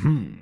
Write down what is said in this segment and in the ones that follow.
Hmm.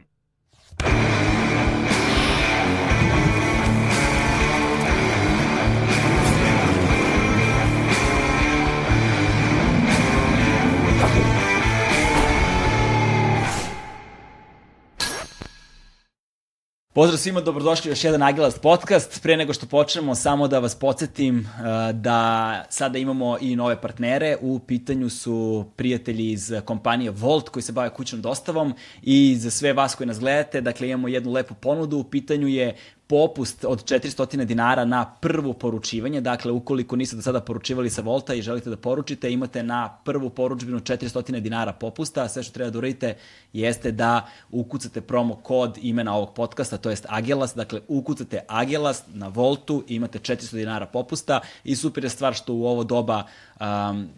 Pozdrav svima, dobrodošli u još jedan Agilast podcast. Pre nego što počnemo, samo da vas podsjetim uh, da sada imamo i nove partnere. U pitanju su prijatelji iz kompanije Volt koji se bave kućnom dostavom i za sve vas koji nas gledate, dakle imamo jednu lepu ponudu. U pitanju je popust od 400 dinara na prvo poručivanje. Dakle, ukoliko niste do sada poručivali sa Volta i želite da poručite, imate na prvu poručbinu 400 dinara popusta. Sve što treba da uradite jeste da ukucate promo kod imena ovog podcasta, to jest Agelas. Dakle, ukucate Agelas na Voltu i imate 400 dinara popusta i super je stvar što u ovo doba um,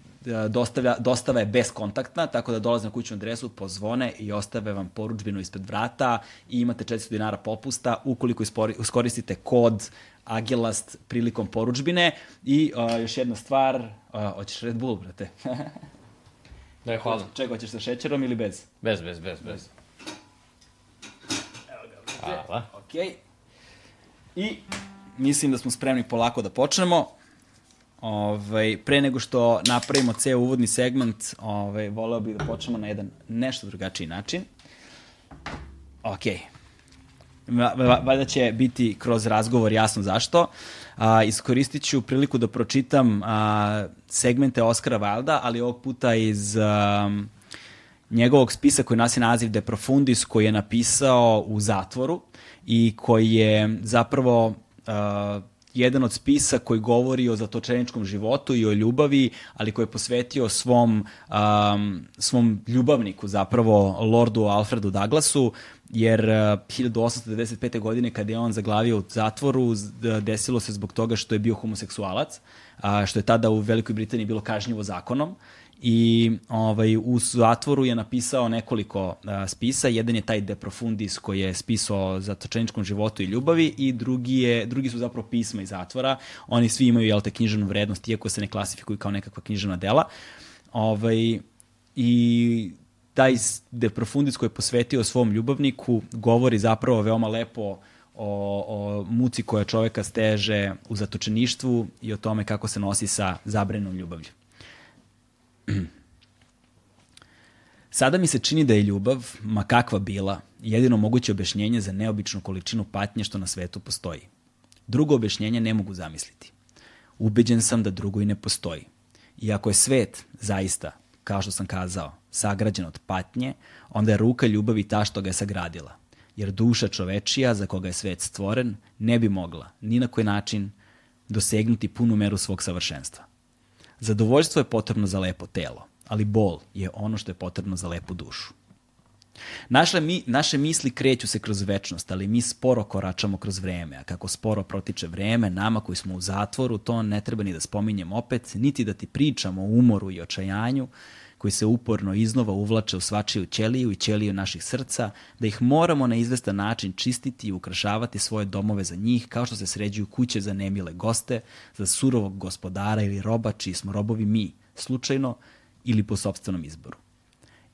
dostavlja, dostava je beskontaktna, tako da dolaze na kućnu adresu, pozvone i ostave vam poručbinu ispred vrata i imate 400 dinara popusta ukoliko iskoristite kod Agilast prilikom poručbine. I uh, još jedna stvar, uh, hoćeš Red Bull, brate? Da, hvala. Čega, hoćeš sa šećerom ili bez? Bez, bez, bez, bez. Evo ga, brate. Hvala. Okej. Okay. I mislim da smo spremni polako da počnemo. Ovaj, pre nego što napravimo ceo uvodni segment, ovaj, voleo bih da počnemo na jedan nešto drugačiji način. Ok. Valjda će biti kroz razgovor jasno zašto. A, iskoristit ću priliku da pročitam a, segmente Oscara Wilda, ali ovog puta iz a, njegovog spisa koji nosi naziv De Profundis, koji je napisao u zatvoru i koji je zapravo a, jedan od spisa koji govori o zatočeničkom životu i o ljubavi, ali koji je posvetio svom, um, svom ljubavniku, zapravo Lordu Alfredu Douglasu, jer uh, 1895. godine kada je on zaglavio u zatvoru, desilo se zbog toga što je bio homoseksualac, što je tada u Velikoj Britaniji bilo kažnjivo zakonom i ovaj, u zatvoru je napisao nekoliko a, spisa. Jedan je taj De Profundis koji je spisao za točeničkom životu i ljubavi i drugi, je, drugi su zapravo pisma iz zatvora. Oni svi imaju jel te, knjiženu vrednost, iako se ne klasifikuju kao nekakva knjižena dela. Ovaj, I taj De Profundis koji je posvetio svom ljubavniku govori zapravo veoma lepo o, o muci koja čoveka steže u zatočeništvu i o tome kako se nosi sa zabrenom ljubavlju. Sada mi se čini da je ljubav, ma kakva bila, jedino moguće objašnjenje za neobičnu količinu patnje što na svetu postoji. Drugo objašnjenje ne mogu zamisliti. Ubeđen sam da drugo i ne postoji. Iako je svet, zaista, kao što sam kazao, sagrađen od patnje, onda je ruka ljubavi ta što ga je sagradila. Jer duša čovečija, za koga je svet stvoren, ne bi mogla, ni na koji način, dosegnuti punu meru svog savršenstva. Zadovoljstvo je potrebno za lepo telo, ali bol je ono što je potrebno za lepu dušu. Naše, mi, naše misli kreću se kroz večnost, ali mi sporo koračamo kroz vreme, a kako sporo protiče vreme, nama koji smo u zatvoru, to ne treba ni da spominjem opet, niti da ti pričamo o umoru i očajanju, koji se uporno iznova uvlače u svačiju ćeliju i ćeliju naših srca, da ih moramo na izvestan način čistiti i ukrašavati svoje domove za njih, kao što se sređuju kuće za nemile goste, za surovog gospodara ili roba čiji smo robovi mi, slučajno ili po sobstvenom izboru.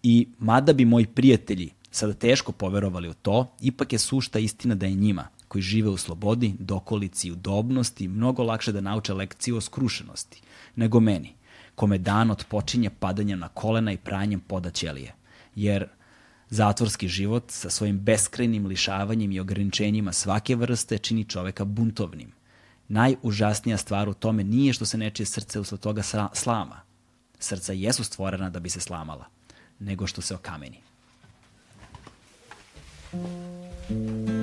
I mada bi moji prijatelji sada teško poverovali u to, ipak je sušta istina da je njima, koji žive u slobodi, dokolici i udobnosti, mnogo lakše da nauče lekciju o skrušenosti, nego meni, kome dan odpočinje padanjem na kolena i pranjem poda ćelije. Jer zatvorski život sa svojim beskrajnim lišavanjem i ograničenjima svake vrste čini čoveka buntovnim. Najužasnija stvar u tome nije što se nečije srce usled toga slama. Srca jesu stvorena da bi se slamala, nego što se okameni. Thank you.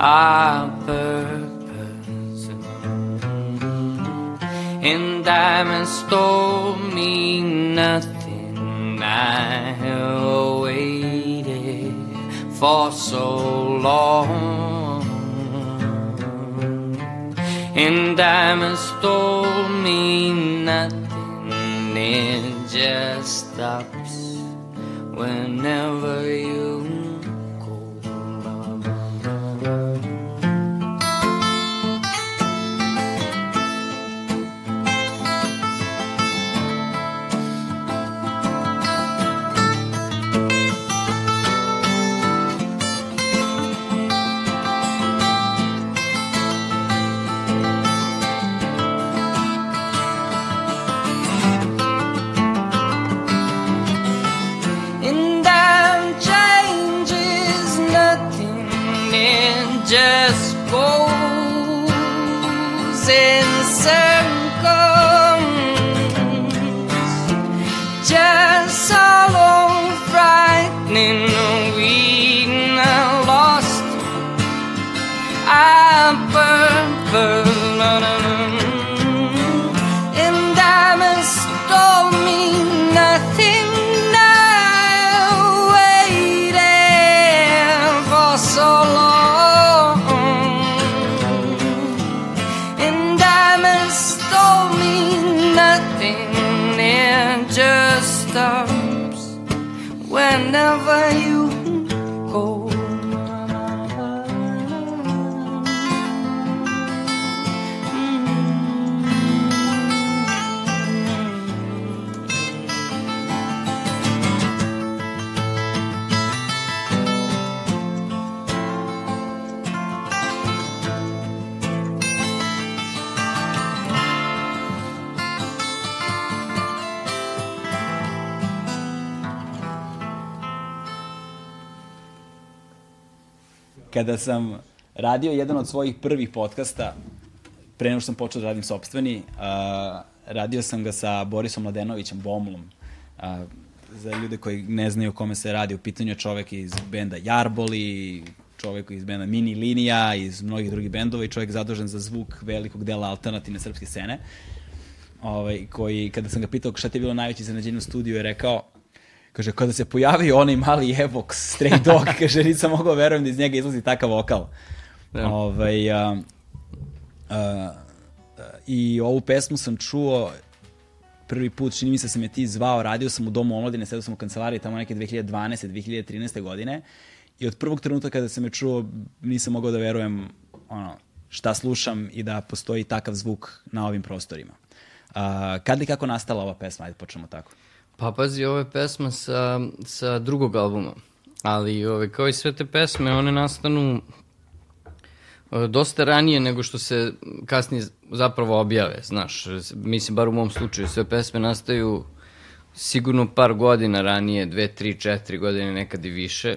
Our purpose. And diamonds told me nothing. I waited for so long. And diamonds told me nothing. It just stops whenever Kada sam radio jedan od svojih prvih podcasta, pre nego što sam počeo da radim sobstveni, a, radio sam ga sa Borisom Mladenovićem, Bomlom. A, za ljude koji ne znaju o kome se radi, u pitanju je čovek iz benda Jarboli, čovek iz benda Mini Linija, iz mnogih drugih bendova i čovek zadužen za zvuk velikog dela alternativne srpske scene. Ovaj, koji, kada sam ga pitao šta ti je bilo najveće iznenađenje u studiju, je rekao, Kaže, kada se pojavio onaj mali Evox, Stray Dog, kaže, nisam mogao verujem da iz njega izlazi takav vokal. Da. Ovaj, a, a, I ovu pesmu sam čuo prvi put, čini mi se da sam je ti zvao, radio sam u Domu omladine, sedao sam u kancelariji tamo neke 2012. 2013. godine i od prvog trenutka kada sam je čuo nisam mogao da verujem ono, šta slušam i da postoji takav zvuk na ovim prostorima. A, kad i kako nastala ova pesma? Ajde počnemo tako. Pa pazi, ovo je pesma sa, sa drugog albuma. Ali ove, kao i sve te pesme, one nastanu e, dosta ranije nego što se kasnije zapravo objave, znaš. Mislim, bar u mom slučaju, sve pesme nastaju sigurno par godina ranije, dve, tri, četiri godine, nekad i više.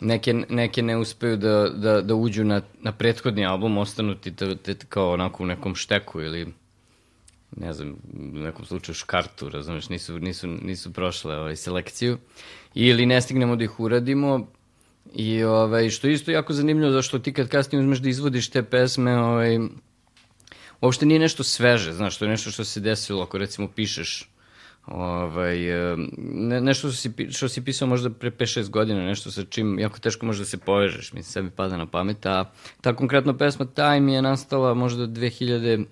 Neke, neke ne uspeju da, da, da uđu na, na prethodni album, ostanu ti te, te, kao onako u nekom šteku ili ne znam, u nekom slučaju škartu, razumeš, nisu, nisu, nisu prošle ovaj, selekciju, ili ne stignemo da ih uradimo, i ovaj, što je isto jako zanimljivo, zašto ti kad kasnije uzmeš da izvodiš te pesme, ovaj, uopšte nije nešto sveže, znaš, to je nešto što se desilo, ako recimo pišeš ovaj, ne, nešto što si, što si pisao možda pre 5-6 godina, nešto sa čim jako teško može da se povežeš, mislim, sebi pada na pamet, a ta konkretna pesma Time je nastala možda 2000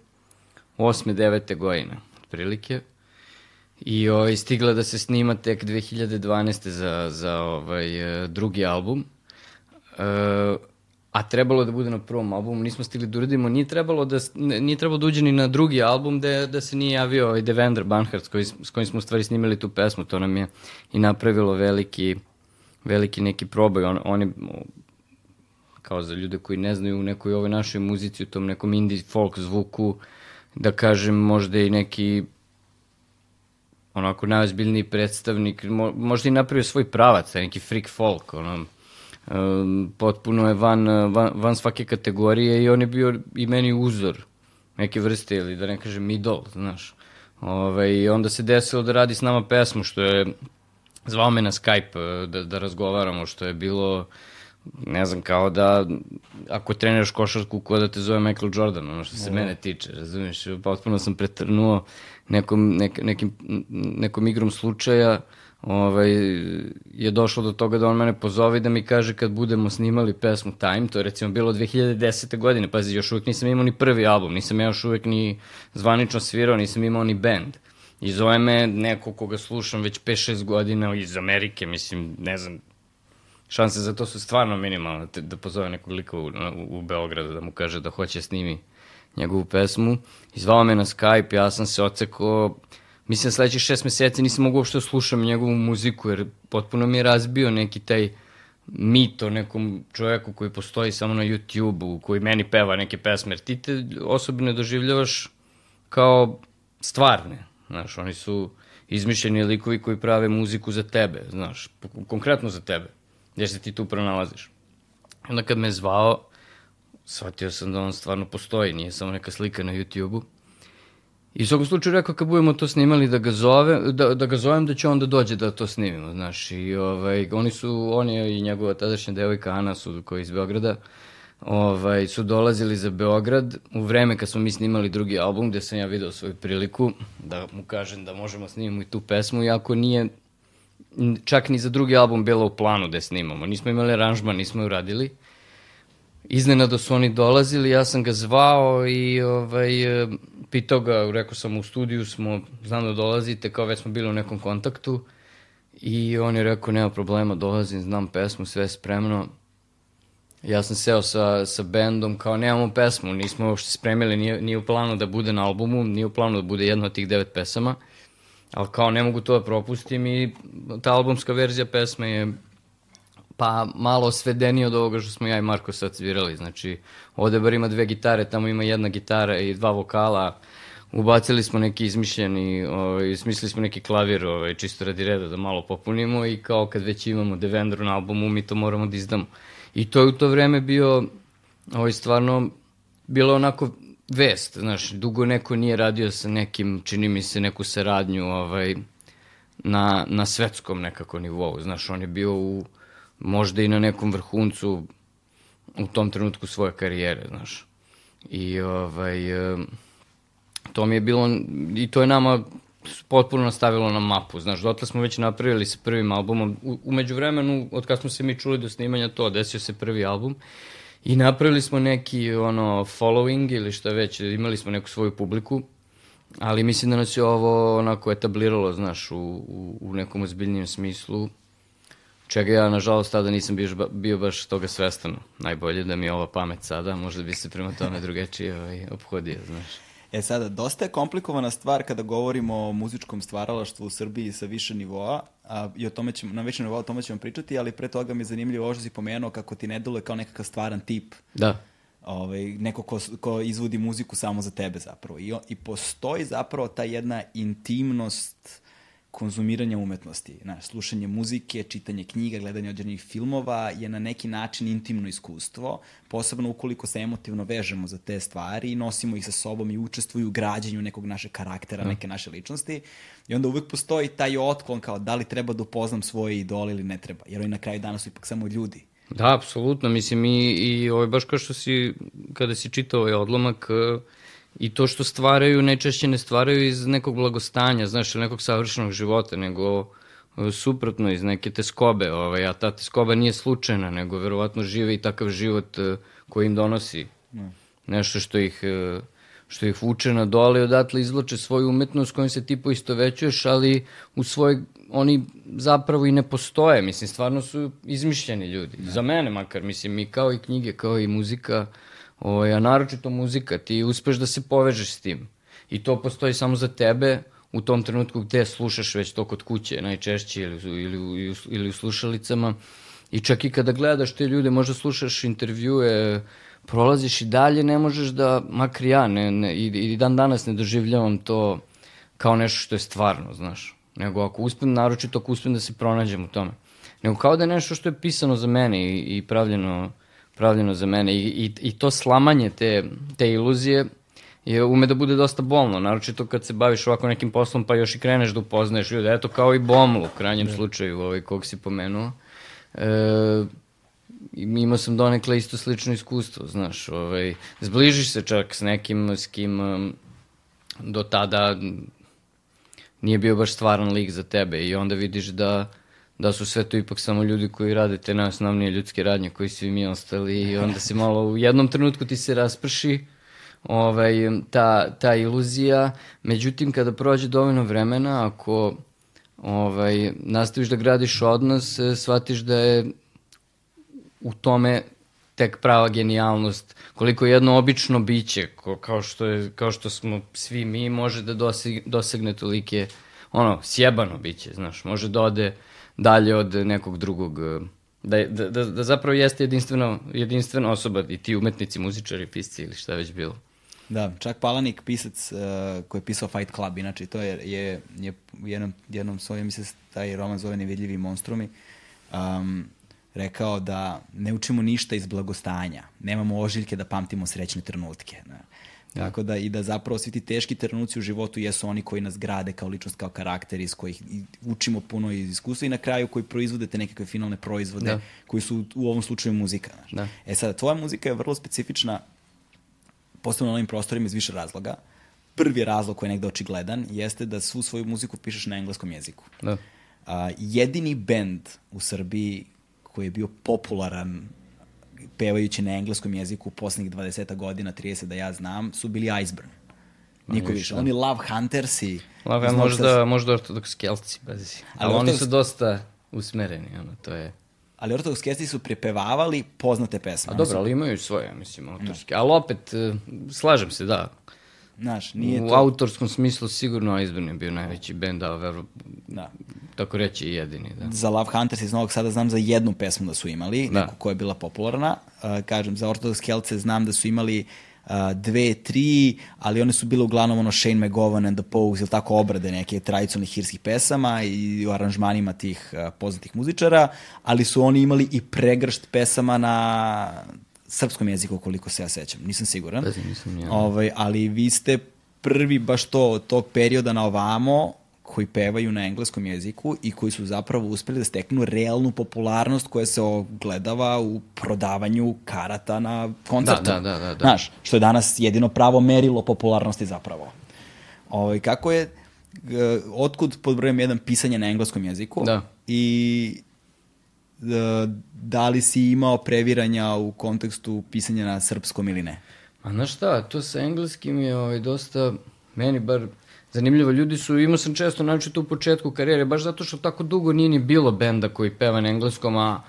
8. 9. godine, otprilike. I ovaj, stigla da se snima tek 2012. za, za ovaj, e, drugi album. E, a trebalo da bude na prvom albumu, nismo stigli da uradimo, nije trebalo da, nije trebalo da uđe ni na drugi album da, da se nije javio ovaj Devendra Banhart s, koji, s kojim smo u stvari snimali tu pesmu, to nam je i napravilo veliki veliki neki probaj. On, on je, kao za ljude koji ne znaju u nekoj ovoj našoj muzici, u tom nekom indie folk zvuku, da kažem možda i neki onako najozbiljniji predstavnik, mo, možda i napravio svoj pravac, neki freak folk, ono, um, potpuno je van, van, van svake kategorije i on je bio i meni uzor neke vrste ili da ne kažem idol, znaš. Ove, I onda se desilo da radi s nama pesmu, što je zvao me na Skype da, da razgovaramo, što je bilo ne znam, kao da ako treniraš košarku, ko da te zove Michael Jordan, ono što se mene tiče, razumiješ, potpuno sam pretrnuo nekom, nek, nekim, nekom igrom slučaja, ovaj, je došlo do toga da on mene pozove i da mi kaže kad budemo snimali pesmu Time, to je recimo bilo 2010. godine, pazi, još uvijek nisam imao ni prvi album, nisam ja još uvijek ni zvanično svirao, nisam imao ni band. I zove me neko koga slušam već 5-6 godina iz Amerike, mislim, ne znam, šanse za to su stvarno minimalne, te, da pozove nekog lika u, u, Beogradu da mu kaže da hoće da snimi njegovu pesmu. Izvao me na Skype, ja sam se ocekao, mislim sledećih šest meseci nisam mogu uopšte da slušam njegovu muziku, jer potpuno mi je razbio neki taj mit o nekom čoveku koji postoji samo na YouTube-u, koji meni peva neke pesme, jer ti te osobe ne doživljavaš kao stvarne, znaš, oni su izmišljeni likovi koji prave muziku za tebe, znaš, konkretno za tebe gde se ti tu pronalaziš. Onda kad me zvao, shvatio sam da on stvarno postoji, nije samo neka slika na YouTube-u. I u svakom slučaju rekao kad budemo to snimali da ga, zove, da, da ga zovem da će on da dođe da to snimimo, znaš. I ovaj, oni su, on je i njegova tadašnja devojka Ana su koji iz Beograda, ovaj, su dolazili za Beograd u vreme kad smo mi snimali drugi album gde sam ja video svoju priliku da mu kažem da možemo snimimo i tu pesmu, iako nije čak ni za drugi album bilo u planu da snimamo. Nismo imali aranžman, nismo je uradili. Iznenado su oni dolazili, ja sam ga zvao i ovaj, pitao ga, rekao sam u studiju smo, znam da dolazite, kao već smo bili u nekom kontaktu. I on je rekao, nema problema, dolazim, znam pesmu, sve je spremno. Ja sam seo sa, sa bendom, kao nemamo pesmu, nismo uopšte spremili, nije, nije u planu da bude na albumu, nije u planu da bude jedna od tih devet pesama. Ali kao ne mogu to da propustim i ta albumska verzija pesme je pa malo svedenije od ovoga što smo ja i Marko sad svirali. Znači, ovde bar ima dve gitare, tamo ima jedna gitara i dva vokala. Ubacili smo neki izmišljeni, ovaj, smislili smo neki klavir, ovaj, čisto radi reda da malo popunimo i kao kad već imamo Devendru na albumu, mi to moramo da izdamo. I to je u to vreme bio, ovaj, stvarno, bilo onako vest, znaš, dugo neko nije radio sa nekim, čini mi se, neku saradnju ovaj, na, na svetskom nekako nivou, znaš, on je bio u, možda i na nekom vrhuncu u tom trenutku svoje karijere, znaš. I ovaj, to mi je bilo, i to je nama potpuno nastavilo na mapu, znaš, dotle smo već napravili sa prvim albumom, umeđu vremenu, od kad smo se mi čuli do snimanja to, desio se prvi album, I napravili smo neki ono following ili šta već, imali smo neku svoju publiku, ali mislim da nas je ovo onako etabliralo, znaš, u, u, u nekom ozbiljnijem smislu, čega ja, nažalost, tada nisam bio, bio baš toga svestan. Najbolje da mi je ova pamet sada, možda bi se prema tome drugačije ovaj, obhodio, znaš. E sada, dosta je komplikovana stvar kada govorimo o muzičkom stvaralaštvu u Srbiji sa više nivoa, a, i o tome ćemo, na većem nivou o tome ćemo pričati, ali pre toga mi je zanimljivo ovo što si pomenuo kako ti ne deluje kao nekakav stvaran tip. Da. Ovaj, neko ko, ko izvodi muziku samo za tebe zapravo. I, I postoji zapravo ta jedna intimnost konzumiranja umetnosti. Znaš, slušanje muzike, čitanje knjiga, gledanje određenih filmova je na neki način intimno iskustvo, posebno ukoliko se emotivno vežemo za te stvari i nosimo ih sa sobom i učestvuju u građenju nekog našeg karaktera, neke naše ličnosti. I onda uvek postoji taj otklon kao da li treba da upoznam svoje idole ili ne treba, jer oni na kraju dana su ipak samo ljudi. Da, apsolutno. Mislim, i, i ovaj, baš kao što si, kada si čitao ovaj odlomak, uh, I to što stvaraju, najčešće ne stvaraju iz nekog blagostanja, znaš, ili nekog savršenog života, nego e, suprotno iz neke teskobe, ovaj, a ta teskoba nije slučajna, nego verovatno žive i takav život e, koji im donosi ne. nešto što ih, e, što ih vuče na dole i odatle izloče svoju umetnost kojom se ti poistovećuješ, ali u svoj, oni zapravo i ne postoje, mislim, stvarno su izmišljeni ljudi. Ne. Za mene makar, mislim, i kao i knjige, kao i muzika, Ovaj, a naročito muzika, ti uspeš da se povežeš s tim. I to postoji samo za tebe u tom trenutku gde slušaš već to kod kuće najčešće ili, ili, ili u slušalicama i čak i kada gledaš te ljude, možda slušaš intervjue, prolaziš i dalje, ne možeš da, makar ja, ne, ne, i, i dan danas ne doživljavam to kao nešto što je stvarno, znaš. Nego ako uspem, naročito ako uspem da se pronađem u tome. Nego kao da je nešto što je pisano za mene i, i pravljeno, pravljeno za mene. I, i, I to slamanje te, te iluzije je ume da bude dosta bolno, naročito kad se baviš ovako nekim poslom pa još i kreneš da upoznaješ ljude. Eto kao i Bomlu u krajnjem slučaju ovaj, kog si pomenuo. E, imao sam donekle isto slično iskustvo, znaš, ovaj, zbližiš se čak s nekim s kim um, do tada nije bio baš stvaran lik za tebe i onda vidiš da da su sve to ipak samo ljudi koji rade te najosnovnije ljudske radnje koji svi mi ostali i onda se malo u jednom trenutku ti se rasprši ovaj, ta, ta iluzija, međutim kada prođe dovoljno vremena, ako ovaj, nastaviš da gradiš odnos, eh, shvatiš da je u tome tek prava genijalnost, koliko jedno obično biće, ko, kao, što je, kao što smo svi mi, može da doseg, dosegne tolike, ono, sjebano biće, znaš, može da ode dalje od nekog drugog, eh, da, da, da, da zapravo jeste jedinstveno, jedinstvena osoba i ti umetnici, muzičari, pisci ili šta već bilo. Da, čak Palanik, pisac uh, koji je pisao Fight Club, inače to je, je, je jednom, jednom svojom, se taj roman zove Nevidljivi monstrumi, um, rekao da ne učimo ništa iz blagostanja, nemamo ožiljke da pamtimo srećne trenutke. Ne. Tako da i da zapravo svi ti teški trenuci u životu jesu oni koji nas grade kao ličnost, kao karakter, iz kojih učimo puno iz iskustva i na kraju koji proizvode te nekakve finalne proizvode Da. koji su u ovom slučaju muzika. Znaš. Da. E sad, tvoja muzika je vrlo specifična posebno na ovim prostorima iz više razloga. Prvi razlog koji je negde očigledan jeste da svu svoju muziku pišeš na engleskom jeziku. Da. A, jedini bend u Srbiji koji je bio popularan pevajući na engleskom jeziku u poslednjih 20 godina, 30 da ja znam, su bili Iceburn. Niko više, da. Oni Love Huntersi. Lava, iz Novog možda, možda ortodoks kelci, pazi. Ali Ali, oni ortodoks- su dosta usmereni, ono, to je... Ali Ortodox Kesti su prepevavali poznate pesme. A dobro, ali imaju svoje, mislim, autorske. Ali opet, eh, slažem se, da. Znaš, nije U to... autorskom smislu sigurno Iceburn je bio najveći bend, a vero, Da. tako reći i jedini, da. za Love Hunters iz Novog Sada znam za jednu pesmu da su imali, Da. neku koja je bila popularna. Uh, kažem, za Orthodox Kelce znam da su imali uh, dve, tri, ali one su bile uglavnom ono Shane McGowan and the Pogues ili tako obrade neke tradicionalnih hirskih pesama i u aranžmanima tih uh, poznatih muzičara, ali su oni imali i pregršt pesama na srpskom jeziku, koliko se ja sećam. Nisam siguran. Pazi, nisam ja. Ovaj, ali vi ste prvi baš to tog perioda na ovamo koji pevaju na engleskom jeziku i koji su zapravo uspeli da steknu realnu popularnost koja se ogledava u prodavanju karata na koncertu. Da, da, da, da, da. Znaš, što je danas jedino pravo merilo popularnosti zapravo. Ovaj, kako je, otkud pod brojem jedan pisanje na engleskom jeziku Da. i da li si imao previranja u kontekstu pisanja na srpskom ili ne? A znaš šta, to sa engleskim je ovaj, dosta, meni bar zanimljivo. Ljudi su, imao sam često, naročito u početku karijere, baš zato što tako dugo nije ni bilo benda koji peva na engleskom, a,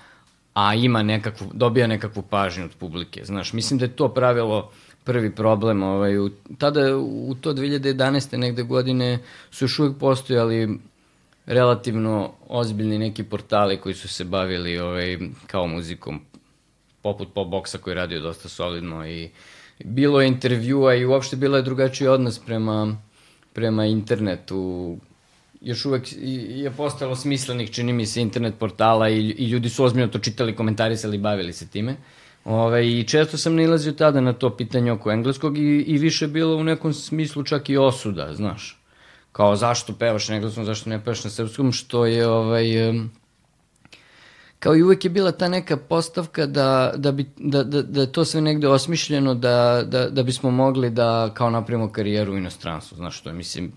a ima nekakvu, dobija nekakvu pažnju od publike. Znaš, mislim da je to pravilo prvi problem. Ovaj, u, tada, u to 2011. negde godine, su još uvijek postojali relativno ozbiljni neki portali koji su se bavili ovaj, kao muzikom poput Pop Boxa koji je radio dosta solidno i bilo je intervjua i uopšte bilo je drugačiji odnos prema, prema internetu. Još uvek i- je postalo smislenih, čini mi se, internet portala i, i ljudi su ozbiljno to čitali, komentarisali, bavili se time. Ove, I često sam nalazio tada na to pitanje oko engleskog i, i više bilo u nekom smislu čak i osuda, znaš. Kao zašto pevaš na engleskom, zašto ne pevaš na srpskom, što je ovaj... kao i uvek je bila ta neka postavka da, da, bi, da, da, da je to sve negde osmišljeno da, da, da bismo mogli da kao napravimo karijeru u inostranstvu, znaš što je, mislim,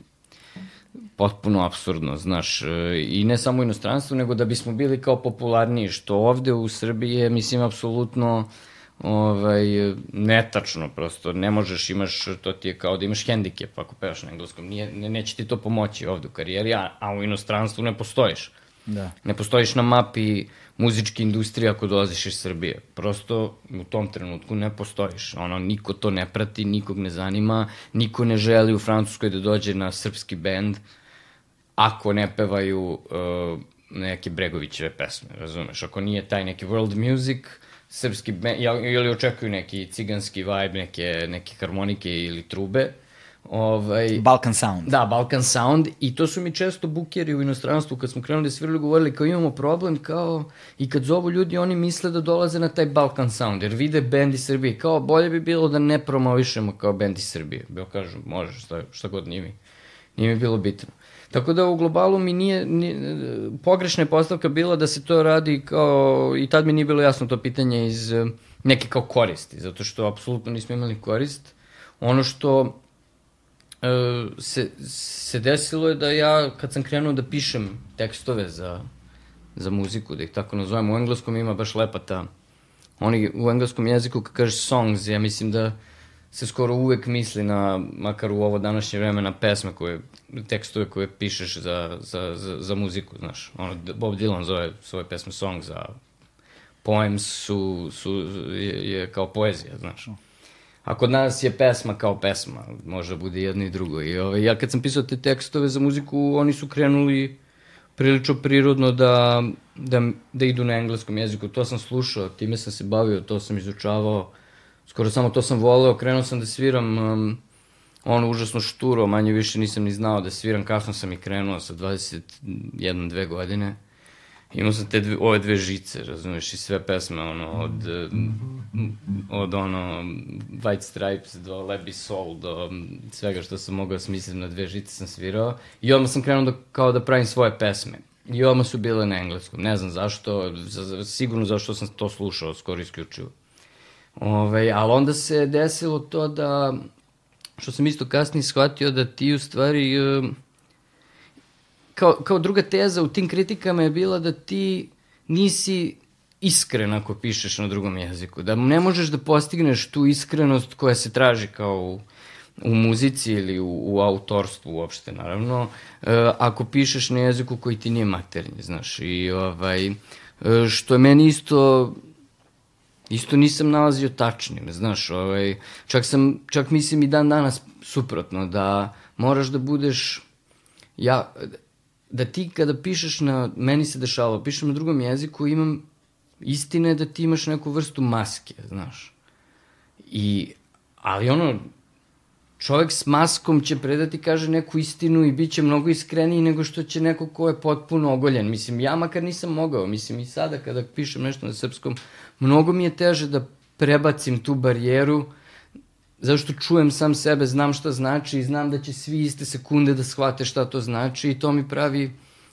potpuno absurdno, znaš, e, i ne samo u inostranstvu, nego da bismo bili kao popularniji, što ovde u Srbiji je, mislim, apsolutno ovaj, netačno, prosto, ne možeš, imaš, to ti je kao da imaš hendikep ako pevaš na engleskom, Nije, ne, neće ti to pomoći ovde u karijeri, a, a u inostranstvu ne postojiš. Da. Ne postojiš na mapi muzičke industrije ako dolaziš iz Srbije. Prosto u tom trenutku ne postojiš. Ono, niko to ne prati, nikog ne zanima, niko ne želi u Francuskoj da dođe na srpski bend ako ne pevaju uh, neke Bregovićeve pesme, razumeš? Ako nije taj neki world music, srpski band, ili očekuju neki ciganski vibe, neke, neke harmonike ili trube, Ovaj, Balkan Sound. Da, Balkan Sound i to su mi često bukeri u inostranstvu kad smo krenuli da svirali govorili kao imamo problem kao i kad zovu ljudi oni misle da dolaze na taj Balkan Sound jer vide bend iz Srbije kao bolje bi bilo da ne promovišemo kao bend iz Srbije. Bio kažem, može šta, šta god nije mi. Nije mi bilo bitno. Tako da u globalu mi nije, nije pogrešna je postavka bila da se to radi kao, i tad mi nije bilo jasno to pitanje iz neke kao koristi, zato što apsolutno nismo imali korist. Ono što E, se, se desilo je da ja, kad sam krenuo da pišem tekstove za, za muziku, da ih tako nazovem, u engleskom ima baš lepa ta, oni u engleskom jeziku kad kažeš songs, ja mislim da se skoro uvek misli na, makar u ovo današnje vreme, na pesme koje, tekstove koje pišeš za, za, za, za muziku, znaš. Ono, Bob Dylan zove svoje pesme songs, a poems su, su, je, je kao poezija, znaš. A kod nas je pesma kao pesma, može bude jedno i drugo. I ovaj, ja kad sam pisao te tekstove za muziku, oni su krenuli prilično prirodno da, da, da idu na engleskom jeziku. To sam slušao, time sam se bavio, to sam izučavao. Skoro samo to sam voleo, krenuo sam da sviram um, ono užasno šturo, manje više nisam ni znao da sviram, kasno sam i krenuo sa 21-2 godine. Imao sam te dve, ove dve žice, razumeš, i sve pesme, ono, od, od ono, White Stripes do Lebi Soul, do svega što sam mogao smisliti na dve žice sam svirao. I odmah sam krenuo da, kao da pravim svoje pesme. I odmah su bile na engleskom. Ne znam zašto, sigurno zašto sam to slušao, skoro isključivo. Ove, ali onda se desilo to da, što sam isto kasnije shvatio, da ti u stvari... Kao, kao druga teza u tim kritikama je bila da ti nisi iskren ako pišeš na drugom jeziku. Da ne možeš da postigneš tu iskrenost koja se traži kao u, u muzici ili u, u autorstvu uopšte, naravno, uh, ako pišeš na jeziku koji ti nije maternji, znaš. I ovaj, uh, što je meni isto isto nisam nalazio tačnim, znaš, ovaj, čak sam, čak mislim i dan danas suprotno, da moraš da budeš, ja, da ti kada pišeš na, meni se dešavalo, pišem na drugom jeziku, imam istine da ti imaš neku vrstu maske, znaš. I, ali ono, čovek s maskom će predati, kaže neku istinu i bit će mnogo iskreniji nego što će neko ko je potpuno ogoljen. Mislim, ja makar nisam mogao, mislim i sada kada pišem nešto na srpskom, mnogo mi je teže da prebacim tu barijeru uh, zato što čujem sam sebe, znam šta znači i znam da će svi iste sekunde da shvate šta to znači i to mi pravi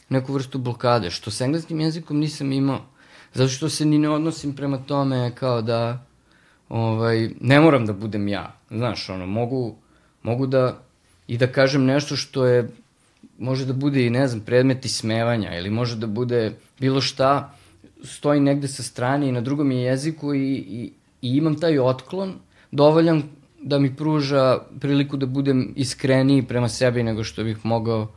neku vrstu blokade, što s engleskim jezikom nisam imao. Zato što se ni ne odnosim prema tome kao da ovaj, ne moram da budem ja. Znaš, ono, mogu, mogu da i da kažem nešto što je može da bude i ne znam predmet ismevanja ili može da bude bilo šta stoji negde sa strane i na drugom je jeziku i, i, i imam taj otklon dovoljan da mi pruža priliku da budem iskreniji prema sebi nego što bih mogao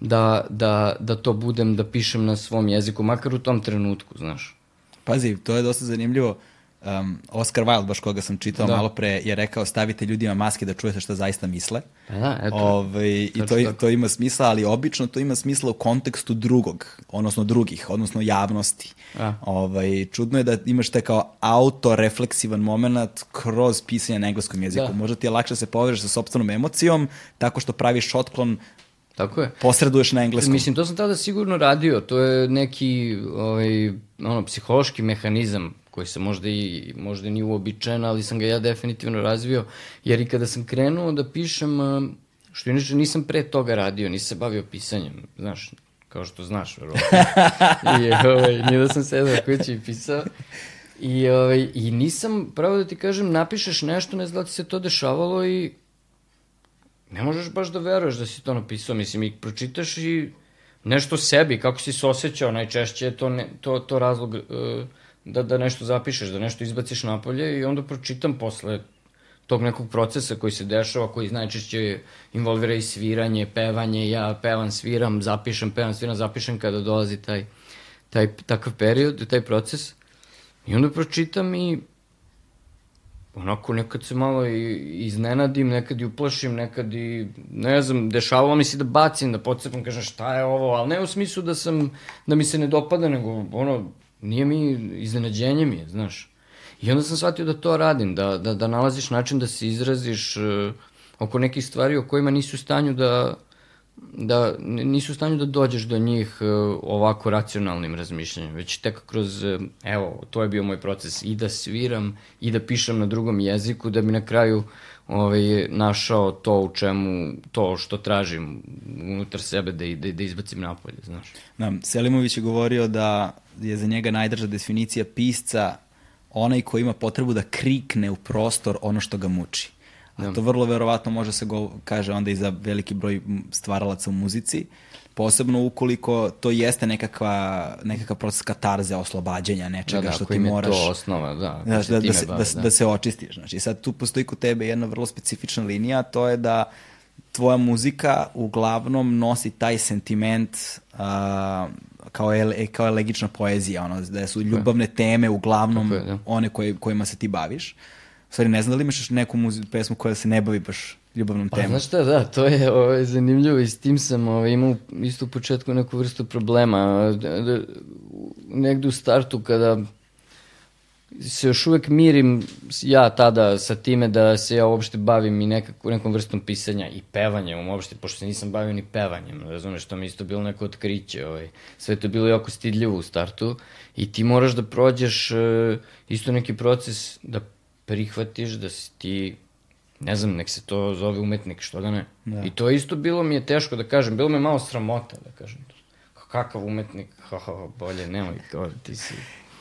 da, da, da to budem, da pišem na svom jeziku, makar u tom trenutku, znaš. Pazi, to je dosta zanimljivo um, Oscar Wilde, baš koga sam čitao da. malo pre, je rekao stavite ljudima maske da čujete šta zaista misle. Pa da, eto. Ove, ovaj, I to, tako. to ima smisla, ali obično to ima smisla u kontekstu drugog, odnosno drugih, odnosno javnosti. A. Ove, ovaj, čudno je da imaš te kao autorefleksivan moment kroz pisanje na engleskom jeziku. Da. Možda ti je lakše da se povežeš sa sobstvenom emocijom tako što praviš otklon Tako je. Posreduješ na engleskom. Mislim, to sam tada sigurno radio. To je neki ovaj, ono, psihološki mehanizam koji se možda i možda nije uobičajen, ali sam ga ja definitivno razvio, jer i kada sam krenuo da pišem, što inače nisam pre toga radio, nisam se bavio pisanjem, znaš, kao što znaš, verovatno. I ovaj, nije da sam sedao kući i pisao. I, ovaj, I nisam, pravo da ti kažem, napišeš nešto, ne znam da ti se to dešavalo i ne možeš baš da veruješ da si to napisao. Mislim, i pročitaš i nešto sebi, kako si se osjećao, najčešće je to, ne, to, to razlog uh, da, da nešto zapišeš, da nešto izbaciš napolje i onda pročitam posle tog nekog procesa koji se dešava, koji najčešće involvira i sviranje, pevanje, ja pevam, sviram, zapišem, pevam, sviram, zapišem kada dolazi taj, taj takav period, taj proces. I onda pročitam i onako nekad se malo i iznenadim, nekad i uplašim, nekad i, ne znam, dešavalo mi se da bacim, da pocepam, kažem šta je ovo, ali ne u smislu da sam, da mi se ne dopada, nego ono, nije mi, iznenađenje mi je, znaš. I onda sam shvatio da to radim, da, da, da nalaziš način da se izraziš uh, oko nekih stvari o kojima nisi u stanju da, da nisu u stanju da dođeš do njih uh, ovako racionalnim razmišljanjem, već tek kroz, uh, evo, to je bio moj proces, i da sviram, i da pišem na drugom jeziku, da bi na kraju ovaj, našao to u čemu, to što tražim unutar sebe da, da, da izbacim napolje, znaš. Da, Selimović je govorio da je za njega najdrža definicija pisca onaj ko ima potrebu da krikne u prostor ono što ga muči. A da. to vrlo verovatno može se go, kaže onda i za veliki broj stvaralaca u muzici, posebno ukoliko to jeste nekakva, nekakav proces katarze, oslobađanja nečega da, da, što ti moraš... Da, to osnova, da. Da, da, da, se, bavi, da, da. da se očistiš. Znači, sad tu postoji kod tebe jedna vrlo specifična linija, to je da tvoja muzika uglavnom nosi taj sentiment uh, kao, je, kao elegična poezija, ono, da su ljubavne teme uglavnom je, da. one koje, kojima se ti baviš. U stvari, ne znam da li imaš neku muzi, pesmu koja se ne bavi baš ljubavnom pa, temom. Znaš šta, da, to je ovaj, zanimljivo i s tim sam ovaj, imao isto u početku neku vrstu problema. Negde u startu kada se još uvek mirim ja tada sa time da se ja uopšte bavim i nekako, nekom vrstom pisanja i pevanjem uopšte, pošto se nisam bavio ni pevanjem, razumeš, to mi isto bilo neko otkriće, ovaj. sve to je bilo jako stidljivo u startu i ti moraš da prođeš uh, isto neki proces da prihvatiš da si ti ne znam, nek se to zove umetnik, što da ne. Da. I to isto bilo mi je teško da kažem, bilo me malo sramota da kažem to. Kakav umetnik, ha, ha, bolje, nemoj, kao, ti si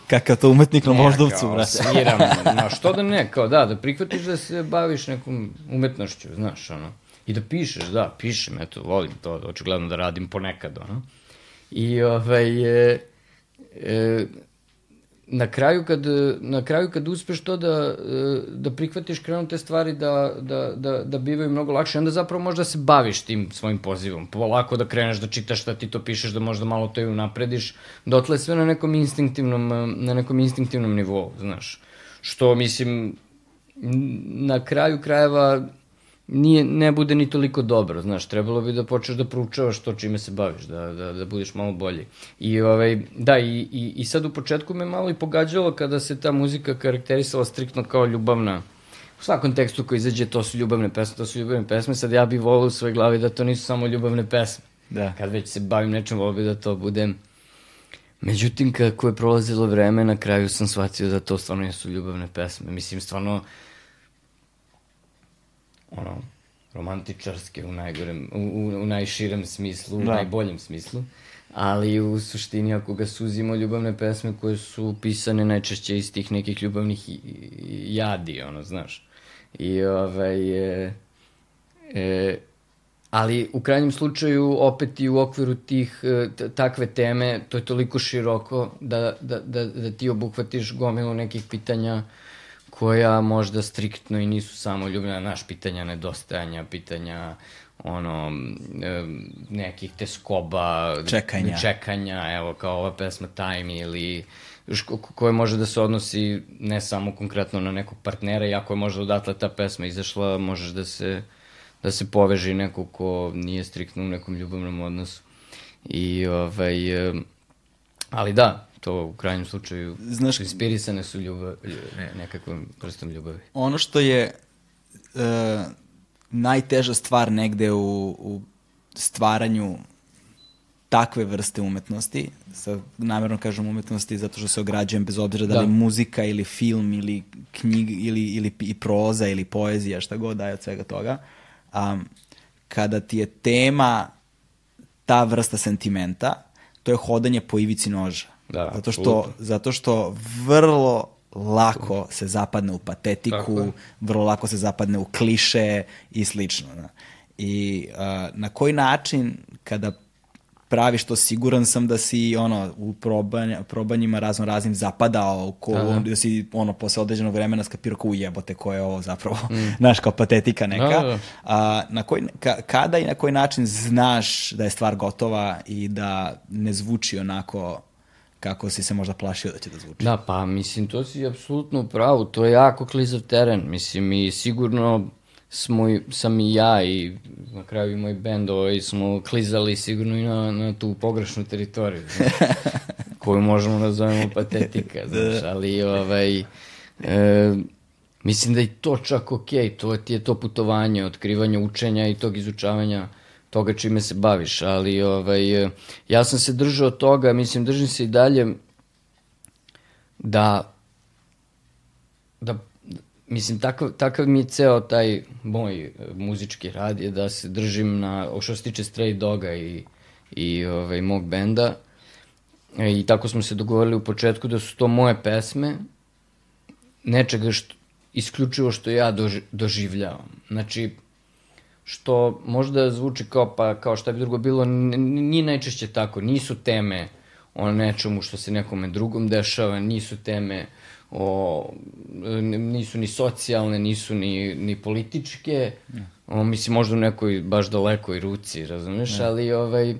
Kakav to umetnik na Voždovcu, brate. Sviram, na što da ne, kao da, da prihvatiš da se baviš nekom umetnošću, znaš, ono. I da pišeš, da, pišem, eto, volim to, očigledno da radim ponekad, ono. I, ovaj, e, e, na kraju kad, na kraju kad uspeš to da, da prihvatiš krenu te stvari da, da, da, da bivaju mnogo lakše, onda zapravo možda se baviš tim svojim pozivom. Polako da kreneš da čitaš šta ti to pišeš, da možda malo to i unaprediš. Dotle sve na nekom instinktivnom, na nekom instinktivnom nivou, znaš. Što, mislim, na kraju krajeva nije, ne bude ni toliko dobro, znaš, trebalo bi da počneš da proučavaš to čime se baviš, da, da, da budeš malo bolji. I, ovaj, da, i, i, i sad u početku me malo i pogađalo kada se ta muzika karakterisala striktno kao ljubavna, u svakom tekstu koji izađe to su ljubavne pesme, to su ljubavne pesme, sad ja bih volio u svojoj glavi da to nisu samo ljubavne pesme. Da. Kad već se bavim nečem, volio bih da to bude... Međutim, kako je prolazilo vreme, na kraju sam shvatio da to stvarno nisu ljubavne pesme. Mislim, stvarno, ono, romantičarske u najgorem, u, u, u najširem smislu, da. u najboljem smislu. Ali u suštini ako ga suzimo ljubavne pesme koje su pisane najčešće iz tih nekih ljubavnih jadi, ono, znaš. I ovaj, e, e, ali u krajnjem slučaju opet i u okviru tih e, takve teme to je toliko široko da, da, da, da ti obuhvatiš gomilu nekih pitanja koja možda striktno i nisu samo ljubljena naš pitanja nedostajanja, pitanja ono, nekih teskoba, čekanja. čekanja, evo kao ova pesma Time ili koje može da se odnosi ne samo konkretno na nekog partnera, iako je možda odatle ta pesma izašla, možeš da se, da se poveži neko ko nije striktno u nekom ljubavnom odnosu. I ovaj, ali da, to u krajnjem slučaju Znaš, inspirisane su ljubav, ne, nekakvom vrstom ljubavi. Ono što je uh, najteža stvar negde u, u stvaranju takve vrste umetnosti, sa, namjerno kažem umetnosti zato što se ograđujem bez obzira da, da li muzika ili film ili knjig ili, ili i proza ili poezija, šta god daje od svega toga, um, kada ti je tema ta vrsta sentimenta, to je hodanje po ivici noža. Da, zato što, zato što vrlo lako se zapadne u patetiku, vrlo lako se zapadne u kliše i slično. Da. I uh, na koji način kada praviš to, siguran sam da si ono, u probanja, probanjima razno raznim zapadao, ko, Da, da. da si ono, posle određenog vremena skapirao kao ujebote ko je ovo zapravo, mm. znaš, kao patetika neka. Da, da. A, na koji, ka, kada i na koji način znaš da je stvar gotova i da ne zvuči onako kako si se možda plašio da će da zvuči? Da, pa mislim, to si apsolutno u pravu, to je jako klizav teren, mislim, i sigurno smo, i- sam i ja i na kraju i moj bend ovaj, smo klizali sigurno i na, na tu pogrešnu teritoriju, znaš, koju možemo da zovemo patetika, znaš, ali ovaj, e, mislim da je to čak okej, to ti je to putovanje, otkrivanje učenja i tog izučavanja toga čime se baviš, ali ovaj, ja sam se držao toga, mislim, držim se i dalje da da mislim takav, takav mi je ceo taj moj muzički rad je da se držim na što se tiče Stray Doga i i ovaj mog benda. E, i tako smo se dogovorili u početku da su to moje pesme nečega što isključivo što ja doži, doživljavam. Znači što možda zvuči kao pa kao šta bi drugo bilo, nije najčešće tako, nisu teme o nečemu što se nekome drugom dešava, nisu teme o, nisu ni socijalne, nisu ni, ni političke, o, mislim možda u nekoj baš dalekoj ruci, razumeš, ali ovaj,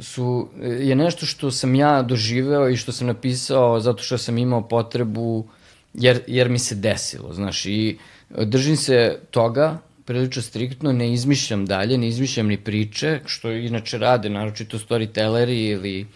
su, je nešto što sam ja doživeo i što sam napisao zato što sam imao potrebu, jer, jer mi se desilo, znaš, i držim se toga, prilično striktno, ne izmišljam dalje, ne izmišljam ni priče, što inače rade, naročito storytelleri ili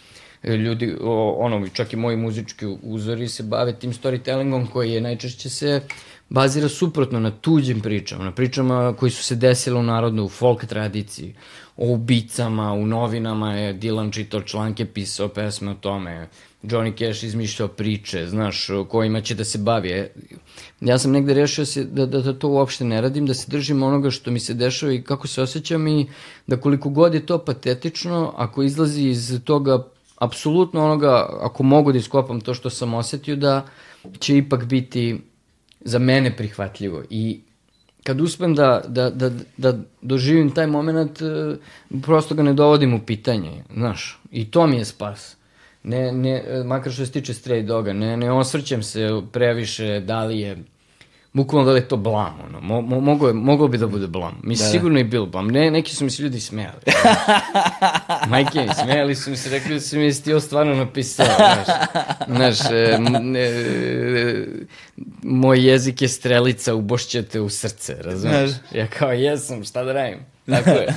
e, ljudi, ono, čak i moji muzički uzori se bave tim storytellingom koji je najčešće se bazira suprotno na tuđim pričama, na pričama koji su se desile u narodu, u folk tradiciji, o ubicama, u novinama je Dylan čitao članke, pisao pesme o tome, Johnny Cash izmišljao priče, znaš, kojima će da se bavi. E, Ja sam negde rešio se da, da, da to uopšte ne radim, da se držim onoga što mi se dešava i kako se osjećam i da koliko god je to patetično, ako izlazi iz toga apsolutno onoga, ako mogu da iskopam to što sam osetio, da će ipak biti za mene prihvatljivo. I kad uspem da, da, da, da doživim taj moment, e, prosto ga ne dovodim u pitanje, znaš. I to mi je spas. Ne, ne, e, makar što se tiče Stray Doga, ne, ne osvrćem se previše da li je bukvalno da li je to blam, ono, mo, mo, mogo, je, moglo bi da bude blam. Mi da, sigurno je bilo blam. Ne, neki su mi se ljudi smejali. Majke mi, smejali su mi se, rekli su mi, jesi ti ovo stvarno napisao, znaš. Znaš, e, m, e, moj jezik je strelica, ubošćete u srce, razumeš? Znaš. Ja kao, jesam, šta da radim? Tako je.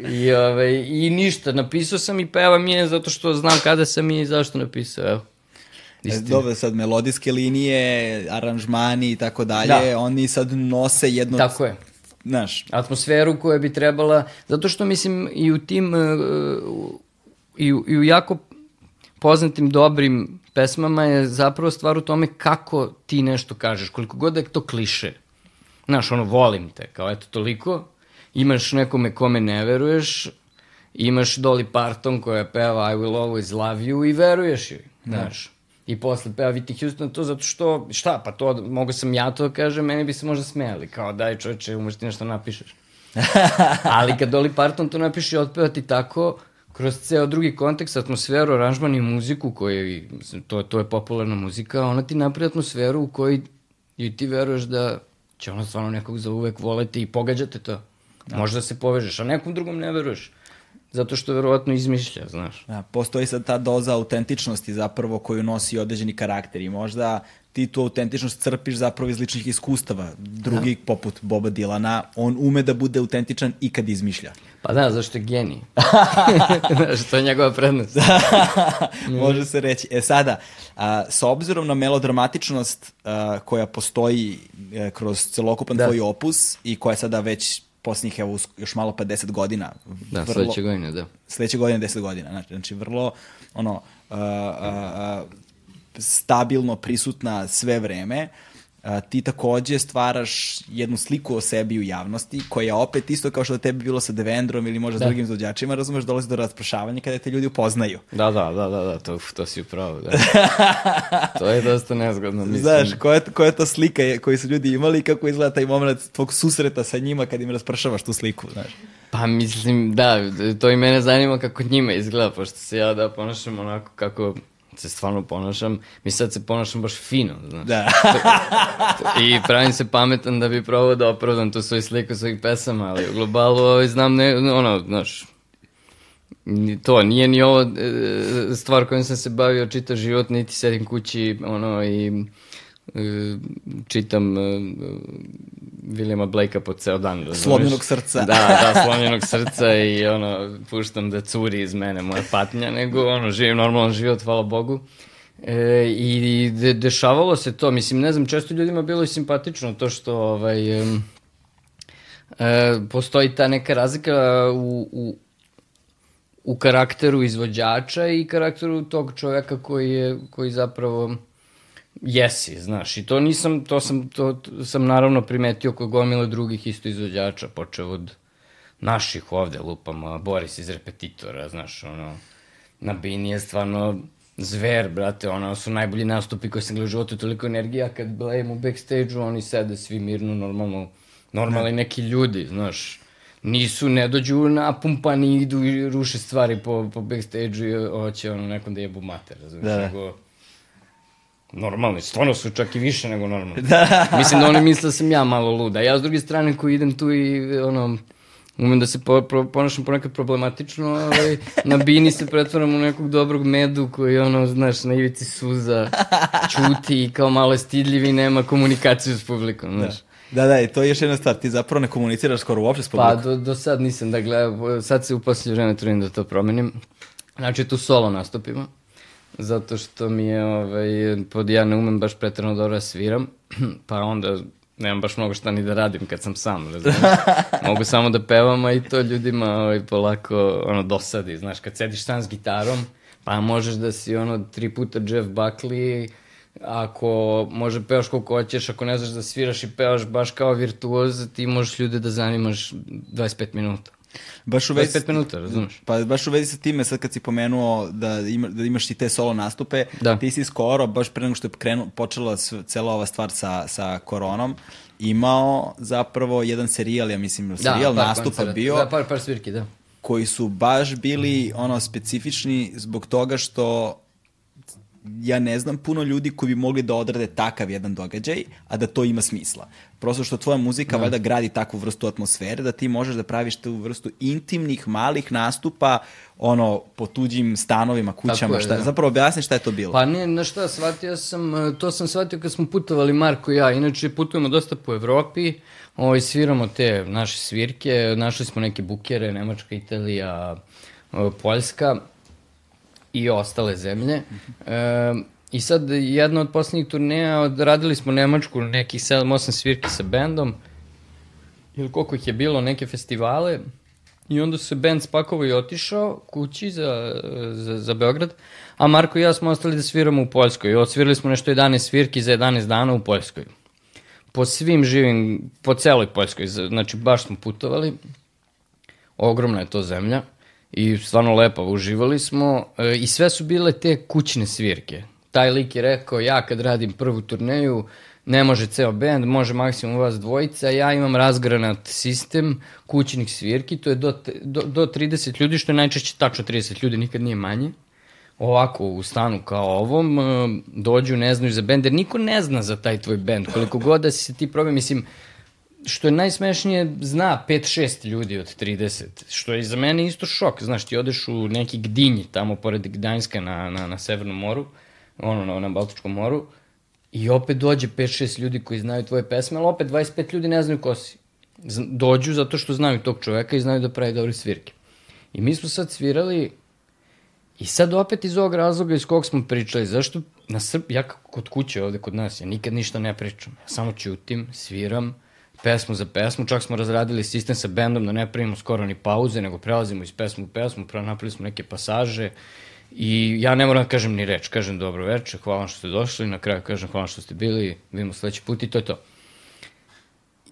I, ove, I ništa, napisao sam i pevam je zato što znam kada sam i zašto napisao, evo. Istina. Dobro, sad melodijske linije, aranžmani i tako dalje, Da. oni sad nose jedno... Tako je. Znaš, atmosferu koja bi trebala, zato što mislim i u tim, uh, i, u, i u jako poznatim dobrim pesmama je zapravo stvar u tome kako ti nešto kažeš, koliko god da je to kliše. Znaš, ono, volim te, kao eto toliko, imaš nekome kome ne veruješ, imaš Dolly Parton koja peva I will always love you i veruješ joj, znaš. I posle peva Whitney Houston to zato što, šta, pa to, mogu sam ja to da kažem, meni bi se možda smejali, kao daj čoveče, umeš ti nešto napišeš. Ali kad Dolly Parton to napiše i otpeva ti tako, kroz ceo drugi kontekst, atmosferu, aranžman i muziku, koji, to, to je popularna muzika, ona ti napravi atmosferu u kojoj i ti veruješ da će ona stvarno nekog za uvek voleti i pogađate to. Možda se povežeš, a nekom drugom ne veruješ. Zato što verovatno izmišlja, znaš. da, postoji sad ta doza autentičnosti zapravo koju nosi određeni karakter i možda ti tu autentičnost crpiš zapravo iz ličnih iskustava. Drugi, Da. poput Boba Dilana, on ume da bude autentičan i kad izmišlja. Pa da, zašto je genij. znaš, to je njegova prednost. Može se reći. E sada, a, s obzirom na melodramatičnost a, koja postoji e, kroz celokupan Da. tvoj opus i koja je sada već posljednjih, evo, još malo pa 10 godina. Da, sledeće godine, da. Sledeće godine 10 godina. Znači, znači vrlo, ono, a, a, stabilno prisutna sve vreme. A, ti takođe stvaraš jednu sliku o sebi u javnosti, koja opet isto kao što da tebi bilo sa Devendrom ili možda da. s drugim izvođačima, razumeš, dolazi do rasprašavanja kada te ljudi upoznaju. Da, da, da, da, da to, to si upravo, da. to je dosta nezgodno, mislim. Znaš, koja, koja je to slika je, koju su ljudi imali i kako izgleda taj moment tvog susreta sa njima kad im raspršavaš tu sliku, znaš. Pa mislim, da, to i mene zanima kako njima izgleda, pošto se ja da ponašam onako kako se stvarno ponašam, mi sad se ponašam baš fino, znaš. Da. I pravim se pametan da bi probao da opravdam tu svoju sliku svojih pesama, ali u globalu ovaj, znam, ne, ono, znaš, to, nije ni ovo e, stvar kojom sam se bavio čitav život, niti sedim kući, ono, i e, čitam Williama Blakea po ceo dan. Da slomljenog srca. Da, da, slomljenog srca i ono, puštam da curi iz mene moja patnja, nego ono, živim normalan život, hvala Bogu. E, I de, dešavalo se to, mislim, ne znam, često ljudima bilo i simpatično to što ovaj, e, e, postoji ta neka razlika u, u, u karakteru izvođača i karakteru tog čoveka koji je, koji zapravo jesi, znaš, i to nisam, to sam, to sam naravno primetio kod gomile drugih isto izvođača, počeo od naših ovde lupama, Boris iz Repetitora, znaš, ono, na Bini je stvarno zver, brate, ono, su najbolji nastupi koji sam gledao u životu, toliko energija, kad blejem u backstage-u, oni sede svi mirno, normalno, normalni neki ljudi, znaš, nisu, ne dođu napumpani, idu i ruše stvari po, po backstage-u i hoće ono nekom da jebu mater, razumiješ, da. nego normalni, stvarno su čak i više nego normalni. Da. Mislim da oni misle da sam ja malo luda. Ja s druge strane koji idem tu i ono, umem da se po, po, ponašam ponekad problematično, ovaj, na bini se pretvaram u nekog dobrog medu koji ono, znaš, na ivici suza, čuti i kao malo je stidljiv i nema komunikaciju s publikom, znaš. Da. Da, da, i to je još jedna stvar, ti zapravo ne komuniciraš skoro uopšte s publikom. Pa, do, do sad nisam, da gledam, sad se u posljednje vreme trudim da to promenim. Znači, tu solo nastupimo zato što mi je, ovaj, pod ja ne umem baš pretrano dobro da sviram, pa onda nemam baš mnogo šta ni da radim kad sam sam, razumiješ? Mogu samo da pevam, a i to ljudima ovaj, polako ono, dosadi, znaš, kad sediš sam s gitarom, pa možeš da si ono tri puta Jeff Buckley, ako može pevaš koliko hoćeš, ako ne znaš da sviraš i pevaš baš kao virtuoz, ti možeš ljude da zanimaš 25 minuta. Baš u vezi... 25 minuta, razumeš? Pa baš u vezi sa time, sad kad si pomenuo da, ima, da imaš i te solo nastupe, da. ti si skoro, baš pre nego što je krenu, počela cela ova stvar sa, sa koronom, imao zapravo jedan serijal, ja mislim, da, serijal da, nastupa koncert. bio. Da, par, par svirki, da. Koji su baš bili ono specifični zbog toga što ja ne znam puno ljudi koji bi mogli da odrade takav jedan događaj, a da to ima smisla. Prosto što tvoja muzika da. valjda gradi takvu vrstu atmosfere da ti možeš da praviš tu vrstu intimnih, malih nastupa ono, po tuđim stanovima, kućama, je, šta, da. zapravo objasni šta je to bilo. Pa ne, na šta, shvatio sam, to sam shvatio kad smo putovali Marko i ja, inače putujemo dosta po Evropi, ovaj, sviramo te naše svirke, našli smo neke bukere, Nemačka, Italija, Poljska, i ostale zemlje. E, I sad jedna od poslednjih turneja, odradili smo Nemačku nekih 7-8 svirki sa bendom, ili koliko ih je bilo, neke festivale, i onda se bend spakovao i otišao kući za, za, za Beograd, a Marko i ja smo ostali da sviramo u Poljskoj. I odsvirali smo nešto 11 svirki za 11 dana u Poljskoj. Po svim živim, po celoj Poljskoj, znači baš smo putovali, ogromna je to zemlja i stvarno lepo, uživali smo e, i sve su bile te kućne svirke. Taj lik je rekao, ja kad radim prvu turneju, ne može ceo band, može maksimum vas dvojica, ja imam razgranat sistem kućnih svirki, to je do, do, do 30 ljudi, što je najčešće tačno 30 ljudi, nikad nije manje. Ovako, u stanu kao ovom, e, dođu, ne znaju za bend, jer niko ne zna za taj tvoj bend, koliko god da si se ti probao, mislim, što je najsmešnije, zna 5-6 ljudi od 30, što je za mene isto šok. Znaš, ti odeš u neki Gdinji, tamo pored Gdanjska na, na, na Severnom moru, ono, na, na Baltičkom moru, i opet dođe 5-6 ljudi koji znaju tvoje pesme, ali opet 25 ljudi ne znaju ko si. Dođu zato što znaju tog čoveka i znaju da pravi dobre svirke. I mi smo sad svirali i sad opet iz ovog razloga iz kog smo pričali, zašto na Srb, ja kod kuće ovde kod nas, ja nikad ništa ne pričam, ja samo ćutim, sviram, pesmu za pesmu, čak smo razradili sistem sa bendom da ne primimo skoro ni pauze, nego prelazimo iz pesmu u pesmu, napravili smo neke pasaže I ja ne moram da kažem ni reč, kažem dobro večer, hvala što ste došli, na kraju kažem hvala što ste bili, vidimo sledeći put i to je to.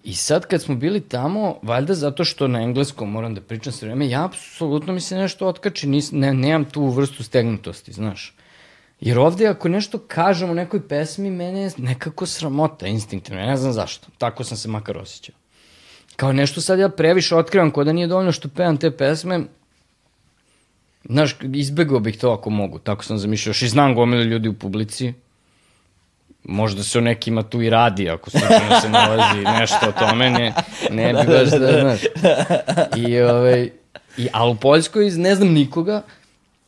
I sad kad smo bili tamo, valjda zato što na engleskom moram da pričam sve vreme, ja apsolutno mi se nešto otkači, nis, ne, nemam tu vrstu stegnutosti, znaš. Jer ovde ako nešto kažem u nekoj pesmi, mene je nekako sramota instinktivno, ne znam zašto. Tako sam se makar osjećao. Kao nešto sad ja previše otkrivam, ko da nije dovoljno što pevam te pesme, Znaš, izbegao bih to ako mogu, tako sam zamišljao. Još i znam gomile ljudi u publici, možda se o nekima tu i radi, ako slučajno se nalazi nešto o tome, ne, ne bi baš da, znaš. I, ovaj, i, ali u Poljskoj ne znam nikoga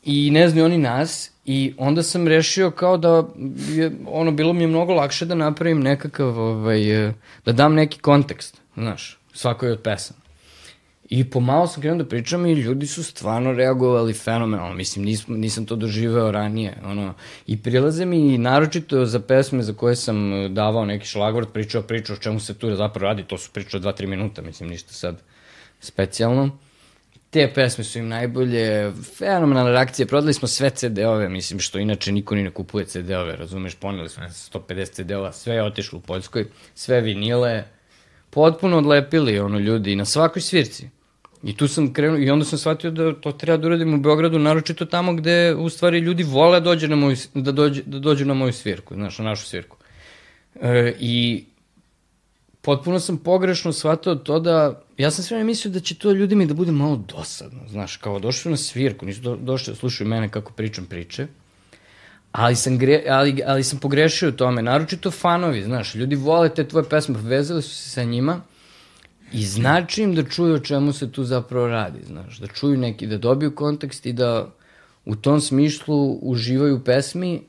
i ne znaju oni nas i onda sam rešio kao da je, ono, bilo mi je mnogo lakše da napravim nekakav, ovaj, eh, da dam neki kontekst, znaš, svakoj od pesama. I pomalo sam krenuo da pričam i ljudi su stvarno reagovali fenomenalno. Mislim, nisam, nisam to doživeo ranije. Ono, I prilaze mi naročito za pesme za koje sam davao neki šlagvort, pričao pričao o čemu se tu zapravo radi. To su pričao dva, tri minuta, mislim, ništa sad specijalno. Te pesme su im najbolje, fenomenalne reakcije, prodali smo sve CD-ove, mislim, što inače niko ni ne kupuje CD-ove, razumeš, poneli smo 150 CD-ova, sve je otišlo u Poljskoj, sve vinile, potpuno odlepili ono ljudi na svakoj svirci. I tu sam krenuo, i onda sam shvatio da to treba da uradim u Beogradu, naročito tamo gde u stvari ljudi vole da, dođe na moju, da, dođe, da dođu na moju svirku, znaš, na našu svirku. E, I potpuno sam pogrešno shvatio to da, ja sam sve mislio da će to ljudima da bude malo dosadno, znaš, kao došli na svirku, nisu do, došli da slušaju mene kako pričam priče, ali sam, gre, ali, ali sam pogrešio u tome, naročito fanovi, znaš, ljudi vole te tvoje pesme, vezali su se sa njima, I znači im da čuju o čemu se tu zapravo radi, znaš, da čuju neki, da dobiju kontekst i da u tom smišlu uživaju pesmi,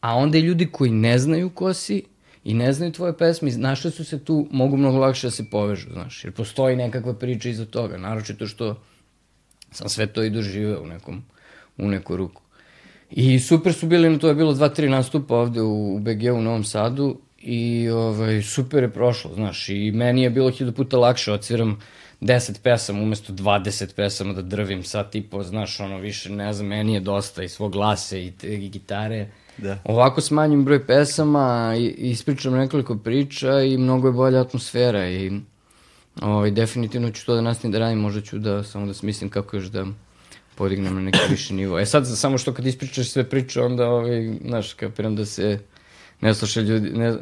a onda i ljudi koji ne znaju ko si i ne znaju tvoje pesme, našli su se tu, mogu mnogo lakše da se povežu, znaš, jer postoji nekakva priča iza toga, naročito što sam sve to i doživeo u nekom, u neku ruku. I super su bili, to je bilo dva, tri nastupa ovde u, u BG u Novom Sadu I ovaj, super je prošlo, znaš, i meni je bilo hiljadu puta lakše, odsviram 10 pesama umesto 20 pesama da drvim sad tipo, znaš, ono, više, ne znam, meni je dosta i svog glasa i, te, i gitare. Da. Ovako smanjim broj pesama ispričam nekoliko priča i mnogo je bolja atmosfera i ovaj, definitivno ću to da nastavim da radim, možda ću da samo da smislim kako još da podignem na neki više nivo. E sad, samo što kad ispričaš sve priče, onda, ovaj, znaš, kapiram da se ne slušaju ljudi, ne,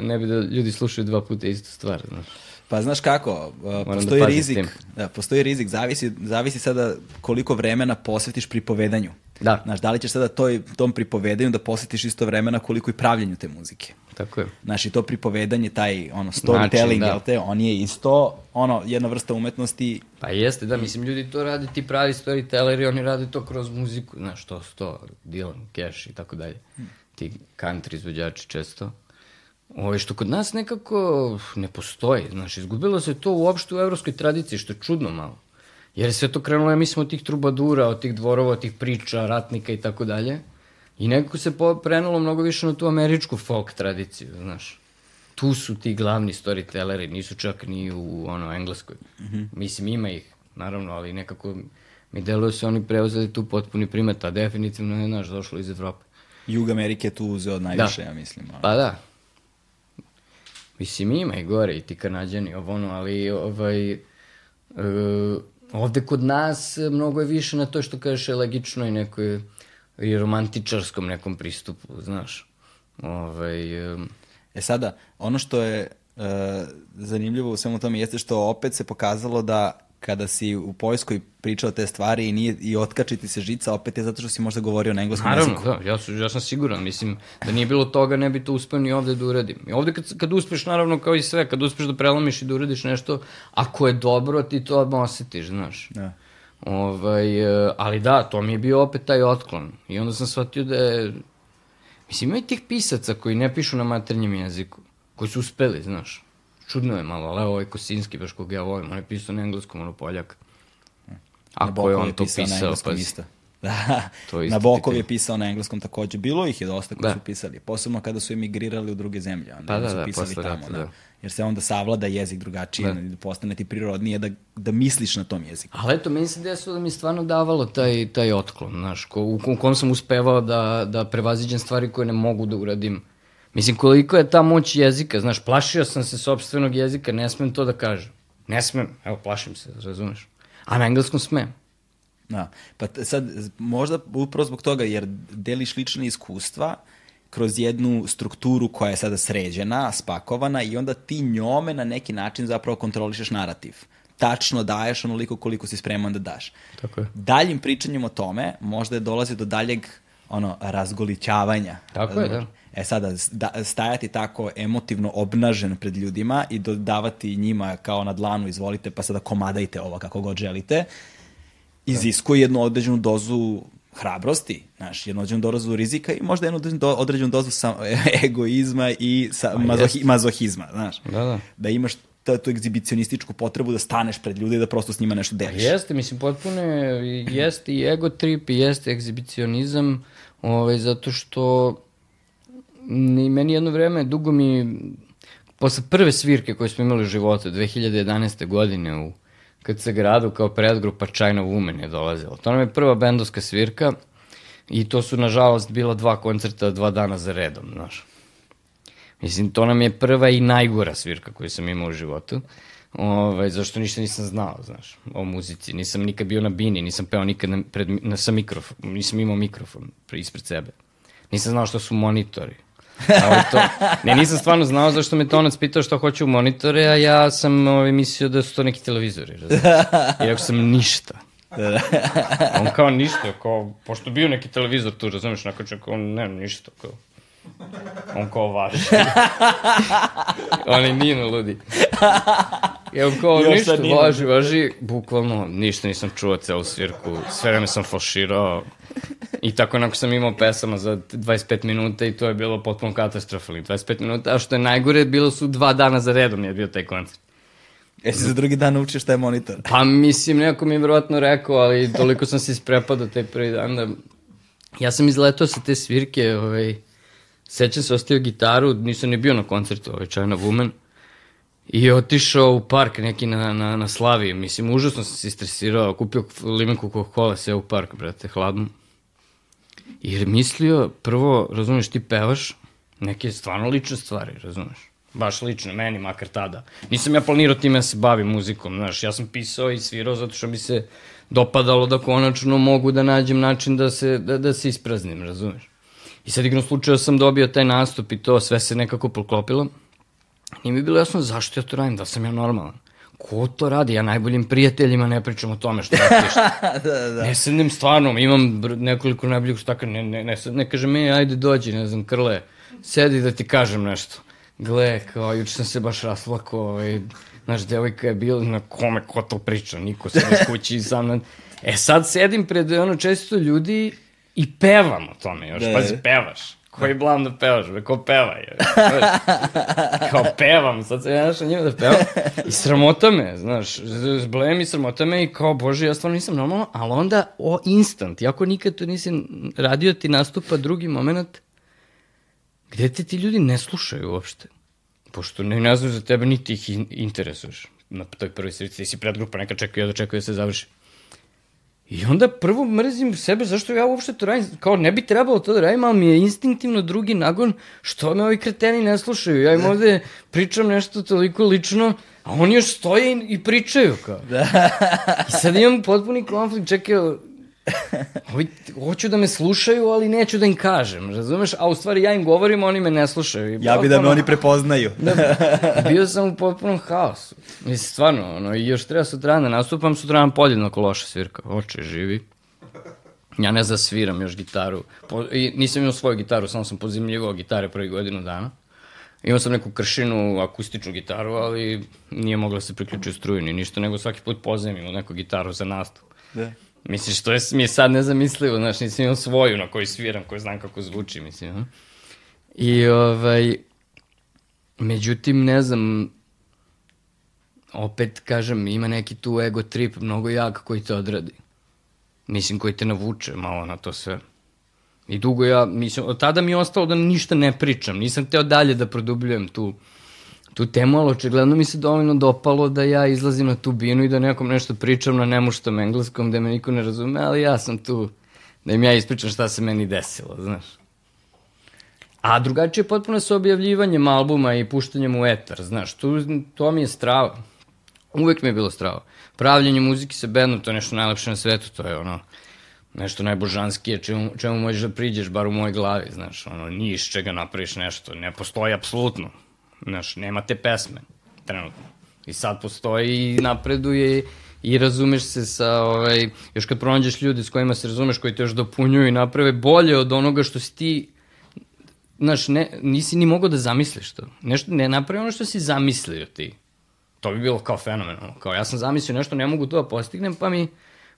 ne bi da ljudi slušaju dva puta istu stvar, znaš. Pa znaš kako, uh, postoji da rizik, da, postoji rizik, zavisi, zavisi sada koliko vremena posvetiš pripovedanju. Da. Znaš, da li ćeš sada toj, tom pripovedanju da posvetiš isto vremena koliko i pravljenju te muzike. Tako je. Znaš, i to pripovedanje, taj ono, storytelling, da. jel te, on je isto ono, jedna vrsta umetnosti. Pa jeste, da, mislim, ljudi to rade, ti pravi storytelleri, oni rade to kroz muziku, znaš, to to, Dylan, Cash i tako dalje. Hmm ti country izvođači često. Ovo, što kod nas nekako ne postoji, znaš, izgubilo se to uopšte u evropskoj tradiciji, što je čudno malo. Jer je sve to krenulo, ja mislim, od tih trubadura, od tih dvorova, od tih priča, ratnika i tako dalje. I nekako se prenulo mnogo više na tu američku folk tradiciju, znaš. Tu su ti glavni storytelleri, nisu čak ni u ono, engleskoj. Mm -hmm. Mislim, ima ih, naravno, ali nekako mi deluje se oni preuzeli tu potpuni primet, a definitivno je, znaš, došlo iz Evrope. Jug Amerike tu uzeo najviše, da. ja mislim. Ali. Pa da. Mislim, ima i gore i ti kanadjani, ovo ono, ali ovaj, uh, ovde kod nas mnogo je više na to što kažeš elegično i nekoj i romantičarskom nekom pristupu, znaš. Ovaj, um... E sada, ono što je uh, zanimljivo u svemu tome jeste što opet se pokazalo da kada si u Poljskoj pričao te stvari i, nije, i otkačiti se žica, opet je zato što si možda govorio na engleskom Naravno, jeziku. Naravno, da, ja, su, ja sam siguran, mislim, da nije bilo toga, ne bi to uspeo ni ovde da uradim. I ovde kad, kad uspeš, naravno, kao i sve, kad uspeš da prelomiš i da uradiš nešto, ako je dobro, ti to odmah osetiš, znaš. Da. Ovaj, e, ali da, to mi je bio opet taj otklon. I onda sam shvatio da je... Mislim, ima i tih pisaca koji ne pišu na maternjem jeziku, koji su uspeli, znaš čudno je malo, ali ovaj Kosinski, baš kog ja volim, on je pisao na engleskom, ono Poljak. Ako je on to pisao, pa... Isto. Da, To je isto Nabokov pitanje. je pisao na engleskom takođe. Bilo ih je dosta koji Da. su pisali. Posebno kada su emigrirali u druge zemlje. Onda Pa da, su da, pisali posle tamo. rata, da. da. Jer se onda savlada jezik drugačije, Da. da. postane ti prirodnije da, da misliš na tom jeziku. Ali eto, meni se desilo da mi je stvarno davalo taj, taj otklon, znaš, ko, u kom sam uspevao da, da prevaziđem stvari koje ne mogu da uradim. Mislim, koliko je ta moć jezika, znaš, plašio sam se sobstvenog jezika, ne smem to da kažem. Ne smem, evo, plašim se, razumeš? A na engleskom smem. Da. Pa sad, možda upravo zbog toga, jer deliš lične iskustva kroz jednu strukturu koja je sada sređena, spakovana i onda ti njome na neki način zapravo kontrolišeš narativ. Tačno daješ onoliko koliko si spreman da daš. Tako je. Daljim pričanjem o tome možda je dolazi do daljeg ono, razgolićavanja. Tako je, da. E sada, da, stajati tako emotivno obnažen pred ljudima i dodavati njima kao na dlanu, izvolite, pa sada komadajte ovo kako god želite, iziskuje jednu određenu dozu hrabrosti, znaš, jednu određenu dozu rizika i možda jednu određenu do- određenu dozu sam, egoizma i sa, mazohi, mazohizma, znaš. Da, da. Da imaš tu, tu egzibicionističku potrebu da staneš pred ljude i da prosto s njima nešto deliš. Jeste, mislim, potpuno je, jeste i ego trip i jeste egzibicionizam, ovaj, zato što ni, meni jedno vreme, dugo mi, posle prve svirke koje smo imali u životu, 2011. godine u KC gradu kao predgrupa China Woman je dolazila. To nam je prva bendovska svirka i to su nažalost bila dva koncerta dva dana za redom, znaš. Mislim, to nam je prva i najgora svirka koju sam imao u životu. Ovaj, zašto ništa nisam znao, znaš, o muzici. Nisam nikad bio na bini, nisam peo nikad na, pred, na, sa mikrofon, nisam imao mikrofon pre- ispred sebe. Nisam znao što su monitori. To, ne, nisam stvarno znao zašto me tonac pitao što hoće u monitore, a ja sam ovaj, mislio da su to neki televizori, razumiješ? I rekao sam ništa. On kao ništa, kao, pošto bio neki televizor tu, razumiješ, nakon čeka, on ne, ništa, kao. On kao važi. on je Nino ludi. I on kao Još ništa, Nino. važi, važi, bukvalno ništa nisam čuo celu svirku, sve vreme sam falširao. I tako onako sam imao pesama za 25 minuta i to je bilo potpuno katastrofalno. 25 minuta, a što je najgore, bilo su dva dana za redom je bio taj koncert. Jesi za drugi dan naučio šta je monitor? Pa mislim, neko mi je vjerojatno rekao, ali toliko sam se isprepadao taj prvi dan da... Ja sam izletao sa te svirke, ovaj, sećam se, ostavio gitaru, nisam ni bio na koncertu, ovaj, China Woman, i otišao u park neki na, na, na Slaviji. Mislim, užasno sam se istresirao, kupio limenku Coca-Cola, seo u park, brate, hladno. Jer mislio, prvo, razumeš, ti pevaš neke stvarno lične stvari, razumeš? Baš lično, meni, makar tada. Nisam ja planirao time da se bavim muzikom, znaš, ja sam pisao i svirao zato što mi se dopadalo da konačno mogu da nađem način da se, da, da se ispraznim, razumeš? I sad igrom slučaja sam dobio taj nastup i to, sve se nekako poklopilo. Nije mi bilo jasno zašto ja to radim, da sam ja normalan. Ko to radi? Ja najboljim prijateljima ne pričam o tome što radiš. da, da. Ne sednem stvarno, imam nekoliko najboljih štaka, ne, ne, ne, ne kažem, e, ajde dođi, ne znam, krle, sedi da ti kažem nešto. Gle, kao, juče sam se baš raslako, ovaj, znaš, devojka je bila, na kome, ko to priča, niko se kući sam na... E sad sedim pred ono često ljudi i pevam o tome još, Da, pazi, da. pevaš. Koji blam da pevaš, be, ko peva je. Kao pevam, sad se ja našao njima da pevam. I sramota me, znaš, zblem i sramota me i kao, bože, ja stvarno nisam normalno, ali onda o instant, jako nikad to nisam radio, ti nastupa drugi moment gde te ti ljudi ne slušaju uopšte. Pošto ne, ne znam za tebe, niti ih in, interesuješ na toj prvoj svirci. Ti si predgrupa, neka čekaju, ja da čekaju da se završi. I onda prvo mrzim sebe zašto ja uopšte to radim, kao ne bi trebalo to da radim, ali mi je instinktivno drugi nagon što me ovi kreteni ne slušaju. Ja im ovde pričam nešto toliko lično, a oni još stoje i- i pričaju kao. I sad imam potpuni konflikt, čekaj, ovi, hoću da me slušaju, ali neću da im kažem, razumeš? A u stvari ja im govorim, oni me ne slušaju. I Ja bi da me oni prepoznaju. da, bio sam u potpunom haosu. Mislim, stvarno, ono, i još treba sutradan da nastupam, sutradan podjednako loša svirka. Oče, živi. Ja ne zasviram još gitaru. Po, i nisam imao svoju gitaru, samo sam pozimljivao gitare prvih godinu dana. Imao sam neku kršinu, akustičnu gitaru, ali nije mogla da se priključi u struju ni ništa, nego svaki put pozemim u neku gitaru za nastup. Da. Misliš, to je, mi je sad nezamislivo, znaš, nisam imao svoju na kojoj sviram, koju znam kako zvuči, mislim. a? I, ovaj, međutim, ne znam, opet, kažem, ima neki tu ego trip mnogo jak koji to odradi. mislim, koji te navuče malo na to sve. I dugo ja, mislim, od tada mi je ostalo da ništa ne pričam, nisam teo dalje da produbljujem tu, tu temu, ali očigledno mi se dovoljno dopalo da ja izlazim na tu binu i da nekom nešto pričam na nemuštom engleskom, da me niko ne razume, ali ja sam tu, da im ja ispričam šta se meni desilo, znaš. A drugačije je potpuno sa objavljivanjem albuma i puštanjem u etar, znaš, tu, to mi je strava. Uvek mi je bilo strava. Pravljenje muzike sa bendom, to je nešto najlepše na svetu, to je ono, nešto najbožanskije čemu, čemu možeš da priđeš, bar u mojoj glavi, znaš, ono, ni iz čega napraviš nešto, ne postoji apsolutno, znaš, nema te pesme, trenutno. I sad postoji i napreduje i razumeš se sa, ovaj, još kad pronađeš ljudi s kojima se razumeš, koji te još dopunjuju i naprave bolje od onoga što si ti znaš, ne, nisi ni mogao da zamisliš to. Nešto, ne napravi ono što si zamislio ti. To bi bilo kao fenomenalno. Kao ja sam zamislio nešto, ne mogu to da postignem, pa mi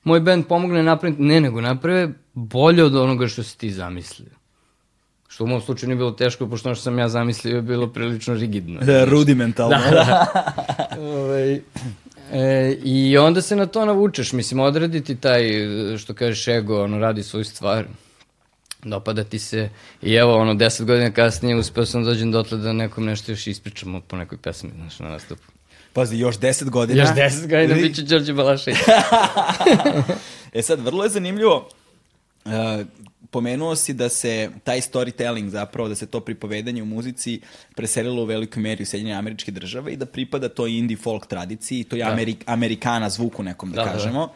moj band pomogne napraviti. Ne, nego naprave bolje od onoga što si ti zamislio. Što u mom slučaju nije bilo teško, pošto ono što sam ja zamislio je bilo prilično rigidno. Da, rudimentalno. Da, da. Ovaj, e, I onda se na to navučeš, mislim, odrediti taj, što kažeš, ego, ono, radi svoju stvar dopada ti se i evo ono deset godina kasnije uspeo sam da dođem dotle da nekom nešto još ispričamo po nekoj pesmi znaš, na nastupu. Pazi, još deset godina. Još deset godina bit će Đorđe Balašević. e sad, vrlo je zanimljivo, uh, pomenuo si da se taj storytelling zapravo, da se to pripovedanje u muzici preselilo u velikoj meri u Sjedinjene američke države i da pripada toj indie folk tradiciji, to je da. Amerik, Amerikana zvuku nekom da, da kažemo. Da, da.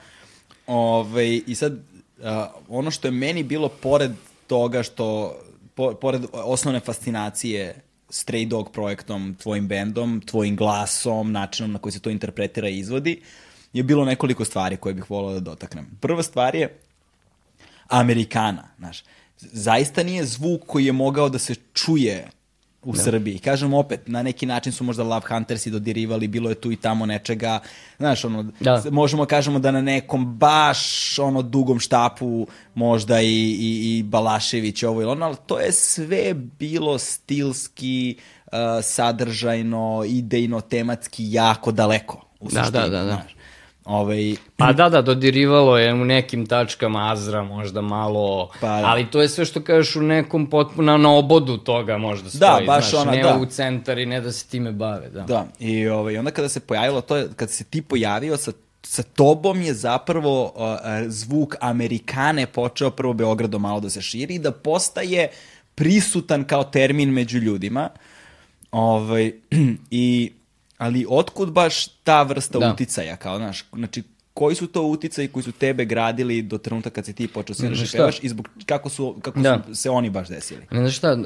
Ove, I sad, uh, ono što je meni bilo pored toga što, po, pored osnovne fascinacije Stray Dog projektom, tvojim bendom, tvojim glasom, načinom na koji se to interpretira i izvodi, je bilo nekoliko stvari koje bih volao da dotaknem. Prva stvar je Amerikana, znaš. Zaista nije zvuk koji je mogao da se čuje u da. Srbiji. Kažem opet, na neki način su možda Love Hunters i dodirivali, bilo je tu i tamo nečega, znaš, ono, da. možemo kažemo da na nekom baš ono dugom štapu možda i, i, i Balašević ovo ili ono, ali to je sve bilo stilski, uh, sadržajno, idejno, tematski jako daleko. U da, da, da, da. Znaš. Ovaj... Pa da, da, dodirivalo je u nekim tačkama Azra možda malo, pa, da. ali to je sve što kažeš u nekom potpuno na obodu toga možda da, stoji, da, baš znaš, ona, ne da. u centar i ne da se time bave. Da, da. i ovaj, onda kada se pojavilo to, je, kada se ti pojavio sa sa tobom je zapravo uh, zvuk Amerikane počeo prvo Beogradom malo da se širi i da postaje prisutan kao termin među ljudima. Ovaj, I ali otkud baš ta vrsta da. uticaja, kao, znaš, znači, koji su to uticaji koji su tebe gradili do trenutka kad si ti počeo sviraš i pevaš i zbog kako su kako da. su se oni baš desili? Ne znaš šta,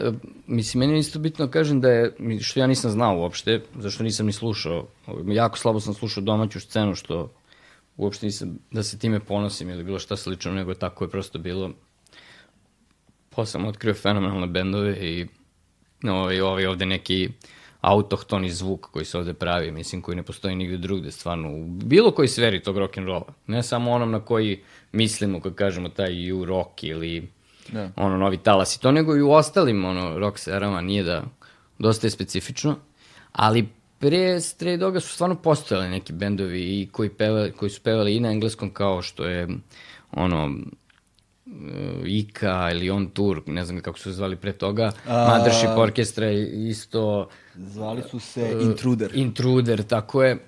mislim meni je isto bitno da kažem da je što ja nisam znao uopšte, zašto nisam ni slušao. Jako slabo sam slušao domaću scenu što uopšte nisam da se time ponosim ili bilo šta slično, nego tako je prosto bilo. Posle sam otkrio fenomenalne bendove i ovaj, ovaj ovde neki autohtoni zvuk koji se ovde pravi, mislim, koji ne postoji nigde drugde, stvarno, u bilo koji sferi tog rock'n'rolla. Ne samo onom na koji mislimo, kad kažemo taj u rock ili da. ono, novi talas i to, nego i u ostalim, ono, rock serama, nije da, dosta je specifično, ali pre Stray Doga su stvarno postojali neki bendovi i koji, peva, koji su pevali i na engleskom kao što je ono Ika ili On Tour, ne znam kako su se zvali pre toga, A... Mothership Orkestra isto... Zvali su se uh, Intruder. Intruder, tako je.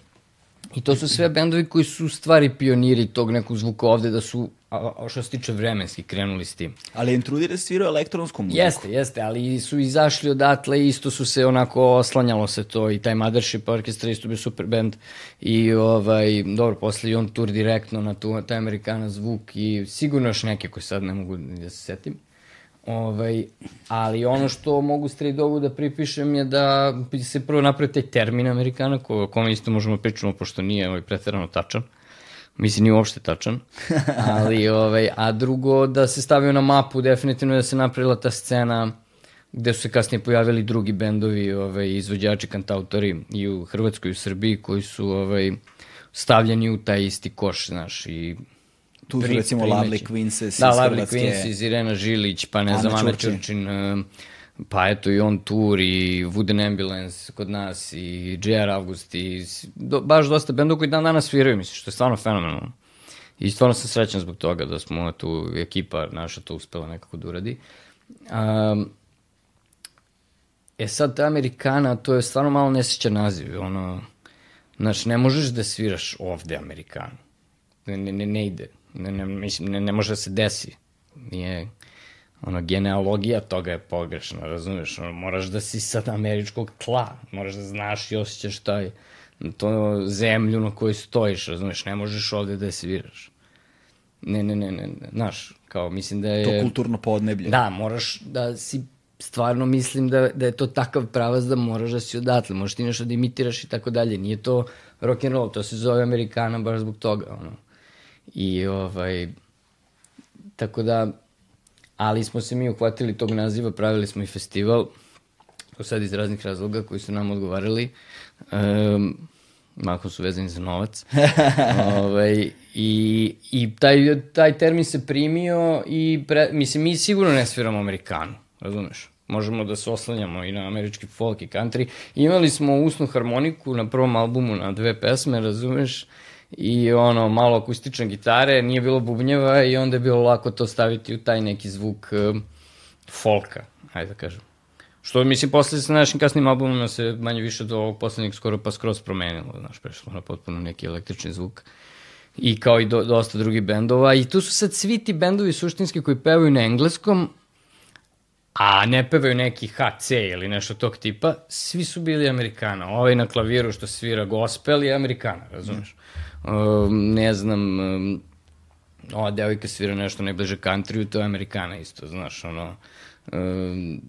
I to su sve bendovi koji su stvari pioniri tog nekog zvuka ovde, da su, a, a što se tiče vremenski, krenuli s tim. Ali Intruder je svirao elektronsku muziku. Jeste, jeste, ali su izašli odatle i isto su se onako oslanjalo se to i taj Mothership Orchestra isto bio super band i ovaj, dobro, posle i on tour direktno na tu, taj Amerikana zvuk i sigurno još neke koje sad ne mogu da se setim. Ovaj, ali ono što mogu Stray Dogu da pripišem je da se prvo napravi taj termin Amerikana, ko, o kome isto možemo pričamo, pošto nije ovaj, pretarano tačan. Mislim, nije uopšte tačan. Ali, ovaj, a drugo, da se stavio na mapu, definitivno da se napravila ta scena gde su se kasnije pojavili drugi bendovi, ovaj, izvođači, kantautori i u Hrvatskoj i u Srbiji koji su ovaj, stavljeni u taj isti koš, znaš, i Tu su recimo Lovely Quinces da, iz Lovely. Da, Quinces, Irena Žilić, pa ne znam, Ana Čurčin, uh, pa eto i on tour i Wooden Ambulance kod nas i JR August i do, baš dosta bendova koji dan danas sviraju, mislim, što je stvarno fenomenalno. I stvarno sam srećan zbog toga da smo tu, ekipa naša to uspela nekako da uradi. Um, e sad, ta Amerikana, to je stvarno malo nesjećan naziv, ono, znaš, ne možeš da sviraš ovde Amerikanu. Ne, ne, ne ide. Ne, ne, mislim, ne, ne može da se desi. Nije, ono, genealogija toga je pogrešna, razumeš? Ono, moraš da si sad američkog tla, moraš da znaš i osjećaš taj, to zemlju na kojoj stojiš, razumeš? Ne možeš ovde da sviraš. Ne, ne, ne, ne, ne, znaš, kao mislim da je... To kulturno podneblje. Da, moraš da si stvarno mislim da, da je to takav pravac da moraš da si odatle, možeš ti nešto da imitiraš i tako dalje. Nije to rock and roll, to se zove Amerikana baš zbog toga, ono. I ovaj, tako da, ali smo se mi uhvatili tog naziva, pravili smo i festival, to sad iz raznih razloga koji su nam odgovarali, um, mahom su vezani za novac. ovaj, I i taj, taj termin se primio i, pre, mislim, mi sigurno ne sviramo Amerikanu, razumeš? Možemo da se oslanjamo i na američki folk i country. Imali smo usnu harmoniku na prvom albumu na dve pesme, razumeš? I ono, malo akustične gitare, nije bilo bubnjeva i onda je bilo lako to staviti u taj neki zvuk um, folka, ajde da kažem. Što, mislim, posle sa našim kasnim albumima se manje više do ovog poslednjeg skoro pa skroz promenilo, znaš, prešlo na potpuno neki električni zvuk. I kao i do, dosta drugih bendova. I tu su sad svi ti bendovi suštinski koji pevaju na engleskom, a ne pevaju neki HC ili nešto tog tipa, svi su bili Amerikana. Ovaj na klaviru što svira gospel je Amerikana, razumeš? Mm. Uh, ne znam, um, ova devojka svira nešto najbliže countryu, to je Amerikana isto, znaš, ono... Um,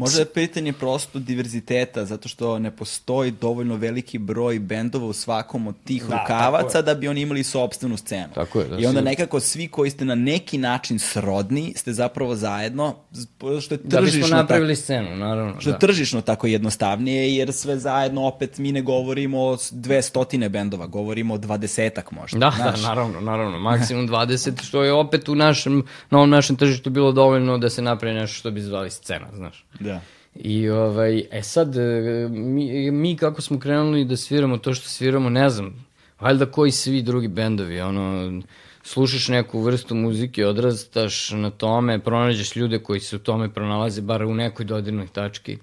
Možda je pitanje prosto diverziteta, zato što ne postoji dovoljno veliki broj bendova u svakom od tih da, rukavaca da bi oni imali sobstvenu scenu. Tako je, da, I onda nekako svi koji ste na neki način srodni, ste zapravo zajedno, što je tržišno... Da bismo napravili tako, scenu, naravno. Što je da. tržišno tako jednostavnije, jer sve zajedno opet mi ne govorimo o dve stotine bendova, govorimo o dvadesetak možda. Da, da znaš. da, naravno, naravno, maksimum 20, što je opet u našem, na ovom našem tržištu bilo dovoljno da se napravi nešto što bi zvali scena, znaš. Da. I ovaj, e sad, e, mi, mi kako smo krenuli da sviramo to što sviramo, ne znam, valjda koji svi drugi bendovi, ono, slušaš neku vrstu muzike, odrastaš na tome, pronađeš ljude koji se u tome pronalaze, bar u nekoj dodirnoj tački.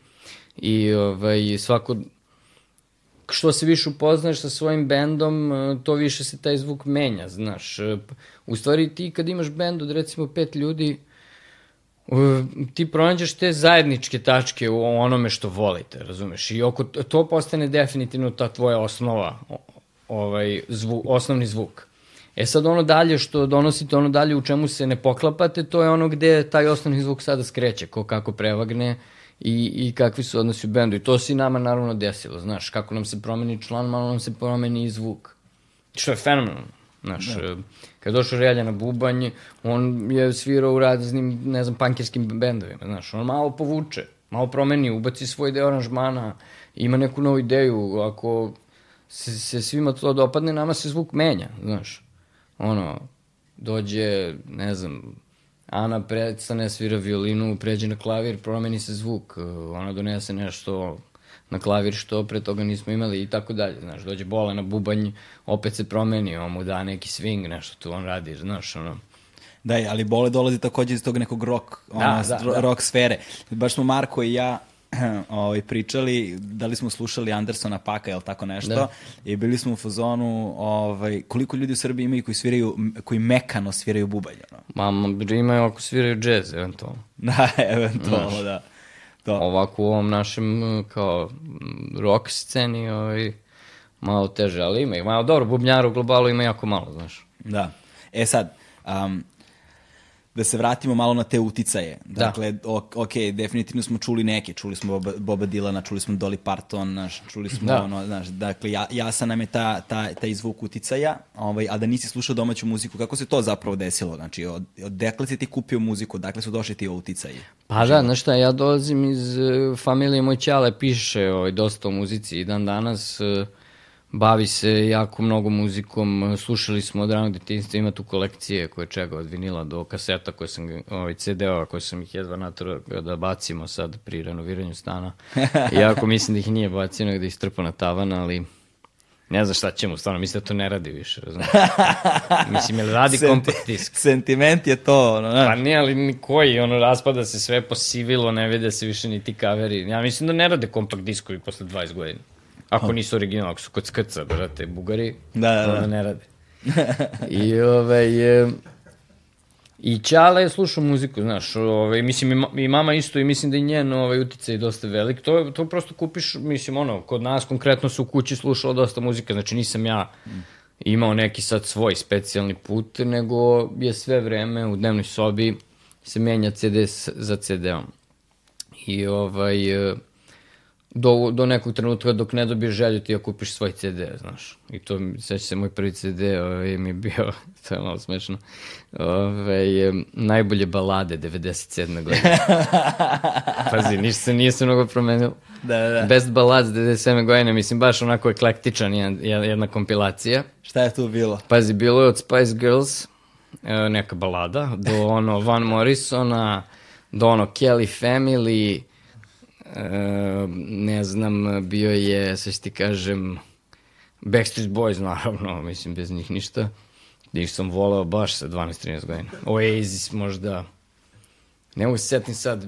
I ovaj, svako, što se više upoznaš sa svojim bendom, e, to više se taj zvuk menja, znaš. E, u stvari ti kad imaš bend od recimo pet ljudi, ti pronađeš te zajedničke tačke u onome što volite, razumeš? I oko to postane definitivno ta tvoja osnova, ovaj zvuk, osnovni zvuk. E sad ono dalje što donosite, ono dalje u čemu se ne poklapate, to je ono gde taj osnovni zvuk sada skreće, ko kako prevagne i, i kakvi su odnosi u bendu. I to se i nama naravno desilo, znaš, kako nam se promeni član, malo nam se promeni i zvuk. Što je fenomenalno. Znaš, da. Kad je došao Relja na bubanj, on je svirao u raznim, ne znam, pankerskim bendovima, znaš, on malo povuče, malo promeni, ubaci svoj deo aranžmana, ima neku novu ideju, ako se, se svima to dopadne, nama se zvuk menja, znaš. Ono, dođe, ne znam, Ana predstane, svira violinu, pređe na klavir, promeni se zvuk, ona donese nešto na klavir što pre toga nismo imali i tako dalje, znaš, dođe bola na bubanj, opet se promeni, on mu da neki swing, nešto tu on radi, znaš, ono. Da, ali bole dolazi takođe iz tog nekog rock, da, ono, da, da. rock sfere. Baš smo Marko i ja ovaj, pričali, da li smo slušali Andersona Paka, jel tako nešto, da. i bili smo u fazonu ovaj, koliko ljudi u Srbiji imaju koji sviraju, koji mekano sviraju bubanj. Ono. Ma, imaju ako sviraju džez, eventualno. Da, eventualno, Znaš. da. Da. Ovako u ovom našem kao rock sceni ovaj, malo teže, ali ima. Malo dobro, bubnjara u globalu ima jako malo, znaš. Da. E sad, um, da se vratimo malo na te uticaje. Da. Dakle, da. ok, definitivno smo čuli neke, čuli smo Boba, Boba Dilana, čuli smo Dolly Parton, naš, čuli smo da. ono, znaš, dakle, ja, jasan nam je ta, ta, taj zvuk uticaja, ovaj, a da nisi slušao domaću muziku, kako se to zapravo desilo? Znači, od, od dekle si ti kupio muziku, dakle su došli ti uticaji? Pa da, znaš šta, ja dolazim iz uh, familije, moj ćale piše ovaj, dosta o muzici i dan danas... Uh, bavi se jako mnogo muzikom, slušali smo od ranog detinjstva, ima tu kolekcije koje čega, od vinila do kaseta koje sam, ovaj, CD-ova koje sam ih jedva natura da bacimo sad pri renoviranju stana. Iako mislim da ih nije bacio, nego da ih strpa na tavan, ali Ne znam šta ćemo, stvarno, mislim da to ne radi više, razumiješ? mislim, jel radi Senti- kompakt disk? Sentiment je to, ono, Pa znaš. nije, ali ni koji, ono, raspada se sve posivilo, ne vide se više ni ti kaveri. Ja mislim da ne rade kompakt diskovi posle 20 godina. Ako nisu original, ako su kod skrca, brate, bugari, Da, da, da. ne rade. I, ovaj, e, I Ćala je slušao muziku, znaš, ovaj, mislim i, ma, i mama isto i mislim da i njen ovaj, uticaj je dosta velik. To, to prosto kupiš, mislim, ono, kod nas konkretno se u kući slušalo dosta muzika, znači nisam ja imao neki sad svoj specijalni put, nego je sve vreme u dnevnoj sobi se menja CD za CD-om. I ovaj, e, do, do nekog trenutka dok ne dobiješ želju ti da kupiš svoj CD, znaš. I to, seća se, moj prvi CD ovaj, mi je bio, to je malo smešno, ovaj, em, najbolje balade 97. godine. Pazi, ništa se nije se mnogo promenilo. Da, da, da. Best Ballads 97. godine, mislim, baš onako eklektičan jedan, jedna kompilacija. Šta je tu bilo? Pazi, bilo je od Spice Girls, e, neka balada, do ono Van Morrisona, do ono Kelly Family, ne znam, bio je, ću ti kažem, Backstreet Boys, naravno, mislim, bez njih ništa. Njih sam voleo baš sa 12-13 godina. Oasis možda, ne mogu se setim sad,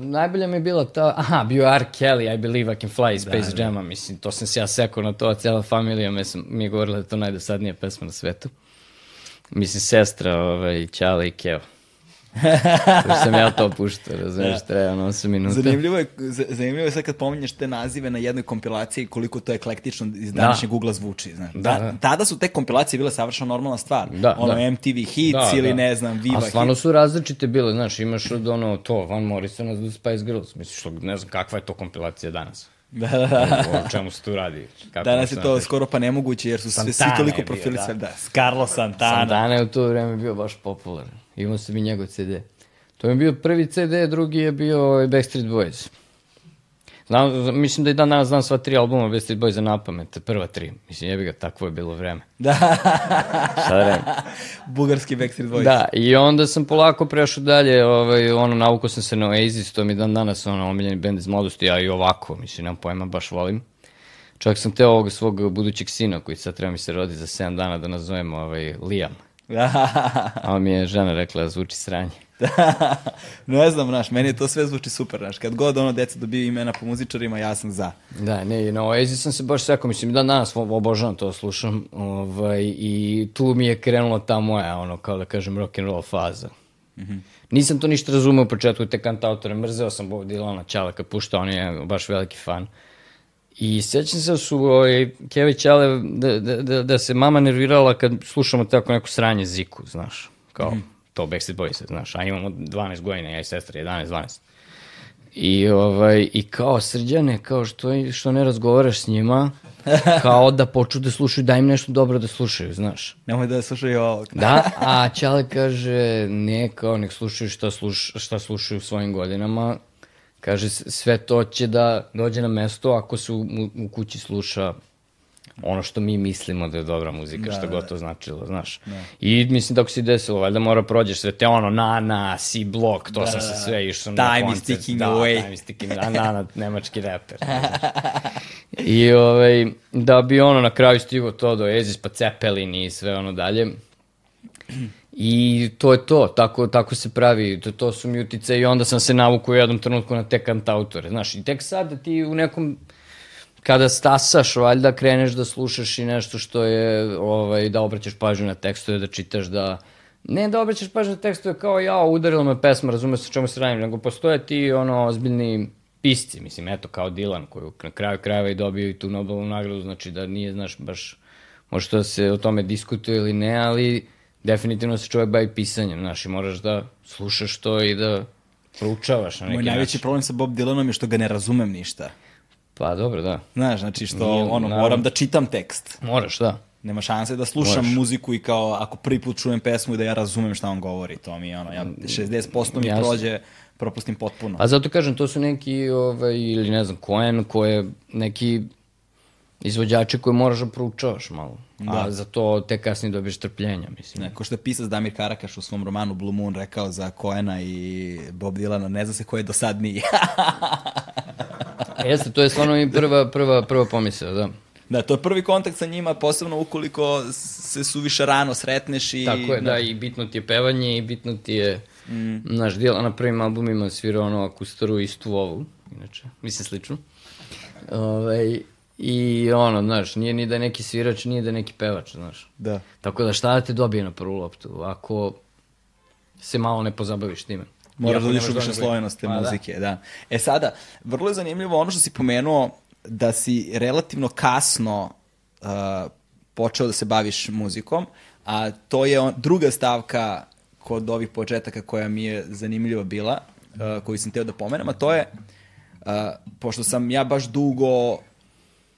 najbolja mi je bila ta, aha, bio je R. Kelly, I Believe I Can Fly, iz Space da, Jama, mislim, to sam se ja sekao na to, a cijela familija me sam, mi je govorila da je to najdosadnija pesma na svetu. Mislim, sestra, ovaj, Ćala i Keo. Sam ja to puštao, razumiješ, treba ono 8 minuta. Zanimljivo je, zanimljivo je sad kad pominješ te nazive na jednoj kompilaciji koliko to eklektično iz današnjeg ugla zvuči. Znaš. Da, Da, da. Tada su te kompilacije bile savršeno normalna stvar. Da, ono da. MTV Hits ili ne znam, Viva A stvarno Hits. su različite bile, znaš, imaš od ono to, Van Morrisona do Spice Girls, misliš, što, ne znam kakva je to kompilacija danas. Da, da, da. O čemu se tu radi? Kako Danas je to napravi? skoro pa nemoguće jer su sve, svi Santana toliko profilisali. da. Da. Carlos Santana. Santana je u to vreme bio baš popularan. Imao sam i njegov CD. To mi je bio prvi CD, drugi je bio ovaj, Backstreet Boys. Znam, mislim da i dan danas znam sva tri albuma Backstreet Boys na pamet, prva tri. Mislim, jebi ga, takvo je bilo vreme. Da. Šta da radim? Bugarski Backstreet Boys. Da, i onda sam polako prešao dalje, ovaj, ono, naukao sam se na Oasis, to mi dan danas ono, omiljeni bend iz mladosti, ja i ovako, mislim, nemam pojma, baš volim. Čak sam teo ovog svog budućeg sina, koji sad treba mi se rodi za 7 dana, da nazovem ovaj, Liam. A mi je žena rekla da zvuči sranje. ne znam, znaš, meni to sve zvuči super, znaš. Kad god ono deca dobiju imena po muzičarima, ja sam za. Da, ne, na Oasis sam se baš sekao, mislim, dan danas obožavam to, slušam, ovaj, i tu mi je krenula ta moja, ono, kao da kažem, rock and roll faza. Nisam to ništa razumeo u početku, te kantautore, mrzeo sam Bob Dylana, Ćala kad pušta, on je baš veliki fan. I sjećam se da su ovaj, Kevi Ćale, da, da, da, da se mama nervirala kad slušamo tako neko sranje ziku, znaš, kao to Backstreet Boys, znaš, a imamo 12 godina, ja i sestra 11, 12. I, ovaj, I kao srđane, kao što, što ne razgovaraš s njima, kao da počnu da slušaju, daj im nešto dobro da slušaju, znaš. Nemoj da slušaju ovog. Da, a Ćale kaže, ne, kao nek slušaju šta, sluš, šta slušaju u svojim godinama. Kaže, sve to će da dođe na mesto ako se u, u kući sluša ono što mi mislimo da je dobra muzika, da, što god to značilo, znaš. I mislim da ako si desilo, valjda mora prođeš sve te ono, na, na, si blok, to sam se sve išao na Time is koncert. ticking da, away. Time is ticking, na, na, na, nemački reper. I ovaj, da bi ono na kraju stigo to do Ezis, pa Cepelin i sve ono dalje. I to je to, tako, tako se pravi, to, to su mi utice i onda sam se navukao u jednom trenutku na te kantautore, znaš, i tek sad ti u nekom, kada stasaš, valjda kreneš da slušaš i nešto što je, ovaj, da obraćaš pažnju na tekstove, da čitaš, da, ne da obraćaš pažnju na tekstove kao ja, udarila me pesma, razume se čemu se radim, nego postoje ti, ono, ozbiljni pisci, mislim, eto, kao Dylan, koji na kraju krajeva i dobio i tu Nobelovu nagradu, znači da nije, znaš, baš, možda da se o tome diskutuje ili ne, ali definitivno se čovjek bavi pisanjem, znaš, i moraš da slušaš to i da proučavaš na neki Moj način. najveći problem sa Bob Dylanom je što ga ne razumem ništa. Pa dobro, da. Znaš, znači što Nije, ono, naravno. moram da čitam tekst. Moraš, da. Nema šanse da slušam Moraš. muziku i kao ako prvi put čujem pesmu i da ja razumem šta on govori. To mi je ono, ja 60% mi Jasno. prođe, propustim potpuno. Pa zato kažem, to su neki, ovaj, ili ne znam, Cohen, koje neki izvođači koje moraš da proučavaš malo. Da. A za to te kasnije dobiješ trpljenja, mislim. Ne, ko što je pisac Damir Karakaš u svom romanu Blue Moon rekao za Koena i Bob Dylana, ne zna se ko je dosadniji. Jeste, to je stvarno i prva, prva, prva pomisla, da. Da, to je prvi kontakt sa njima, posebno ukoliko se suviše rano sretneš i... Tako je, da, i bitno ti je pevanje i bitno ti je, mm. znaš, dijela na prvim albumima svirao ono akustaru istu ovu, inače, mislim slično. Ove, I ono, znaš, nije ni da je neki svirač, nije da je neki pevač, znaš. Da. Tako da šta da ti dobije na prvu loptu, ako se malo ne pozabaviš time. Moraš da uđeš u nemaš više te Pa, da. muzike, da. E sada, vrlo je zanimljivo ono što si pomenuo da si relativno kasno uh, počeo da se baviš muzikom, a to je on, druga stavka kod ovih početaka koja mi je zanimljiva bila, uh, koju sam teo da pomenem, a to je, uh, pošto sam ja baš dugo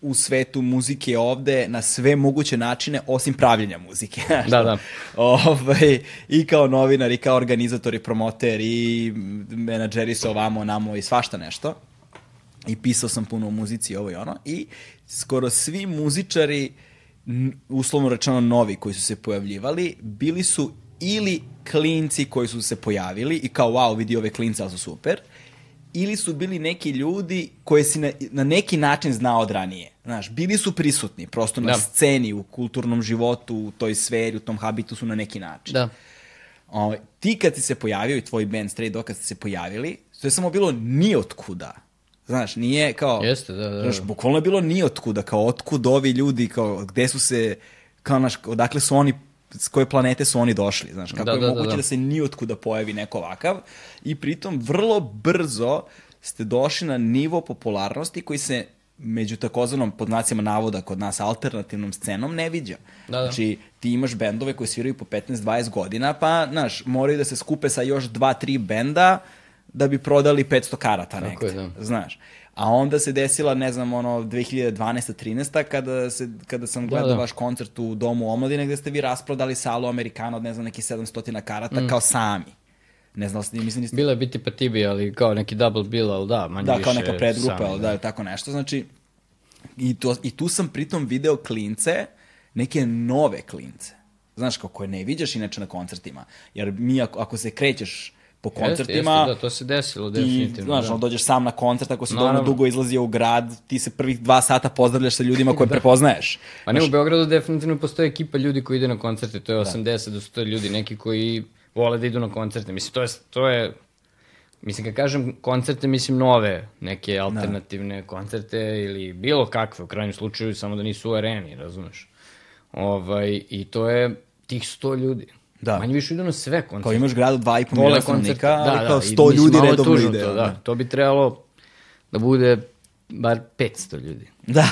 u svetu muzike ovde na sve moguće načine osim pravljenja muzike. Da, da. Ovaj, I kao novinar, i kao organizator, i promoter, i menadžeri su ovamo, namo i svašta nešto. I pisao sam puno o muzici, ovo i ono. I skoro svi muzičari, uslovno rečeno novi, koji su se pojavljivali, bili su ili klinci koji su se pojavili i kao wow, vidi ove klince, ali su super, ili su bili neki ljudi koje si na, na neki način znao od ranije. Znaš, bili su prisutni prosto na Da. sceni, u kulturnom životu, u toj sferi, u tom habitusu na neki način. Da. Ovaj, ti kad si se pojavio i tvoj band Stray Dog kad ste se pojavili, to je samo bilo ni otkuda. Znaš, nije kao... Jeste, da, da, da. Znaš, bukvalno je bilo ni otkuda, kao otkud ovi ljudi, kao gde su se, kao znaš, odakle su oni, s koje planete su oni došli, znaš, kako Da, je da, da, moguće da, da. se ni otkuda pojavi neko ovakav i pritom vrlo brzo ste došli na nivo popularnosti koji se među takozvanom, pod znacima navoda, kod nas alternativnom scenom ne viđa. Da, da. Znači, ti imaš bendove koji sviraju po 15-20 godina, pa, znaš, moraju da se skupe sa još 2-3 benda da bi prodali 500 karata Tako negde. je, da. Znaš. A onda se desila, ne znam, ono, 2012-13 kada, se, kada sam gledao da. vaš koncert u Domu omladine gde ste vi rasprodali salu Amerikana od, ne znam, nekih 700 karata Mm. kao sami. Ne znam, da mislim, niste Bila je biti pa tibi, ali kao neki double bill, ali da, manje Da, više kao neka predgrupa, sami, ali da, tako nešto. Znači, i, to, i tu sam pritom video klince, neke nove klince. Znaš, kao koje ne viđaš inače na koncertima. Jer mi, ako, ako se krećeš po Jeste, koncertima, jeste, da, to se desilo, ti, definitivno. znaš, da. dođeš sam na koncert, ako si dovoljno dugo izlazio u grad, ti se prvih dva sata pozdravljaš sa ljudima koje prepoznaješ. Pa ne, u Beogradu definitivno postoji ekipa ljudi koji ide na koncerte, to je 80 do 100 ljudi, neki koji vole da idu na koncerte. Mislim, to je, to je Mislim, kad kažem koncerte, mislim nove, neke alternativne koncerte ili bilo kakve, u krajnjem slučaju, samo da nisu u areni, razumeš? Ovaj, I to je tih 100 ljudi. Da. Manje više idu na sve koncerte. Kao imaš grad od 2,5 Vole miliona stanovnika, ali kao i 100 mislim, ljudi redovno ide. To, da. to bi trebalo da bude bar 500 ljudi. Da,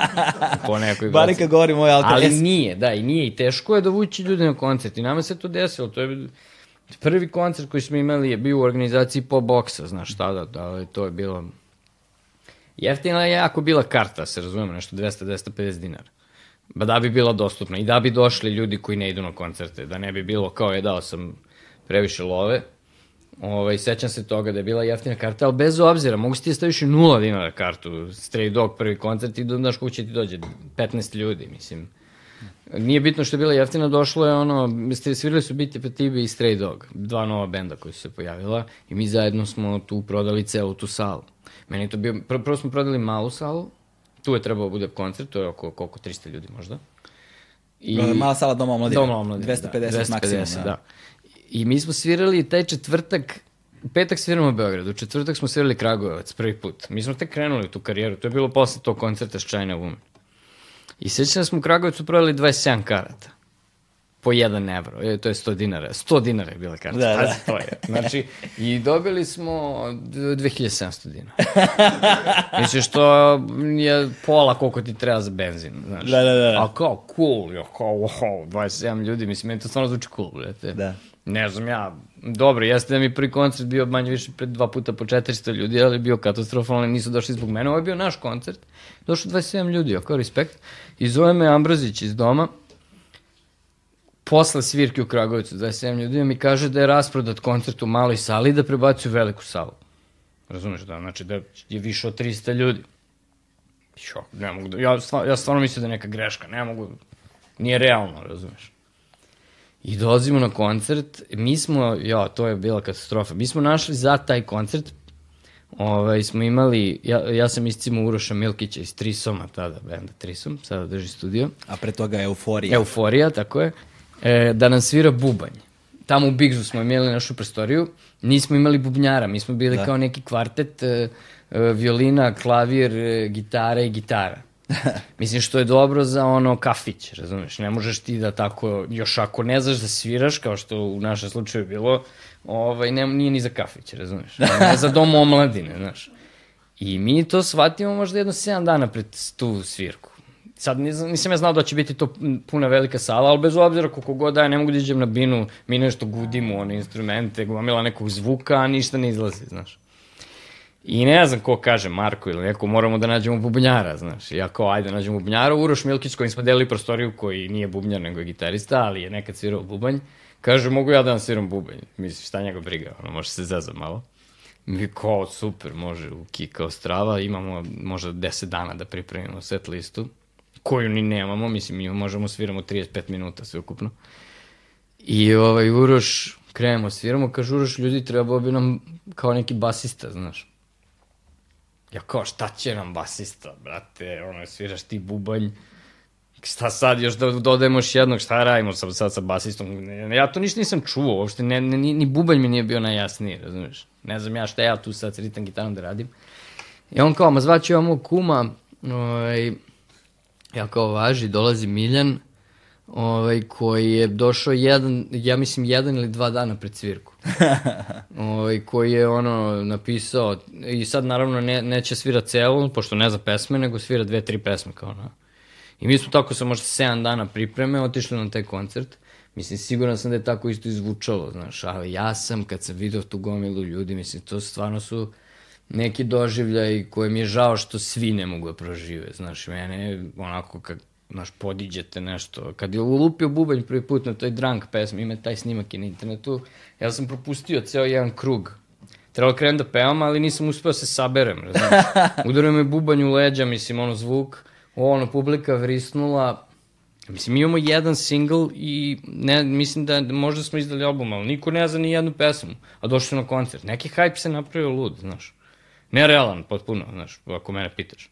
Po nekoj bari godini. kad govorim ovaj alter. Ali nije, da, i nije. I teško je dovući ljude na koncert. I nama se to desilo. To je prvi koncert koji smo imali je bio u organizaciji po boksa, znaš tada, da, to je bilo... Jeftina je jako bila karta, se razumemo, nešto 200-250 dinara. Da bi bila dostupna i da bi došli ljudi koji ne idu na koncerte, da ne bi bilo kao je dao sam previše love. Ovaj, sećam se toga da je bila jeftina karta, ali bez obzira, mogu si ti da staviš i nula dinara kartu, Stray Dog prvi koncert i do- znaš kako će ti dođe, 15 ljudi, mislim. Nije bitno što je bila jeftina, došlo je ono, svirali su Biti Petibi i Stray Dog, dva nova benda koji su se pojavila i mi zajedno smo tu prodali celu tu salu. Meni to bio, prvo smo prodali malu salu, tu je trebao da bude koncert, to je oko koliko 300 ljudi možda. I, Mala sala Doma omladine. Doma omladine, 250, maksimum. Da. da. I mi smo svirali taj četvrtak, u petak sviramo u Beogradu, u četvrtak smo svirali Kragujevac prvi put. Mi smo tek krenuli u tu karijeru, to je bilo posle tog koncerta s China Woman. I sećam da smo u Kragujevcu prodali 27 karata. Po 1 evro, e, to je 100 dinara. 100 dinara je bila karta, Da, da. pazi, to je. Znači, i dobili smo d- 2700 dinara. Mislim što je pola koliko ti treba za benzin, znaš. Da, da, da. A kao, cool, jo, kao, wow, 27 ljudi, mislim, meni to stvarno zvuči cool, brate. Da. Ne znam ja, dobro, jeste da mi prvi koncert bio manje više pred dva puta po 400 ljudi, ali bio katastrofalno, nisu došli zbog mene, ovo je bio naš koncert, došlo 27 ljudi, ako respekt, i zove me Ambrozić iz doma, posle svirke u Kragovicu, 27 ljudi, mi kaže da je rasprodat koncert u maloj sali i da prebaci u veliku salu. Razumeš da? Znači da je više od 300 ljudi. Šok, ne mogu da, ja, stvarno, ja stvarno mislim da je neka greška, ne mogu, nije realno, razumeš. I dolazimo na koncert, mi smo, ja, to je bila katastrofa, mi smo našli za taj koncert ovaj, smo imali, ja, ja sam iscimo Uroša Milkića iz Trisoma tada, benda Trisom, sada drži studio. A pre toga euforija. Euforija, tako je, e, da nam svira bubanj. Tamo u Bigzu smo imali našu prostoriju, nismo imali bubnjara, mi smo bili da. kao neki kvartet, e, e, violina, klavir, e, gitara i gitara. Mislim što je dobro za ono kafić, razumeš? Ne možeš ti da tako, još ako ne znaš da sviraš, kao što u našem slučaju bilo, ovaj, ne, nije ni za kafić, razumeš? Ne za dom omladine, znaš. I mi to shvatimo možda jedno 7 dana pred tu svirku. Sad nisam, nisam ja znao da će biti to puna velika sala, ali bez obzira koliko god da ja ne mogu da iđem na binu, mi nešto gudimo, one instrumente, gomila nekog zvuka, a ništa ne izlazi, znaš. I ne znam ko kaže, Marko ili neko, moramo da nađemo bubnjara, znaš. I ja kao, ajde, nađemo bubnjara. Uroš Milkić, kojim smo delili prostoriju, koji nije bubnjar, nego je gitarista, ali je nekad svirao bubanj, kaže, mogu ja da vam sviram bubanj. Misliš, šta njega briga, ono, može se zezati malo. Mi kao, super, može, u Kika Ostrava, imamo možda 10 dana da pripremimo set listu, koju ni nemamo, mislim, mi možemo sviramo 35 minuta sve ukupno. I ovaj, Uroš, krenemo, sviramo, kaže Uroš, ljudi, trebao bi nam kao neki basista, znaš. Ja kao, šta će nam basista, brate, ono, sviraš ti bubanj, šta sad još da dodajemo još jednog, šta radimo sad, sad sa basistom? Ja to ništa nisam čuo, uopšte ne, ne, ni, ni bubanj mi nije bio najjasniji, razumiješ? Ne znam ja šta ja tu sad s ritam gitarom da radim. I on kao, ma zvaću ja kuma, ovaj, ja kao važi, dolazi Miljan, ovaj, koji je došao jedan, ja mislim jedan ili dva dana pred svirku. ovaj, koji je ono napisao, i sad naravno ne, neće svira celu, pošto ne zna pesme, nego svira dve, tri pesme kao ono. I mi smo tako sa možda 7 dana pripreme otišli na taj koncert. Mislim, siguran sam da je tako isto izvučalo, znaš, ali ja sam, kad sam vidio tu gomilu ljudi, mislim, to stvarno su neki doživljaj koje mi je žao što svi ne mogu da prožive, znaš, mene, onako, kad, znaš, podiđete nešto. Kad je ulupio bubanj prvi put na toj drunk pesmi, ima taj snimak i na internetu, ja sam propustio ceo jedan krug. Trebalo krenem da pevam, ali nisam uspeo da se saberem, znaš. Udario me bubanj u leđa, mislim, ono zvuk, ono, publika vrisnula, Mislim, mi imamo jedan single i ne, mislim da možda smo izdali album, ali niko ne zna ni jednu pesmu, a došli na koncert. Neki hype se napravio lud, znaš. Nerealan, potpuno, znaš, ako mene pitaš.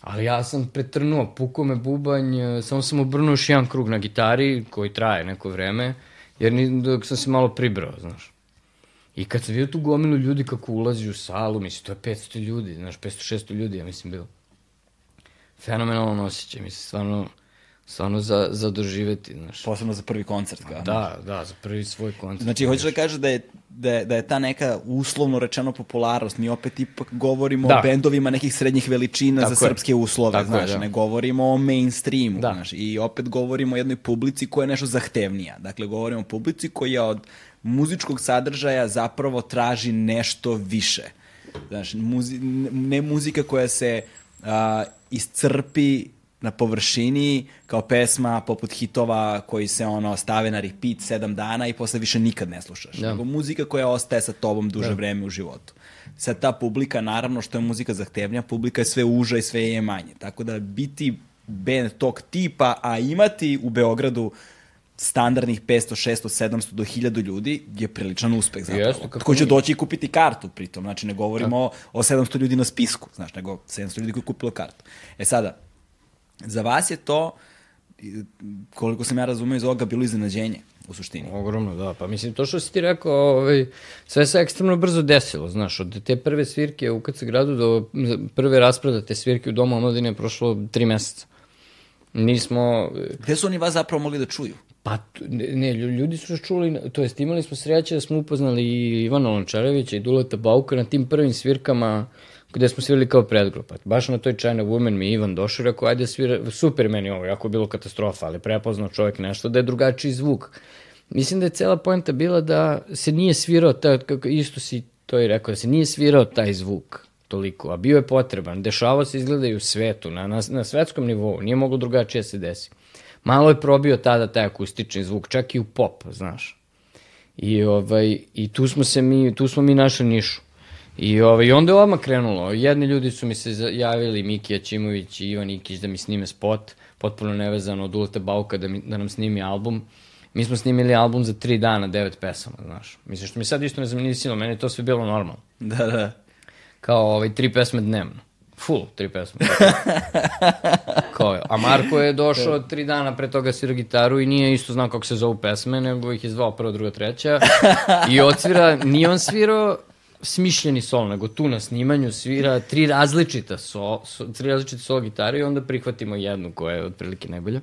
Ali ja sam pretrnuo, pukao me bubanj, e, samo sam obrnuo još jedan krug na gitari, koji traje neko vreme, jer ni, dok sam se malo pribrao, znaš. I kad sam vidio tu gomilu ljudi kako ulazi u salu, mislim, to je 500 ljudi, znaš, 500-600 ljudi, ja mislim, bilo. Fenomenalan osjećaj, mislim, stvarno, stvarno za, za doživeti, znaš. Posebno za prvi koncert, kao. Da, da, za prvi svoj koncert. Znači, hoćeš da kažeš da je, da, je, da je ta neka uslovno rečeno popularnost, mi opet ipak govorimo Da. o bendovima nekih srednjih veličina Tako za je. srpske uslove, Tako je, znaš, da. ne govorimo o mainstreamu, Da. znaš, i opet govorimo o jednoj publici koja je nešto zahtevnija. Dakle, govorimo o publici koja od muzičkog sadržaja zapravo traži nešto više. Znaš, muzi, ne muzika koja se a, iscrpi na površini kao pesma poput hitova koji se ono stave na repeat sedam dana i posle više nikad ne slušaš. Da. Nego muzika koja ostaje sa tobom duže vreme u životu. Sad ta publika, naravno što je muzika zahtevnija, publika je sve uža i sve je manje. Tako da biti band tog tipa, a imati u Beogradu standardnih 500, 600, 700 do 1000 ljudi je priličan uspeh zapravo. Jeste, kako Tko će doći i kupiti kartu pritom. Znači ne govorimo o 700 ljudi na spisku, znaš, nego 700 ljudi koji je kupilo kartu. E sada, za vas je to, koliko sam ja razumeo iz ovoga, bilo iznenađenje u suštini. Ogromno, da. Pa mislim, to što si ti rekao, ovaj, sve se ekstremno brzo desilo, znaš, od te prve svirke u KC gradu do prve raspredate svirke u Domu omladine je prošlo tri meseca. Nismo, Gde su oni vas zapravo mogli da čuju? pa ne, ne, lju- ljudi su čuli, to jest imali smo sreće da smo upoznali i Ivana Lončarevića i Duleta Bauka na tim prvim svirkama gde smo svirali kao predgrupa. Baš na toj China Woman mi Ivan došao i rekao, ajde svira, super meni ovo, jako je bilo katastrofa, ali prepoznao čovjek nešto, da je drugačiji zvuk. Mislim da je cela poenta bila da se nije svirao, ta, kako isto si to i rekao, da se nije svirao taj zvuk toliko, a bio je potreban. Dešavao se izgleda i u svetu, na, na, na svetskom nivou, nije moglo drugačije da se desi. Malo je probio tada taj akustični zvuk, čak i u pop, znaš. I, ovaj, i tu smo se mi, tu smo mi našli nišu. I, ovaj, onda je odmah krenulo. Jedni ljudi su mi se javili, Miki Jačimović i Ivan Ikić, da mi snime spot, potpuno nevezano od Ulete Bauka da, mi, da nam snimi album. Mi smo snimili album za tri dana, devet pesama, znaš. Mislim, što mi sad isto ne zamislilo, meni je to sve bilo normalno. Da, da. kao ovaj, tri pesme dnevno. Full, tri pesme. Kao. A Marko je došao tri dana pre toga svira gitaru i nije isto znao kako se zovu pesme, nego ih je zvao prva, druga, treća. I odsvira, nije on svirao smišljeni sol, nego tu na snimanju svira tri različita so, so, tri različite sol gitare i onda prihvatimo jednu koja je otprilike najbolja.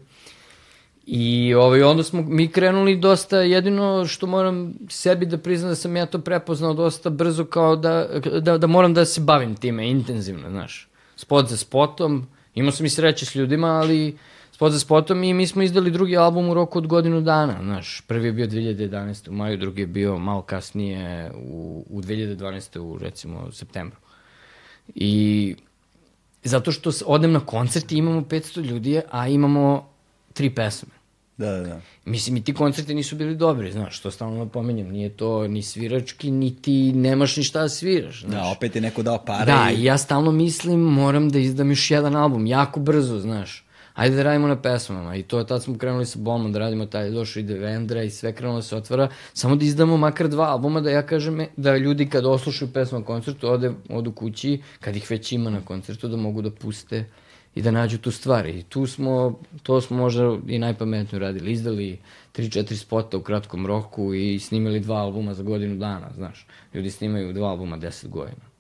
I ovaj, onda smo mi krenuli dosta, jedino što moram sebi da priznam da sam ja to prepoznao dosta brzo kao da, da, da moram da se bavim time intenzivno, znaš. Spot za spotom, imao sam i sreće s ljudima, ali spot za spotom i mi smo izdali drugi album u roku od godinu dana, znaš. Prvi je bio 2011. u maju, drugi je bio malo kasnije u, u 2012. u recimo septembru. I zato što odem na koncert i imamo 500 ljudi, a imamo tri pesme. Da, da, da. Mislim, i ti koncerti nisu bili dobri, znaš, to stalno napomenjem, nije to ni svirački, ni ti nemaš ni šta da sviraš, znaš. Da, opet je neko dao pare. Da, i ja stalno mislim, moram da izdam još jedan album, jako brzo, znaš. Ajde da radimo na pesmama i to tad smo krenuli sa Bolmom da radimo taj, došao ide Vendra i sve krenulo da se otvara, samo da izdamo makar dva albuma da ja kažem da ljudi kad oslušaju pesmu na koncertu ode, odu kući, kad ih već ima na koncertu da mogu da puste i da nađu tu stvar. I tu smo, to smo možda i najpametnije radili. Izdali 3-4 spota u kratkom roku i snimili dva albuma za godinu dana, znaš. Ljudi snimaju dva albuma 10 godina.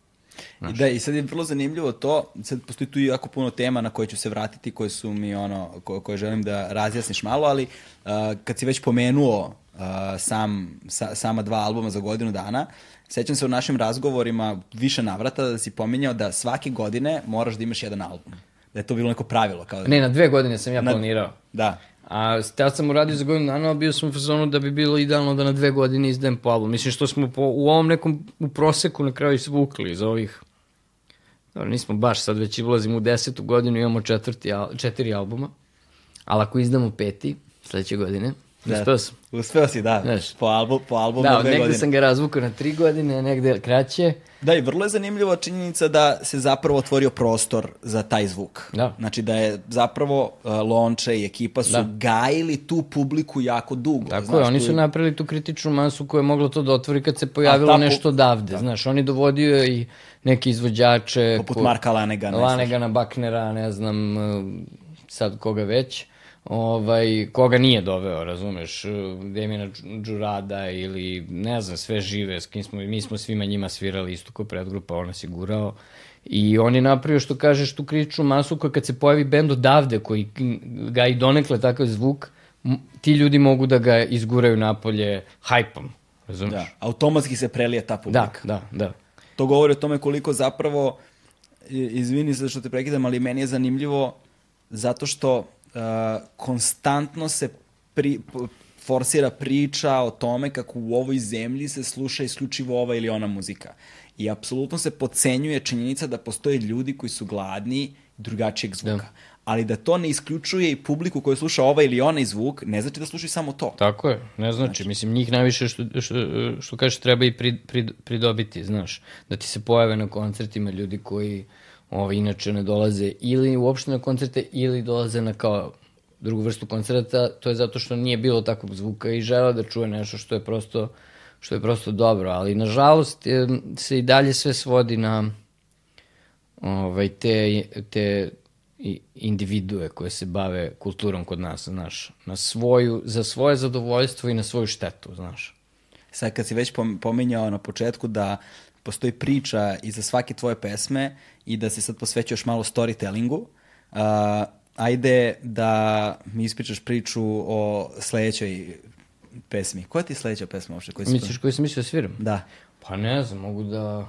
Znaš. Da, i sad je vrlo zanimljivo to, sad postoji tu jako puno tema na koje ću se vratiti, koje su mi ono, ko, koje želim da razjasniš malo, ali uh, kad si već pomenuo uh, sam, sa, sama dva albuma za godinu dana, sećam se u našim razgovorima više navrata da si pominjao da svake godine moraš da imaš jedan album da je to bilo neko pravilo. Kao... Ne, na dve godine sam ja na... planirao. Da. A tad sam uradio za godinu dana, bio sam u fazonu da bi bilo idealno da na dve godine izdajem po album. Mislim što smo po, u ovom nekom, u proseku na kraju svukli za ovih Dobro, nismo baš, sad već ulazimo u desetu godinu, imamo četvrti, četiri albuma, ali ako izdamo peti, sledeće godine, Da. Uspeo sam. Uspeo si, da. Znaš, po, album, po albumu da, dve negde godine. sam ga razvukao na tri godine, negde kraće. Da, i vrlo je zanimljiva činjenica da se zapravo otvorio prostor za taj zvuk. Da. Znači da je zapravo uh, Lonče i ekipa su da. gajili tu publiku jako dugo. Tako znaš, je, oni su napravili tu kritičnu masu koja je mogla to da otvori kad se pojavilo nešto davde. Da. Znaš, oni dovodio i neke izvođače... Poput ko... Marka Lanegana. Lanegana, Baknera, ne znam uh, sad koga već ovaj, koga nije doveo, razumeš, Demina Đurada ili ne znam, sve žive, s kim smo, mi smo svima njima svirali isto ko predgrupa, on nas je gurao. I on je napravio, što kažeš, tu kritičnu masu koja kad se pojavi bend odavde, koji ga i donekle takav zvuk, ti ljudi mogu da ga izguraju napolje hajpom, razumeš? Da, automatski se prelije ta publika. Da, da, da. To govori o tome koliko zapravo, izvini se što te prekidam, ali meni je zanimljivo zato što konstantno se pri, forsira priča o tome kako u ovoj zemlji se sluša isključivo ova ili ona muzika. I apsolutno se pocenjuje činjenica da postoje ljudi koji su gladni drugačijeg zvuka. Da. Ali da to ne isključuje i publiku koja sluša ovaj ili onaj zvuk, ne znači da slušaju samo to. Tako je, ne znači. znači. Mislim, njih najviše što, što, što kažeš treba i pri, pri, pridobiti, znaš. Da ti se pojave na koncertima ljudi koji ovaj, inače ne dolaze ili uopšte na koncerte ili dolaze na kao drugu vrstu koncerta, to je zato što nije bilo takvog zvuka i žele da čuje nešto što je prosto što je prosto dobro, ali nažalost se i dalje sve svodi na ovaj, te, te individue koje se bave kulturom kod nas, znaš, na svoju, za svoje zadovoljstvo i na svoju štetu, znaš. Sad kad si već pominjao na početku da postoji priča iza svake tvoje pesme i da se sad posvećuješ malo storytellingu, uh, ajde da mi ispričaš priču o sledećoj pesmi. Koja ti je sledeća pesma uopšte? Koju Misliš koju sam mislio da sviram? Da. Pa ne znam, mogu da...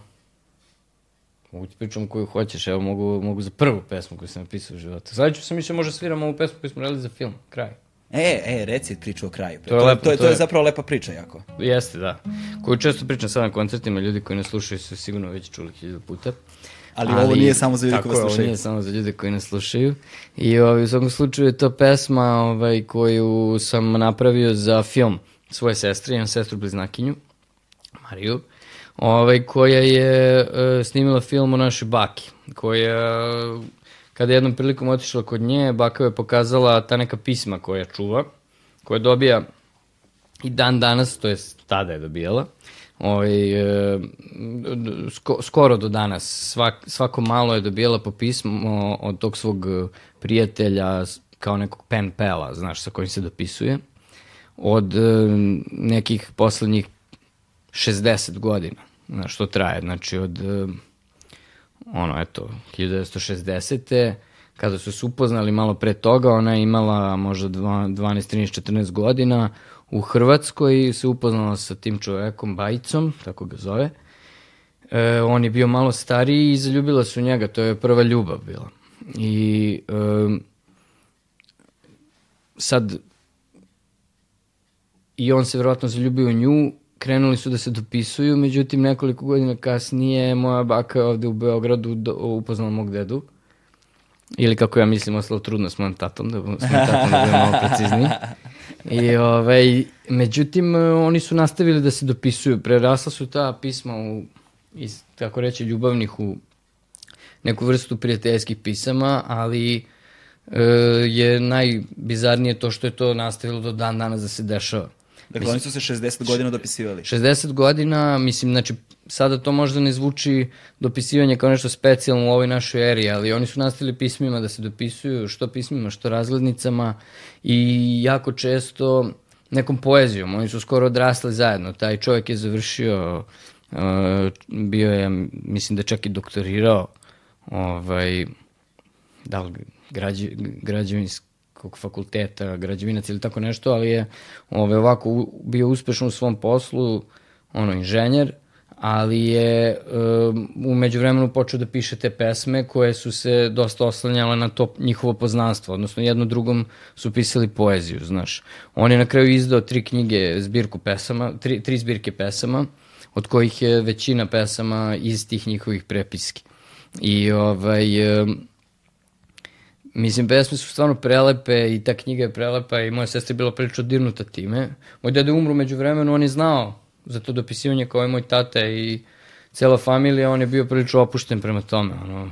Mogu ti pričam koju hoćeš, evo mogu, mogu za prvu pesmu koju sam napisao u životu. Sledeću sam mislio možda sviram ovu pesmu koju smo radili za film, kraj. E, e, reci priču o kraju. To je, lepo, to, je, to je zapravo lepa priča jako. Jeste, da. Koju često pričam sad na koncertima, ljudi koji ne slušaju su sigurno već čuli hiljadu puta. Ali, ali ovo nije samo za ljude koji slušaju. Tako, ovo nije samo za ljude koji ne slušaju. I ovaj, u svakom slučaju je to pesma ovaj, koju sam napravio za film svoje sestre, imam sestru bliznakinju, Mariju, ovaj, koja je uh, snimila film o našoj baki, koja kada je jednom prilikom otišla kod nje, baka je pokazala ta neka pisma koja čuva, koja dobija i dan danas, to je tada je dobijala, ovaj, e, sko, skoro do danas. Svak, svako malo je dobijala po pismo od tog svog prijatelja kao nekog pen pela, znaš, sa kojim se dopisuje. Od e, nekih poslednjih 60 godina, znaš, što traje. Znači, od, e, ono, eto, 1960 kada su se upoznali malo pre toga, ona je imala možda 12, 13, 14 godina, u Hrvatskoj se upoznala sa tim čovekom Bajicom, tako ga zove. E, on je bio malo stariji i zaljubila su njega, to je prva ljubav bila. I e, sad i on se verovatno zaljubio u nju, krenuli su da se dopisuju, međutim nekoliko godina kasnije moja baka ovde u Beogradu do, upoznala mog dedu Ili kako ja mislim, ostalo trudno s mojom tatom, da, s mojom tatom da malo precizniji. I, ovaj, međutim, oni su nastavili da se dopisuju. Prerasla su ta pisma u, iz, tako reći, ljubavnih u neku vrstu prijateljskih pisama, ali e, je najbizarnije to što je to nastavilo do dan danas da se dešava. Dakle, oni su se 60 godina dopisivali. 60 godina, mislim, znači, sada to možda ne zvuči dopisivanje kao nešto specijalno u ovoj našoj eri, ali oni su nastavili pismima da se dopisuju, što pismima, što razglednicama i jako često nekom poezijom. Oni su skoro odrasli zajedno. Taj čovjek je završio, uh, bio je, mislim da čak i doktorirao, ovaj, da li građe, građevinski nekog fakulteta, građevinac ili tako nešto, ali je ove, ovako bio uspešan u svom poslu, ono, inženjer, ali je um, umeđu vremenu počeo da piše te pesme koje su se dosta oslanjale na to njihovo poznanstvo, odnosno jedno drugom su pisali poeziju, znaš. On je na kraju izdao tri knjige, zbirku pesama, tri, tri zbirke pesama, od kojih je većina pesama iz tih njihovih prepiski. I ovaj, um, Mislim, pesme su stvarno prelepe i ta knjiga je prelepa i moja sestra je bila prilično dirnuta time. Moj deda je umro među vremenu, on je znao za to dopisivanje kao i moj tata i cela familija, on je bio prilično opušten prema tome. Ono,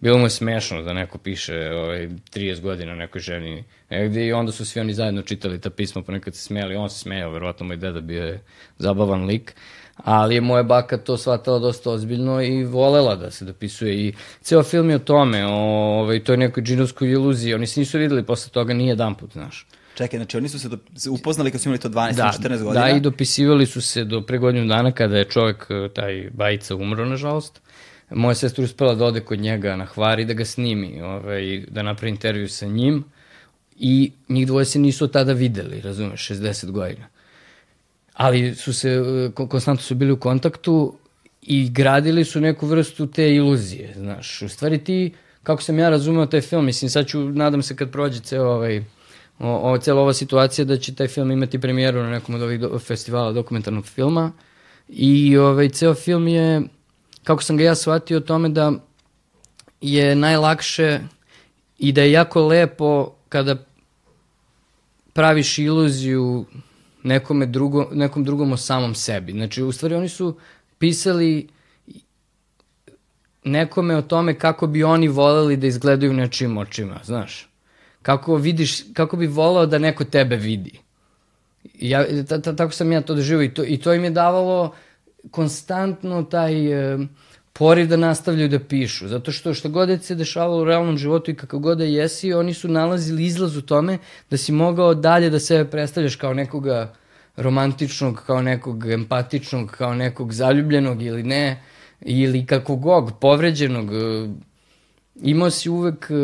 bilo mu je smešno da neko piše ovaj, 30 godina nekoj ženi negde i onda su svi oni zajedno čitali ta pisma, ponekad se smijali, on se smejao, verovatno moj deda bio je zabavan lik ali je moja baka to shvatala dosta ozbiljno i volela da se dopisuje i ceo film je o tome, o ovaj, toj nekoj džinovskoj iluziji, oni se nisu videli posle toga nije jedan put, znaš. Čekaj, znači oni su se, do, upoznali kad su imali to 12 da, 14 godina? Da, i dopisivali su se do pre godinu dana kada je čovek, taj bajica, umro, nažalost. Moja sestra uspela da ode kod njega na Hvari da ga snimi, ovaj, da napravi intervju sa njim i njih dvoje se nisu tada videli, razumeš, 60 godina ali su se, e, konstantno su bili u kontaktu i gradili su neku vrstu te iluzije, znaš. U stvari ti, kako sam ja razumeo taj film, mislim, sad ću, nadam se kad prođe ceo ovaj, o, o, cela ova situacija da će taj film imati premijeru na nekom od ovih do, festivala dokumentarnog filma i ovaj, ceo film je, kako sam ga ja shvatio o tome da je najlakše i da je jako lepo kada praviš iluziju nekome drugo, nekom drugom o samom sebi. Znači, u stvari oni su pisali nekome o tome kako bi oni voleli da izgledaju nečim očima, znaš. Kako vidiš, kako bi volao da neko tebe vidi. Ja, ta, ta, tako sam ja to doživio i to, i to im je davalo konstantno taj e, poriv da nastavljaju da pišu. Zato što što god da se dešavalo u realnom životu i kako god da jesi, oni su nalazili izlaz u tome da si mogao dalje da sebe predstavljaš kao nekoga romantičnog, kao nekog empatičnog, kao nekog zaljubljenog ili ne, ili kako god, povređenog. Imao si uvek e,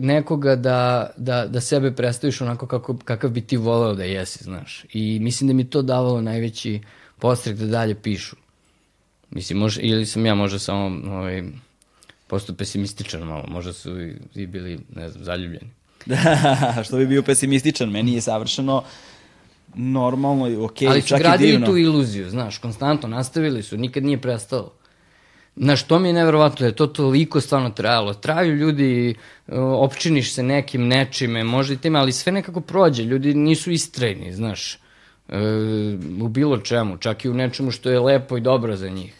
nekoga da, da, da sebe predstaviš onako kako, kakav bi ti voleo da jesi, znaš. I mislim da mi to davalo najveći postrek da dalje pišu. Mislim, može, ili sam ja možda samo ovaj, posto pesimističan malo, možda su i, i bili, ne znam, zaljubljeni. Da, što bi bio pesimističan, meni je savršeno normalno i okej, Ali su čak gradili i divno. tu iluziju, znaš, konstantno nastavili su, nikad nije prestalo. Znaš, to mi je neverovatno je to toliko stvarno trajalo. Traju ljudi, opčiniš se nekim nečime, možda i time, ali sve nekako prođe. Ljudi nisu istrajni, znaš, u bilo čemu, čak i u nečemu što je lepo i dobro za njih.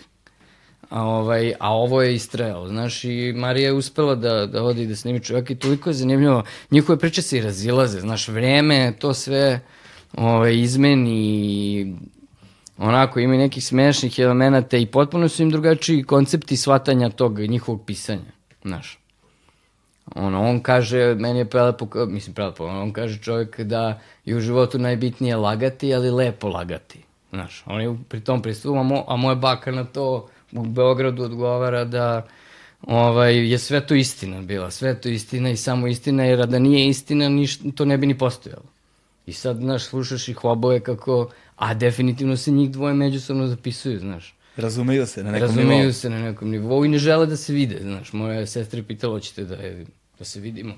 A, ovaj, a ovo je istrajalo, znaš, i Marija je uspela da, da odi da snimi čovjek i toliko je zanimljivo. Njihove priče se i razilaze, znaš, vreme, to sve ovaj, izmeni onako ima i nekih smešnih elemenata i potpuno su im drugačiji koncepti shvatanja tog njihovog pisanja, znaš. Ono, on kaže, meni je prelepo, mislim prelepo, on kaže čovjek da je u životu najbitnije lagati, ali lepo lagati. Znaš, on je pri tom pristupu, a, mo, a moja baka na to u Beogradu odgovara da ovaj, je sve to istina bila, sve to istina i samo istina, jer da nije istina, niš, to ne bi ni postojalo. I sad, znaš, slušaš ih oboje kako, a definitivno se njih dvoje međusobno zapisuju, znaš. Razumeju se na nekom Razumeju nivou. se na nekom nivou i ne žele da se vide, znaš. Moja sestra je pitala, hoćete da, je, da se vidimo?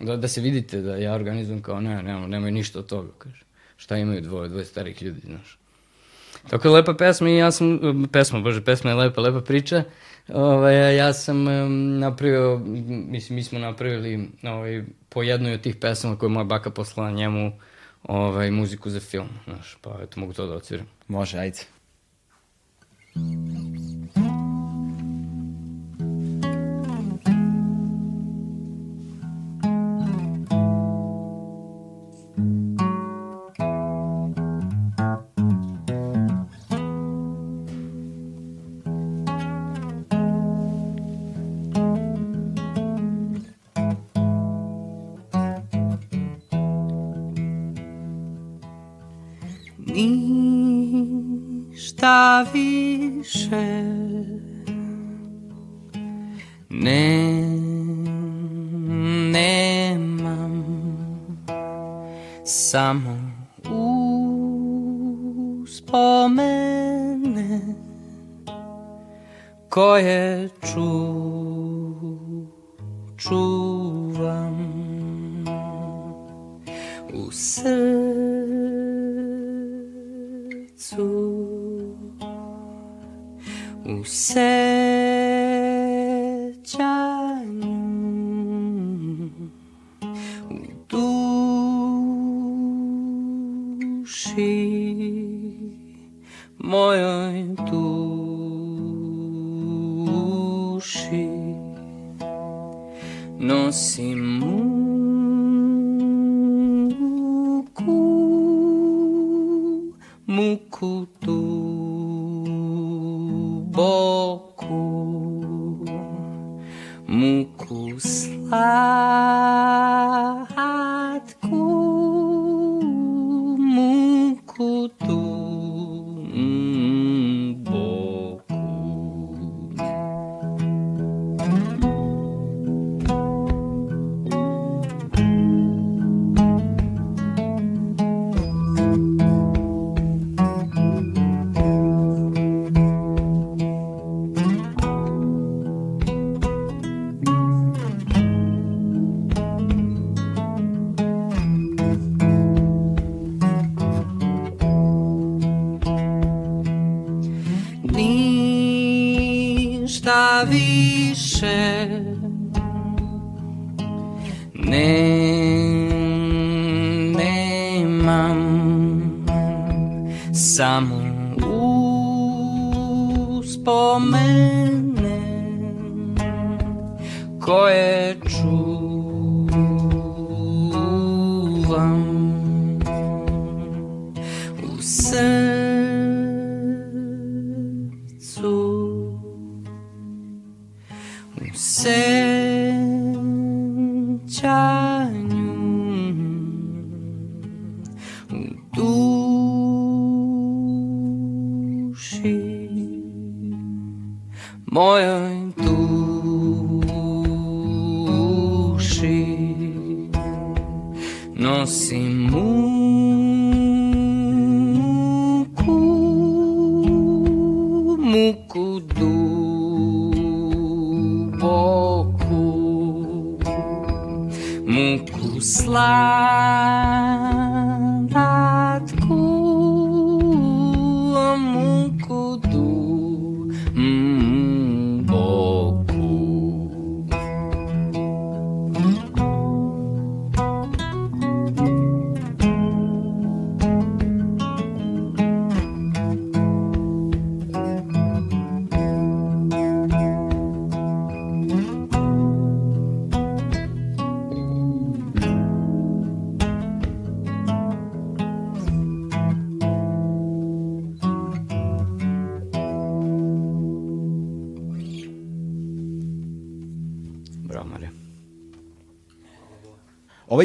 Da, da se vidite, da ja organizujem kao, ne, nemoj, nemoj ništa od toga, kaže. Šta imaju dvoje, dvoje starih ljudi, znaš. Tako je lepa pesma i ja sam, pesma, bože, pesma je lepa, lepa priča. Ovaj, ja sam napravio, mislim, mi smo napravili ovaj, po jednoj od tih pesama koje je moja baka poslala njemu ovaj, muziku za film, znaš, pa eto, mogu to da odsviram. Može, ajde. Ništa više ne nemam samo uspomene koje ču, čuvam u srcu u sećanju u duši mojoj duši nosim muku muku boku, muku slāpes.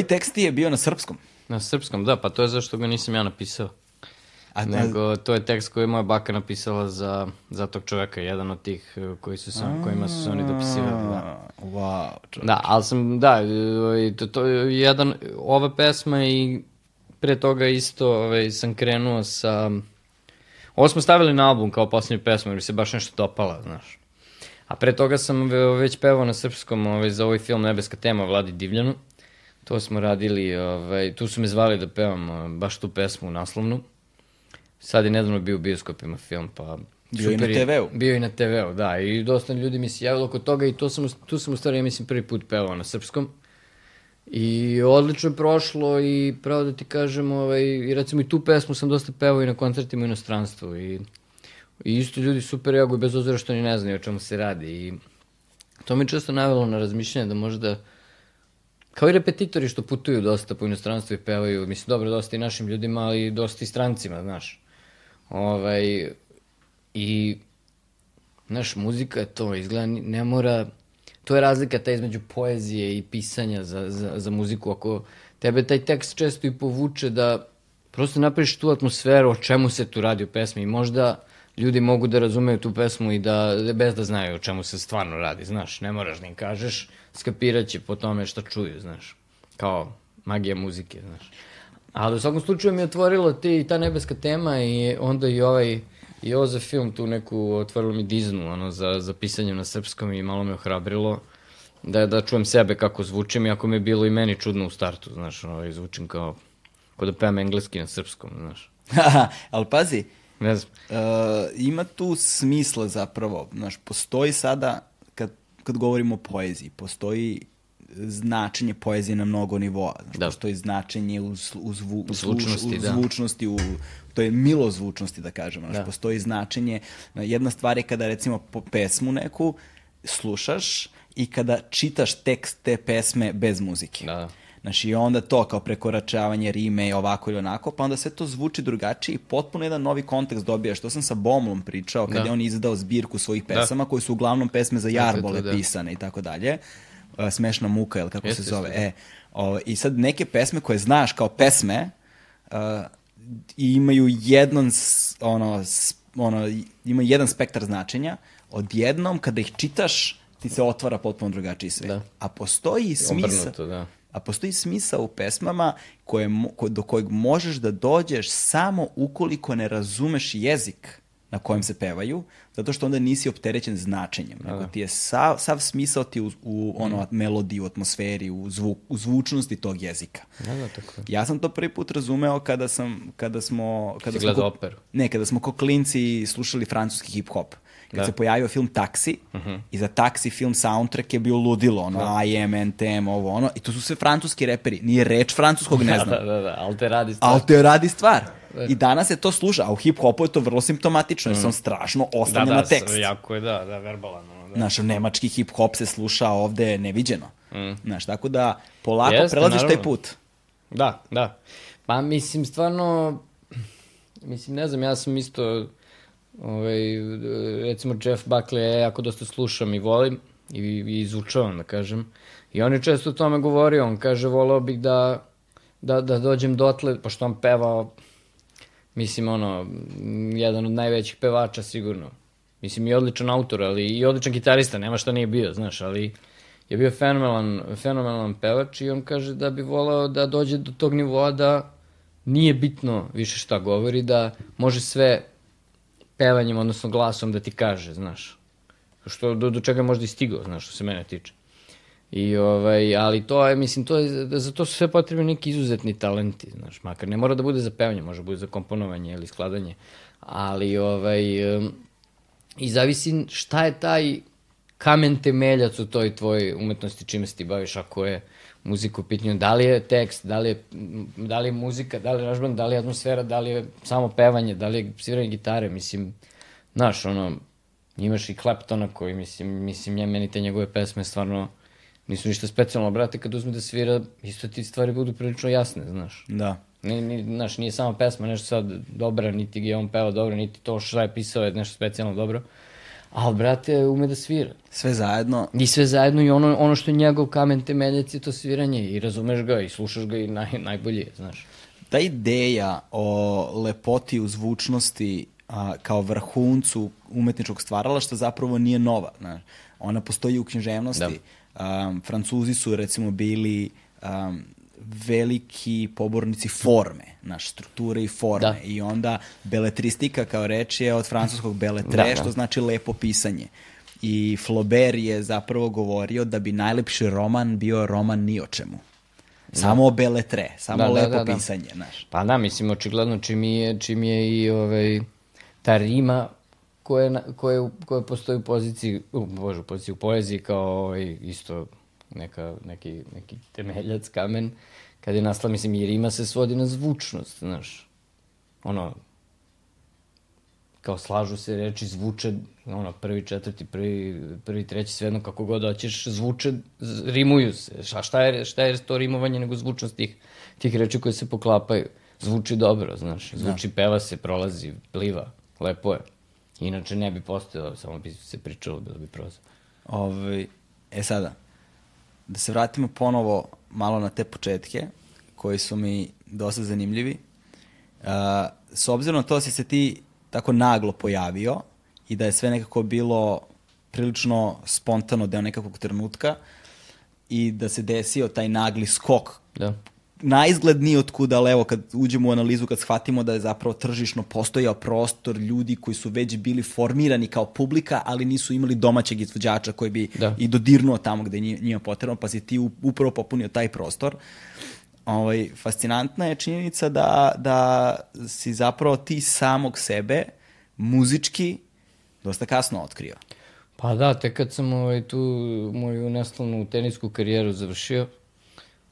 Tekst ti je bio na srpskom. Na srpskom, da, pa to je zašto ga nisam ja napisao. A, Nego, to je tekst koji je moja baka napisala za, za tog čoveka, jedan od tih eh, koji su se, kojima su se oni dopisivali. Da. Wow, čovječe. Da, ali sam, da, ovaj, to, to je jedan, ova pesma i pre toga isto ovaj, sam krenuo sa... Ovo smo stavili na album kao posljednju pesmu, jer se baš nešto dopala, znaš. A pre toga sam ve- već pevao na srpskom ovaj, za ovaj film Nebeska tema Vladi Divljanu. To smo radili, ovaj, tu su me zvali da pevam eh, baš tu pesmu naslovnu. Sad je nedavno bio u bioskopima film, pa... Bio i na super TV-u. Bio i na TV-u, da. I dosta ljudi mi se javilo kod toga i to sam, tu sam u stvari, ja mislim, prvi put pevao na srpskom. I odlično je prošlo i pravo da ti kažem, ovaj, i recimo i tu pesmu sam dosta pevao i na koncertima u inostranstvu i, i isto ljudi super reaguju bez obzira što ni ne znaju o čemu se radi i to me često navelo na razmišljanje da možda kao i repetitori što putuju dosta po inostranstvu i pevaju, mislim dobro dosta i našim ljudima, ali dosta i strancima, znaš. Ovaj, I, znaš, muzika je to, izgleda, ne mora, to je razlika ta između poezije i pisanja za, za, za muziku. Ako tebe taj tekst često i povuče da prosto napraviš tu atmosferu o čemu se tu radi u pesmi i možda ljudi mogu da razumeju tu pesmu i da, bez da znaju o čemu se stvarno radi, znaš, ne moraš da im kažeš, skapiraće po tome šta čuju, znaš, kao magija muzike, znaš. Ali u svakom slučaju mi je otvorilo ti, ta nebeska tema i onda i ovaj, i ovo za film tu neku, otvorilo mi diznu, ono, za, za pisanje na srpskom i malo me ohrabrilo da, da čujem sebe kako zvučim, iako mi je bilo i meni čudno u startu, znaš, ono, i zvučim kao, kao da pevam engleski na srpskom, znaš. Ali pazi, Ne znam. uh, ima tu smisla zapravo. Znaš, postoji sada, kad, govorimo o poeziji, postoji značenje poezije na mnogo nivoa. Znaš, Da. Postoji značenje u, u, zvu, u, Zvučnosti, u da. zvučnosti, u, to je milozvučnosti, da kažemo. Znaš, Da. Postoji značenje. Jedna stvar je kada recimo po pesmu neku slušaš i kada čitaš tekst te pesme bez muzike. Da. Znači, i onda to kao prekoračavanje rime i ovako ili onako, pa onda sve to zvuči drugačije i potpuno jedan novi kontekst dobijaš. To sam sa Bomlom pričao, kada Da. je on izdao zbirku svojih pesama, koje su uglavnom pesme za jarbole da. pisane i tako dalje. Uh, Smešna muka, ili kako Jeste, se zove. jeste, da. E, o, I sad neke pesme koje znaš kao pesme, uh, i imaju jedan, ono, ono, imaju jedan spektar značenja, odjednom kada ih čitaš, ti se otvara potpuno drugačiji svet. Da. A postoji smisla... Obrnuto, da. A postoji smisao u pesmama koje, do kojeg možeš da dođeš samo ukoliko ne razumeš jezik na kojem se pevaju, zato što onda nisi opterećen značenjem. Nego ti je sav, sav smisao ti u, u ono, melodiji, u atmosferi, u, zvuk, u zvučnosti tog jezika. Da, da, tako. Ja sam to prvi put razumeo kada sam kada smo kada Si smo gledao ko- operu? Ne, kada smo ko klinci slušali francuski hip hop. Kad Da. se pojavio film Taxi, i za Taxi film soundtrack je bio ludilo, ono, I am, NTM, ovo, ono, i to su sve francuski reperi. Nije reč francuskog, ne znam. Da, da, da, ali te radi stvar. Ali te radi stvar. I danas se to sluša, a u hip-hopu je to vrlo simptomatično, jer se on strašno da, oslanja da, na tekst. jako je, da, da, verbalan. Da. Znaš, nemački hip-hop se sluša ovde neviđeno. Znaš, tako da polako Jeste, prelaziš taj naravno. put. Da, da. Pa mislim, stvarno, mislim, ne znam, ja sam isto, ovaj, recimo Jeff Buckley, ja jako dosta slušam i volim i, i izučavam, da kažem. I on je često o tome govorio, on kaže, voleo bih da, da, da dođem dotle, pošto on peva, mislim, ono, jedan od najvećih pevača sigurno. Mislim, i odličan autor, ali i odličan gitarista, nema šta nije bio, znaš, ali je bio fenomenalan, fenomenalan pevač i on kaže da bi voleo da dođe do tog nivoa da nije bitno više šta govori, da može sve pevanjem, odnosno glasom da ti kaže, znaš. Što, do, do čega je možda i stigao, znaš, što se mene tiče. I ovaj, ali to je, mislim, to je, za to su sve potrebni neki izuzetni talenti, znaš, makar ne mora da bude za pevanje, može da bude za komponovanje ili skladanje, ali ovaj, i zavisi šta je taj kamen temeljac u toj tvojoj umetnosti čime se ti baviš, ako je muzika u pitanju, da li je tekst, da li je, da li je muzika, da li je aranžman, da li je atmosfera, da li je samo pevanje, da li je sviranje gitare, mislim, znaš, ono, imaš i Claptona koji, mislim, mislim, nje, meni te njegove pesme stvarno nisu ništa specijalno, brate, kad uzme da svira, isto ti stvari budu prilično jasne, znaš. Da. Ni, ni, znaš, nije samo pesma nešto sad dobra, niti je on peva dobro, niti to šta je pisao je nešto specijalno dobro. Ali, brate, ume da svira. Sve zajedno, I sve zajedno i ono, ono što je njegov kamen temeljac je to sviranje i razumeš ga i slušaš ga i naj, najbolje je, znaš. ta ideja o lepoti u zvučnosti a, kao vrhuncu umetničkog stvaralaštva zapravo nije nova. Znaš. Ona postoji u književnosti. Um, Francuzi su recimo bili um, veliki pobornici forme, naš strukture i forme. Da. I onda beletristika kao reč je od francuskog beletre, Da, da. što znači lepo pisanje. I Flaubert je zapravo govorio da bi najlepši roman bio roman ni o čemu. Samo beletre, samo Da, da, lepo da, da. pisanje, znaš. Pa da, mislim, očigledno čim je, čim je i ovaj, ta rima koja, na- koja, koja postoji u poziciji, u, bože, u poziciji u poeziji kao ovaj, isto neka, neki, neki temeljac, kamen, kad je nastala, mislim, i rima se svodi na zvučnost, znaš. Ono, kao slažu se reči, zvuče, ono, prvi, četvrti, prvi, prvi, treći, svejedno kako god hoćeš, zvuče, rimuju se. Šta, šta, je, šta je to rimovanje nego zvučnost tih, tih reči koje se poklapaju? Zvuči dobro, znaš, zvuči, peva se, prolazi, pliva, lepo je. Inače ne bi postojalo, samo bi se pričalo, bilo bi proza. Ovaj, e sada, da se vratimo ponovo malo na te početke, koji su mi dosta zanimljivi. Uh, s obzirom na to si se ti tako naglo pojavio i da je sve nekako bilo prilično spontano deo nekakvog trenutka i da se desio taj nagli skok Da. Na izgled nije otkuda, ali evo kad uđemo u analizu, kad shvatimo da je zapravo tržišno postojao prostor ljudi koji su već bili formirani kao publika, ali nisu imali domaćeg izvođača koji bi Da. i dodirnuo tamo gde je nji- njima potrebno, pa si ti upravo popunio taj prostor. Ovaj, fascinantna je činjenica da, da si zapravo ti samog sebe muzički dosta kasno otkrio. Pa da, tek kad sam ovaj, tu moju neslavnu tenisku karijeru završio,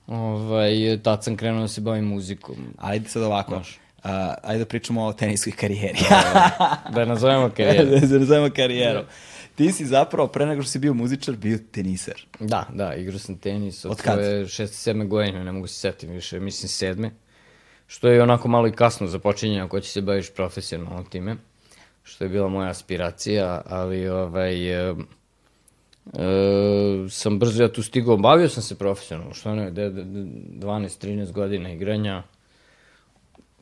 ovaj, tad sam krenuo da se bavim muzikom. Ajde sad ovako, Može. a, ajde da pričamo o teniskoj karijeri. Da je nazovemo karijeru. da nazovemo karijerom. Ti si zapravo, pre nego što si bio muzičar, bio teniser. Da, da, igrao sam tenis od, Od svoje šeste, sedme godine, ne mogu se setim više, mislim sedme. Što je onako malo i kasno za počinjenje ako će se baviš profesionalno time. Što je bila moja aspiracija, ali ovaj... E, e, sam brzo ja tu stigao, bavio sam se profesionalno, što ne, de- de- de- 12-13 godina igranja.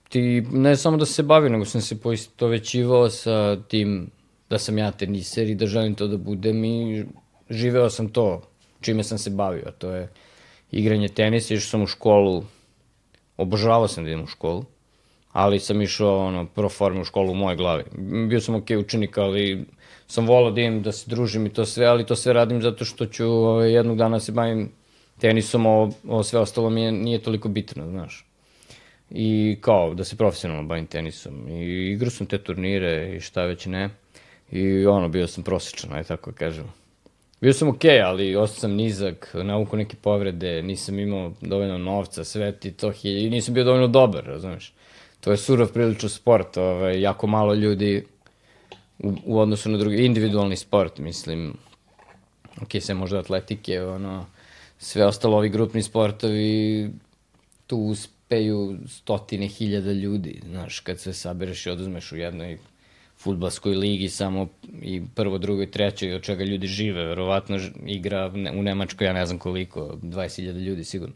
Ti, ne samo da se bavio, nego sam se poistovećivao sa tim da sam ja teniser i da želim to da budem i živeo sam to čime sam se bavio, to je igranje tenisa, išao sam u školu, obožavao sam da idem u školu, ali sam išao ono, pro forme u školu u moje glavi. Bio sam ok učenik, ali sam volao da idem, da se družim i to sve, ali to sve radim zato što ću ovaj, jednog dana se bavim tenisom, ovo, ovo sve ostalo mi je, nije toliko bitno, znaš. I kao, da se profesionalno bavim tenisom. I igrao sam te turnire i šta već ne. I ono, bio sam prosječan, aj tako kažem. Bio sam okej, ali ostao sam nizak, nauku neke povrede, nisam imao dovoljno novca, sve ti to i nisam bio dovoljno dobar, razumeš. To je surov prilično sport, ovaj, jako malo ljudi u, u odnosu na drugi, individualni sport, mislim, ok, sve možda atletike, ono, sve ostalo, ovi grupni sportovi, tu uspeju stotine hiljada ljudi, znaš, kad se sabereš i oduzmeš u jednoj futbalskoj ligi samo i prvo, drugo i treće, od čega ljudi žive, verovatno igra u Nemačkoj, ja ne znam koliko, 20.000 ljudi sigurno.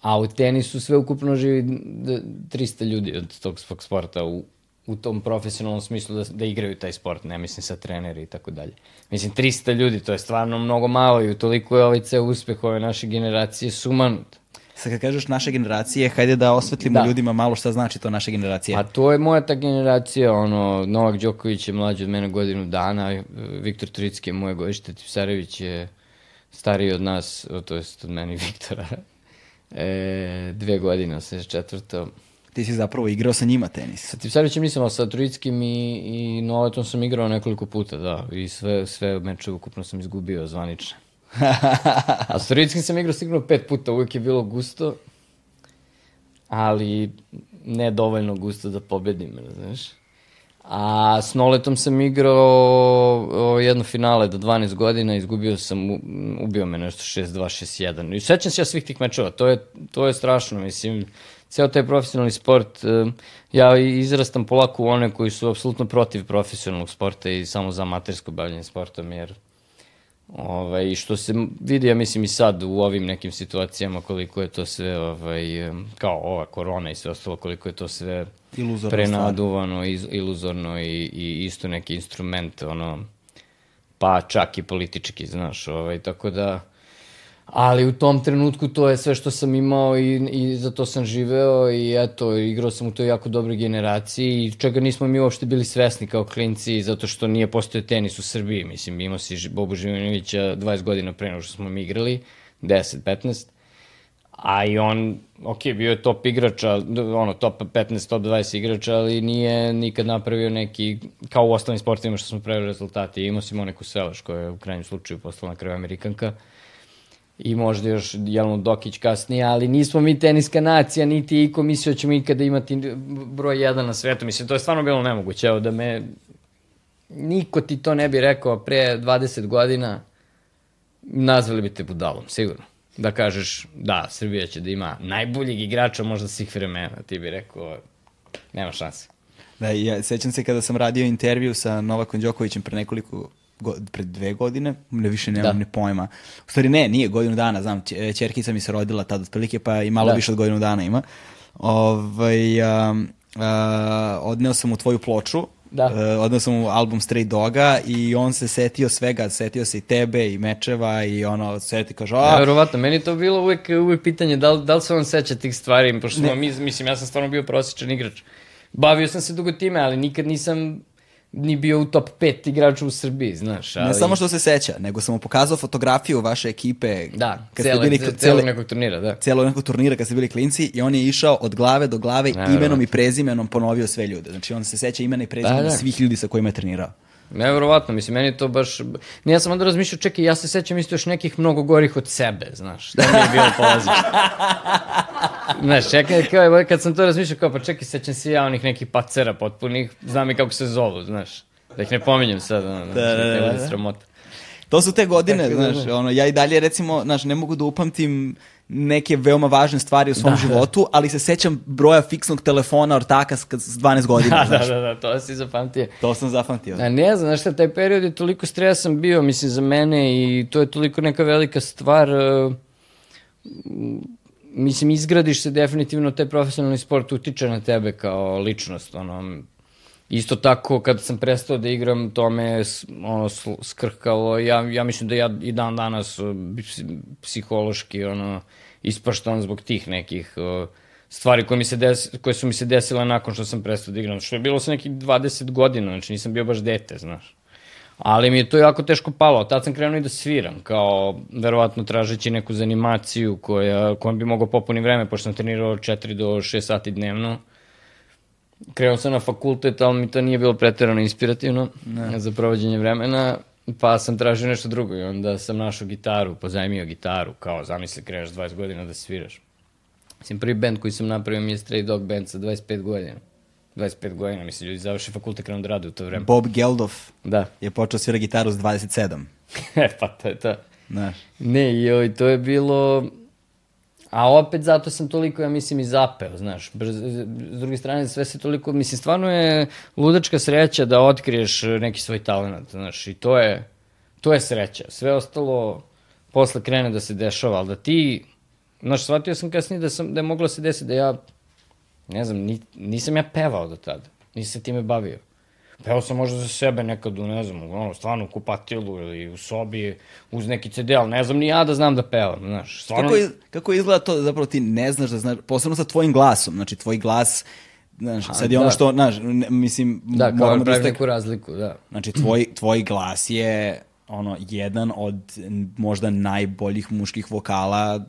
A u tenisu sve ukupno živi d- 300 ljudi od tog sporta u, u tom profesionalnom smislu da, da igraju taj sport, ne mislim sa treneri i tako dalje. Mislim, 300 ljudi, to je stvarno mnogo malo i u toliko je ovaj ceo uspeh ove naše generacije sumanut. Sad kad kažeš naše generacije, hajde da osvetlimo Da. ljudima malo šta znači to naše generacije. A to je moja ta generacija, ono, Novak Đoković je mlađi od mene godinu dana, Viktor Tricki je moje godište, Tipsarević je stariji od nas, to jest od meni Viktora, e, dve godine, 84. Ti si zapravo igrao sa njima tenis. Sa Tipsarevićem nisam, ali sa Trickim i, i Novatom sam igrao nekoliko puta, da, i sve, sve mečeve ukupno sam izgubio zvanične. A s Trickim sam igrao sigurno pet puta, uvijek je bilo gusto, ali ne dovoljno gusto da pobedim, znaš. A s Noletom sam igrao jedno finale do 12 godina, izgubio sam, ubio me nešto 6-2, 6-1. I sećam se ja svih tih mečeva, to je, to je strašno, mislim, ceo taj profesionalni sport, eh, ja izrastam polako u one koji su apsolutno protiv profesionalnog sporta i samo za amatersko bavljanje sportom, jer Ovaj, što se vidi, ja mislim i sad u ovim nekim situacijama koliko je to sve, ovaj, em, kao ova korona i sve ostalo, koliko je to sve Iluzorna prenaduvano, iz, iluzorno i, i isto neki instrument, ono, pa čak i politički, znaš, ovaj, tako da, ali u tom trenutku to je sve što sam imao i, i za to sam živeo i eto, igrao sam u toj jako dobroj generaciji i čega nismo mi uopšte bili svesni kao klinci zato što nije postojao tenis u Srbiji, mislim, imao si Bobu Živanovića 20 godina pre nego što smo mi igrali, 10, 15, a i on, ok, bio je top igrača, ono, top 15, top 20 igrača, ali nije nikad napravio neki, kao u ostalim sportovima što smo pravili rezultati. Imao si Moniku Selaš, koja je u krajnjem slučaju postala na kraju Amerikanka, i možda još Jelenu Dokić kasnije, ali nismo mi teniska nacija, niti iko mislio da ćemo ikada imati broj jedan na svetu. Mislim, to je stvarno bilo nemoguće. Evo da me... Niko ti to ne bi rekao pre 20 godina, nazvali bi te budalom, sigurno. Da kažeš, da, Srbija će da ima najboljeg igrača možda svih vremena, ti bi rekao, nema šanse. Da, ja sećam se kada sam radio intervju sa Novakom Đokovićem pre nekoliko go, pre dve godine, ne više nemam Da. ni pojma. U stvari ne, nije godinu dana, znam, ć- ćerkica mi se rodila tad otprilike, pa i malo Da. više od godinu dana ima. Ovaj, um, a, odneo sam mu tvoju ploču, Da. e, odneo sam mu album Stray Doga i on se setio svega, setio se i tebe i mečeva i ono, seti kaže, Ja, a, verovatno, meni to bilo uvek, uvek pitanje da li, da li se on seća tih stvari, pošto mi, mislim, ja sam stvarno bio prosječan igrač. Bavio sam se dugo time, ali nikad nisam ni bio u top 5 igrača u Srbiji, znaš. Ali... ne samo što se seća, nego sam mu pokazao fotografiju vaše ekipe Da, kad cele, ste bili, celog cele, nekog turnira, da. celog nekog turnira kad ste bili klinci i on je išao od glave do glave Ne, imenom i prezimenom ponovio sve ljude. Znači on se seća imena i prezimena Da, da. svih ljudi sa kojima je trenirao. Neverovatno, mislim, meni to baš... Ja sam onda razmišljao, čekaj, ja se sećam isto još nekih mnogo gorih od sebe, znaš, to mi je bilo polazište. znaš, čekaj, kao, kad sam to razmišljao, kao, pa čekaj, sećam se ja onih nekih pacera potpunih, znam i kako se zovu, znaš. Da ih ne pominjem sad, ono, da, da, ne da, bude da. sramota. To su te godine, Tako da, znaš, da. ono, ja i dalje recimo, znaš, ne mogu da upamtim neke veoma važne stvari u svom Da, da. životu, ali se sećam broja fiksnog telefona ortaka s, s 12 godina, Da, znaš. da, da, da, to si zapamtio. To sam zapamtio. A ne znam, znaš šta, taj period je toliko stresan bio, mislim, za mene i to je toliko neka velika stvar. e, Mislim, izgradiš se definitivno, taj profesionalni sport utiče na tebe kao ličnost, ono, Isto tako, kad sam prestao da igram, to me ono, skrhkalo. Ja, ja mislim da ja i dan danas ps- psihološki ono, ispaštam zbog tih nekih uh, stvari koje, mi se des, koje su mi se desile nakon što sam prestao da igram. Što je bilo sa nekih 20 godina, znači nisam bio baš dete, znaš. Ali mi je to jako teško palo. Tad sam krenuo i da sviram, kao verovatno tražeći neku zanimaciju koja, kojom bi mogao popuni vreme, pošto sam trenirao 4 do 6 sati dnevno. Krenuo sam na fakultet, ali mi to nije bilo preterano inspirativno ne. za provođenje vremena, pa sam tražio nešto drugo i onda sam našao gitaru, pozajmio gitaru, kao zamisli kreneš 20 godina da sviraš. Mislim, prvi band koji sam napravio mi je Stray Dog Band sa 25 godina. 25 godina, mislim, ljudi završi fakultet krenu da rade u to vreme. Bob Geldof Da, je počeo svira gitaru s 27. e, pa to je to. Znaš. Ne, joj, to je bilo... A opet zato sam toliko, ja mislim, i zapeo, znaš. Brz, s druge strane, sve se toliko... Mislim, stvarno je ludačka sreća da otkriješ neki svoj talent, znaš. I to je, to je sreća. Sve ostalo posle krene da se dešava, ali da ti... Znaš, shvatio sam kasnije da, sam, da je moglo se desiti da ja... Ne znam, ni, nisam ja pevao do tada. Nisam se time bavio. Peo sam možda za sebe nekad u, ne znam, ono, stvarno u kupatilu ili u sobi uz neki CD, ali ne znam ni ja da znam da pevam, znaš. Stvarno, Kako, iz, kako izgleda to zapravo ti ne znaš da znaš, posebno sa tvojim glasom, znači tvoj glas, znaš, sad je ono da. što, znaš, ne, mislim, da, kao da pravi istak... neku razliku, da. Znači, tvoj, tvoj glas je ono, jedan od možda najboljih muških vokala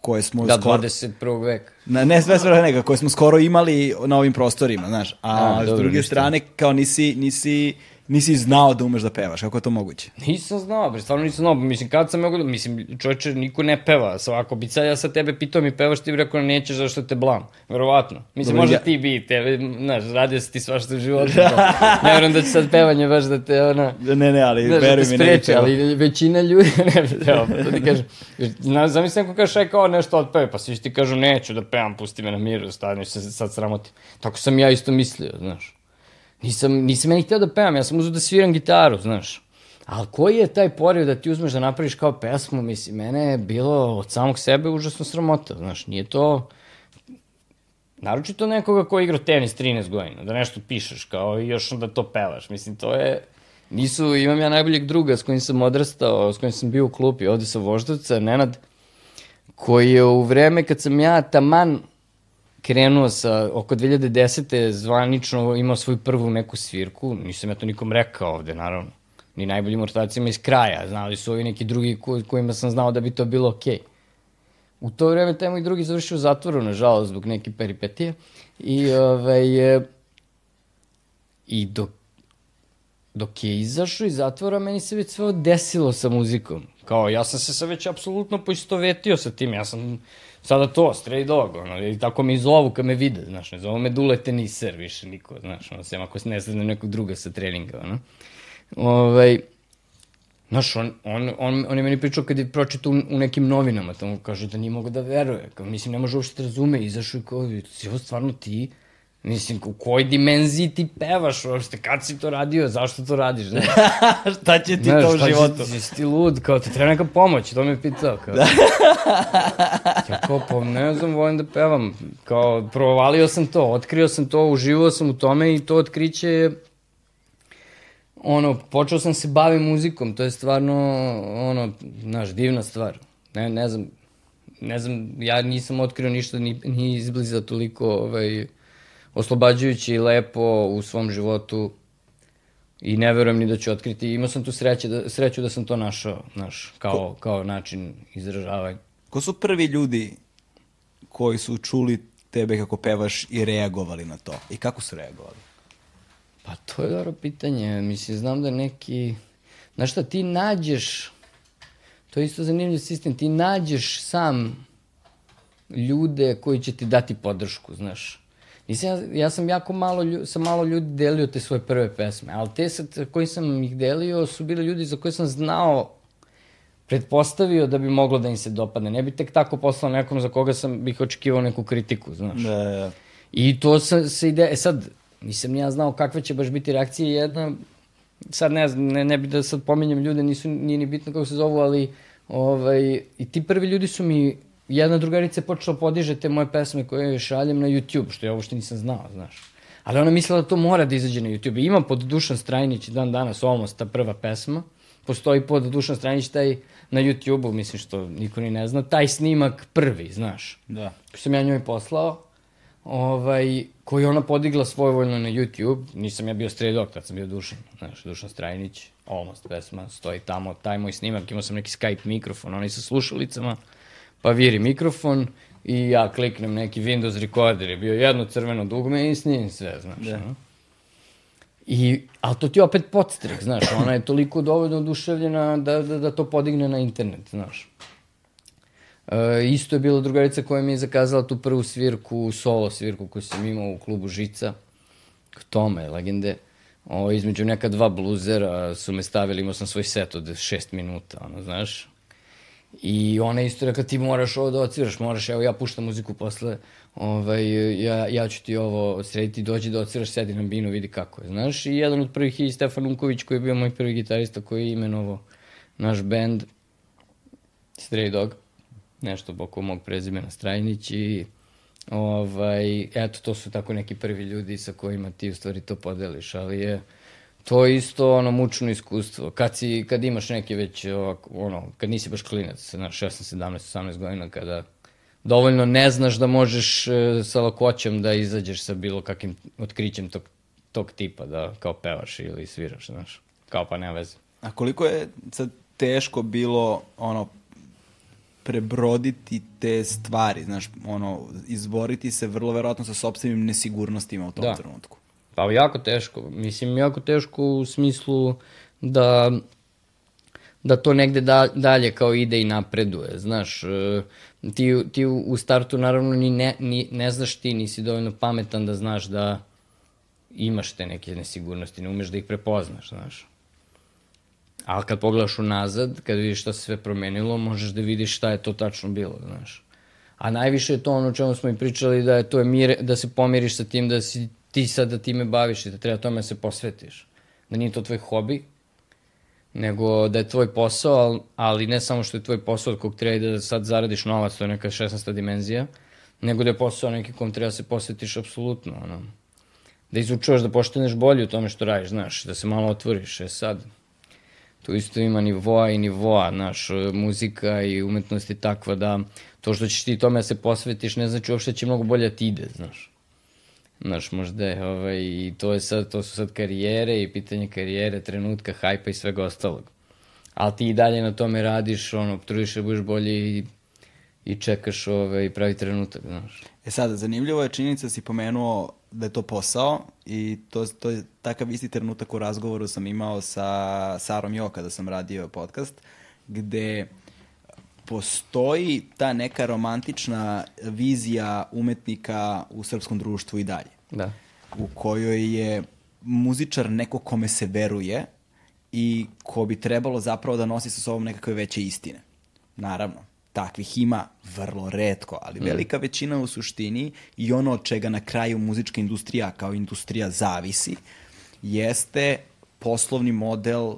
koje smo Da, skoro... 21. veka. Na, ne sve sve neka, koje smo skoro imali na ovim prostorima, znaš. A, A, s dobro, druge strane, kao nisi, nisi nisi znao da umeš da pevaš, kako je to moguće? Nisam znao, bre, stvarno nisam znao. Mislim, kad sam mogu da, mislim, čovječe, niko ne peva. Svako bi sad ja sa tebe pitao mi pevaš, ti bi rekao nećeš zašto te blam. Verovatno. Mislim, Dobro, možda ja- ti bi, tebe, znaš, radio si ti svašta u životu. pa ne verujem da će sad pevanje baš da te, ona, Ne, ne, ali Znaš, da veruj mi, ne spreče, peva. ali većina ljudi, ne bi trebao, to ti kažem. Zna- Zamisli neko kaže aj kao nešto otpeve, pa svi ti kažu neću da pevam, pusti me na miru, stavim se sad sramotim. Tako sam ja isto mislio, znaš. Nisam, nisam ja ni htio da pevam, ja sam uzeo da sviram gitaru, znaš. Ali koji je taj poriv da ti uzmeš da napraviš kao pesmu, mislim, mene je bilo od samog sebe užasno sramota, znaš, nije to... Naročito nekoga ko igra tenis 13 godina, da nešto pišeš kao i još onda to pevaš. Mislim, to je... Nisu, imam ja najboljeg druga s kojim sam odrastao, s kojim sam bio u klupi ovde sa Voždovca, Nenad, koji je u vreme kad sam ja taman krenuo sa oko 2010. zvanično imao svoju prvu neku svirku, nisam ja to nikom rekao ovde, naravno, ni najboljim ortacima iz kraja, znali su ovi neki drugi ko, kojima sam znao da bi to bilo okej. Okay. U to vreme taj moj drugi završio u zatvoru, nažalost, zbog neke peripetije. I, ovaj, i dok, dok je izašao iz zatvora, meni se već sve desilo sa muzikom. Kao, ja sam se sad već apsolutno poistovetio sa tim, ja sam sada to, stray dog, ono, i tako me i zovu kad me vide, znaš, ne zovu me dule teniser više niko, znaš, ono, sem ako se ne sredne nekog druga sa treninga, ono. Ovaj, Znaš, on, on, on, on je meni pričao kad je pročitao u, u nekim novinama, tamo kaže da nije mogo da veruje. Kao, mislim, ne može uopšte da razume, izašao i kao, ovo stvarno ti? Mislim, u kojoj dimenziji ti pevaš uopšte, kad si to radio, zašto to radiš, znaš? Šta će ti Znaš, to u šta životu? Jesi ti lud, kao ti treba neka pomoć, to me je pitao. Kao. ja kao, pa ne znam, volim da pevam. Kao, provalio sam to, otkrio sam to, uživao sam u tome i to otkriće je ono, počeo sam se bavim muzikom, to je stvarno, ono, znaš, divna stvar. Ne, ne znam, ne znam, ja nisam otkrio ništa ni, ni izbliza toliko ovaj, oslobađajuće i lepo u svom životu i ne verujem ni da ću otkriti. Imao sam tu sreće da, sreću da sam to našao, znaš, kao, kao način izražavanja. Ko su prvi ljudi koji su čuli tebe kako pevaš i reagovali na to? I kako su reagovali? Pa to je dobro pitanje. Mislim, znam da neki... Znaš šta, ti nađeš... To je isto zanimljiv sistem. Ti nađeš sam ljude koji će ti dati podršku, znaš. Nisam, ja, ja sam jako malo, lju, sam malo ljudi delio te svoje prve pesme, ali te sad koji sam ih delio su bili ljudi za koje sam znao pretpostavio da bi moglo da im se dopadne. Ne bi tek tako poslao nekom za koga sam bih očekivao neku kritiku, znaš. Da, I to se, se ide, e sad, nisam ni ja znao kakve će baš biti reakcije jedna, sad ne znam, ne, ne bi da sad pominjem ljude, nisu, nije ni bitno kako se zovu, ali ovaj, i ti prvi ljudi su mi, jedna drugarica je počela podiže te moje pesme koje joj šaljem na YouTube, što ja uopšte nisam znao, znaš. Ali ona mislila da to mora da izađe na YouTube. I Ima pod Dušan Strajnić dan danas, Almost, ta prva pesma. Postoji pod Dušan Strajnić taj na YouTube-u, mislim što niko ni ne zna, taj snimak prvi, znaš da. koji sam ja njoj poslao, ovaj, koji ona podigla svojevoljno na YouTube, nisam ja bio stray dog, tad sam bio Dušan, znaš, Dušan Strajnić, Almost pesma, stoji tamo, taj moj snimak, imao sam neki Skype mikrofon, onaj sa slušalicama, pa viri mikrofon i ja kliknem neki Windows recorder, je bio jedno crveno dugme i snimim sve, znaš. Da. No? I, ali to ti je opet podstrek, znaš, ona je toliko dovoljno oduševljena da, da, da to podigne na internet, znaš. E, isto je bila drugarica koja mi je zakazala tu prvu svirku, solo svirku koju sam imao u klubu Žica, Tome, legende. O, između neka dva bluzera su me stavili, imao sam svoj set od šest minuta, ono, znaš. I ona isto rekla, ti moraš ovo da odsviraš, moraš, evo ja puštam muziku posle, ovaj, ja, ja ću ti ovo srediti, dođi da odsviraš, sedi na binu, vidi kako je, znaš. I jedan od prvih je Stefan Unković, koji je bio moj prvi gitarista, koji je imenovo naš band, Stray Dog, nešto oko mog prezimena Strajnić i ovaj, eto, to su tako neki prvi ljudi sa kojima ti u stvari to podeliš, ali je to je isto ono mučno iskustvo. Kad, si, kad imaš neki već, ovako, ono, kad nisi baš klinac, na 16, 17, 18 godina, kada dovoljno ne znaš da možeš e, sa lakoćem da izađeš sa bilo kakvim otkrićem tog, tog tipa, da kao pevaš ili sviraš, znaš. Kao pa nema veze. A koliko je sad teško bilo ono prebroditi te stvari, znaš, ono, izboriti se vrlo verovatno sa sobstvenim nesigurnostima u tom Da. trenutku. Pa jako teško. Mislim, jako teško u smislu da da to negde da, dalje kao ide i napreduje, znaš, e, ti, ti u, startu naravno ni ne, ni, ne znaš ti, nisi dovoljno pametan da znaš da imaš te neke nesigurnosti, ne umeš da ih prepoznaš, znaš. Ali kad pogledaš unazad, kad vidiš šta se sve promenilo, možeš da vidiš šta je to tačno bilo, znaš. A najviše je to ono čemu smo i pričali, da je to je mir, da se pomiriš sa tim da si ti sad da time baviš i da treba tome da se posvetiš. Da nije to tvoj hobi, nego da je tvoj posao, ali ne samo što je tvoj posao od kog treba da sad zaradiš novac, to je neka 16. dimenzija, nego da je posao neki kom treba da se posvetiš apsolutno, ono. Da izučuvaš da pošteneš bolje u tome što radiš, znaš, da se malo otvoriš, e sad, tu isto ima nivoa i nivoa, znaš, muzika i umetnost je takva da to što ćeš ti tome da se posvetiš ne znači uopšte da će mnogo bolje ti ide, znaš. Znaš, možda je, ovaj, i to, je sad, to su sad karijere i pitanje karijere, trenutka, hajpa i svega ostalog. Ali ti i dalje na tome radiš, ono, trudiš da budeš bolji i, i čekaš ovaj, pravi trenutak, znaš. E sad, zanimljivo je činjenica da si pomenuo da je to posao i to, to je takav isti trenutak u razgovoru sam imao sa Sarom Jo kada sam radio podcast, gde postoji ta neka romantična vizija umetnika u srpskom društvu i dalje. Da. U kojoj je muzičar neko kome se veruje i ko bi trebalo zapravo da nosi sa sobom nekakve veće istine. Naravno, takvih ima vrlo redko, ali velika većina u suštini i ono od čega na kraju muzička industrija kao industrija zavisi, jeste poslovni model,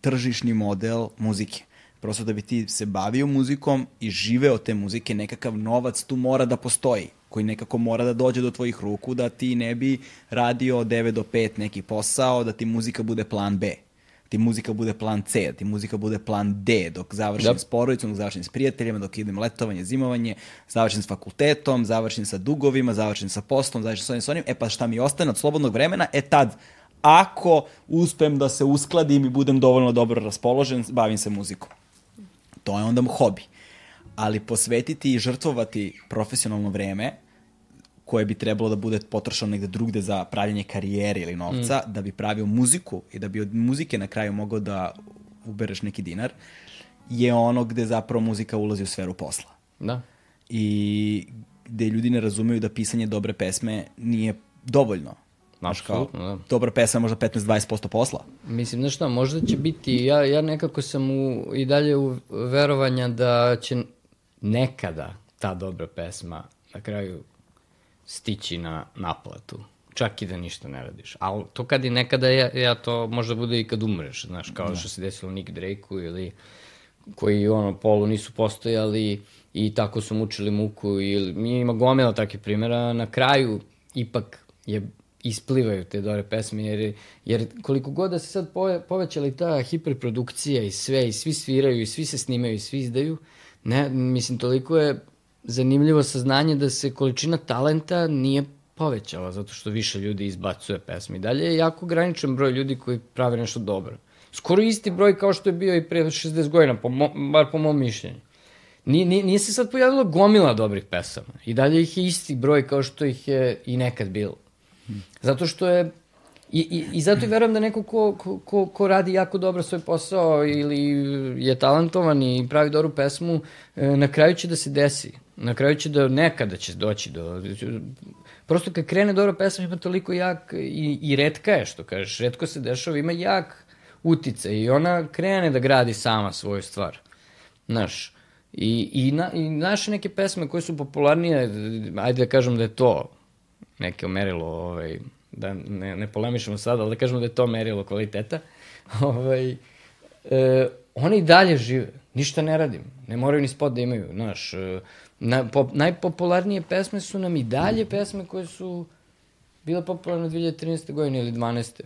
tržišni model muzike. Prosto da bi ti se bavio muzikom i živeo te muzike, nekakav novac tu mora da postoji koji nekako mora da dođe do tvojih ruku, da ti ne bi radio od 9 do 5 neki posao, da ti muzika bude plan B ti muzika bude plan C, da ti muzika bude plan D, dok završim Da. s porodicom, dok završim s prijateljima, dok idem letovanje, zimovanje, završim s fakultetom, završim sa dugovima, završim sa poslom, završim s onim, s onim, e pa šta mi ostane od slobodnog vremena, e tad, ako uspem da se uskladim i budem dovoljno dobro raspoložen, bavim se muzikom. To je onda hobi. Ali posvetiti i žrtvovati profesionalno vreme, koje bi trebalo da bude potrošeno negde drugde za pravljanje karijere ili novca, mm. da bi pravio muziku i da bi od muzike na kraju mogao da ubereš neki dinar, je ono gde zapravo muzika ulazi u sferu posla. Da. I gde ljudi ne razumeju da pisanje dobre pesme nije dovoljno. Znaš, kao, da. dobra pesma je možda 15-20% posla. Mislim, znaš šta, možda će biti, ja, ja nekako sam u, i dalje u verovanja da će nekada ta dobra pesma na kraju stići na naplatu. Čak i da ništa ne radiš. Ali to kad i nekada, ja, ja to možda bude i kad umreš, znaš, kao što se desilo Nick Drake-u ili koji ono polu nisu postojali i tako su mučili muku ili ima gomila takvih primjera na kraju ipak je isplivaju te dobre pesme jer, jer koliko god da se sad pove, povećala i ta hiperprodukcija i sve i svi sviraju i svi se snimaju i svi izdaju ne, mislim toliko je zanimljivo saznanje da se količina talenta nije povećala zato što više ljudi izbacuje pesme. I dalje je jako ograničen broj ljudi koji prave nešto dobro. Skoro isti broj kao što je bio i pre 60 godina, po mo, bar po mom mišljenju. Nije, nije, nije se sad pojavila gomila dobrih pesama. I dalje ih je isti broj kao što ih je i nekad bilo. Zato što je I, i, I zato i verujem da neko ko, ko, ko, radi jako dobro svoj posao ili je talentovan i pravi dobru pesmu, e, na kraju će da se desi. Na kraju će da nekada će doći do... Prosto kad krene dobra pesma ima toliko jak i, i redka je, što kažeš, redko se dešava, ima jak utica i ona krene da gradi sama svoju stvar. Znaš, i, i, na, i naše neke pesme koje su popularnije, ajde da kažem da je to neke merilo, ovaj, da ne, ne polemišemo sad, ali da kažemo da je to merilo kvaliteta, ovaj, e, one i dalje žive, ništa ne radim, ne moraju ni spot da imaju, znaš, e, na, pop, najpopularnije pesme su nam i dalje pesme koje su bile popularne 2013. godine ili 12.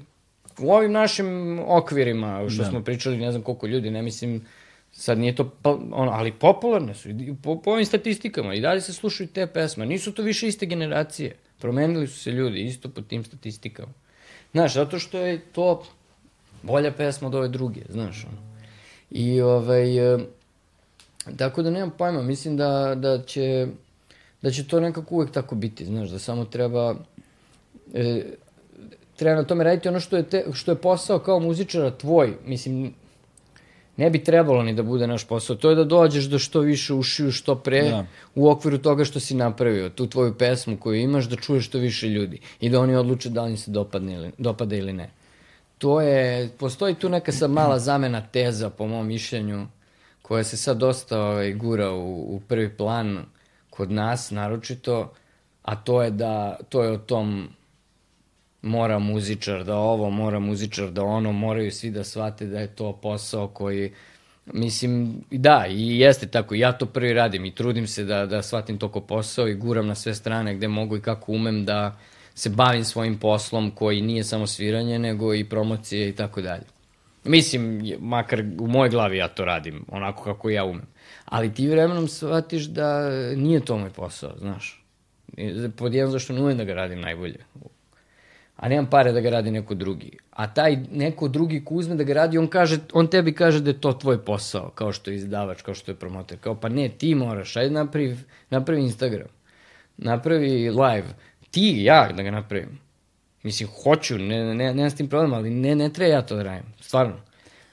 U ovim našim okvirima, što da. smo pričali, ne znam koliko ljudi, ne mislim, sad nije to, pa, ono, ali popularne su, po, po ovim statistikama, i dalje se slušaju te pesme, nisu to više iste generacije, promenili su se ljudi, isto po tim statistikama. Znaš, zato što je to bolja pesma od ove druge, znaš, ono. I, ovaj, e, tako da nemam pojma, mislim da, da će, da će to nekako uvek tako biti, znaš, da samo treba, e, treba na tome raditi ono što je, te, što je posao kao muzičara tvoj. Mislim, ne bi trebalo ni da bude naš posao. To je da dođeš do što više ušiju, što pre, Da. u okviru toga što si napravio, tu tvoju pesmu koju imaš, da čuješ što više ljudi i da oni odluče da li im se dopadne ili, dopada ili ne. To je, postoji tu neka sad mala zamena teza, po mom mišljenju, koja se sad dosta ovaj, gura u, u prvi plan kod nas, naročito, a to je da, to je o tom mora muzičar da ovo, mora muzičar da ono, moraju svi da shvate da je to posao koji, mislim, da, i jeste tako, ja to prvi radim i trudim se da, da shvatim to ko posao i guram na sve strane gde mogu i kako umem da se bavim svojim poslom koji nije samo sviranje, nego i promocije i tako dalje. Mislim, makar u mojoj glavi ja to radim, onako kako ja umem. Ali ti vremenom shvatiš da nije to moj posao, znaš. Pod zašto ne umem da ga radim najbolje a nemam pare da ga radi neko drugi. A taj neko drugi ko uzme da ga radi, on, kaže, on tebi kaže da je to tvoj posao, kao što je izdavač, kao što je promoter. Kao, pa ne, ti moraš, ajde napravi, napravi Instagram, napravi live, ti, ja da ga napravim. Mislim, hoću, ne, ne, ne, s tim problem, ali ne, ne treba ja to da radim, stvarno.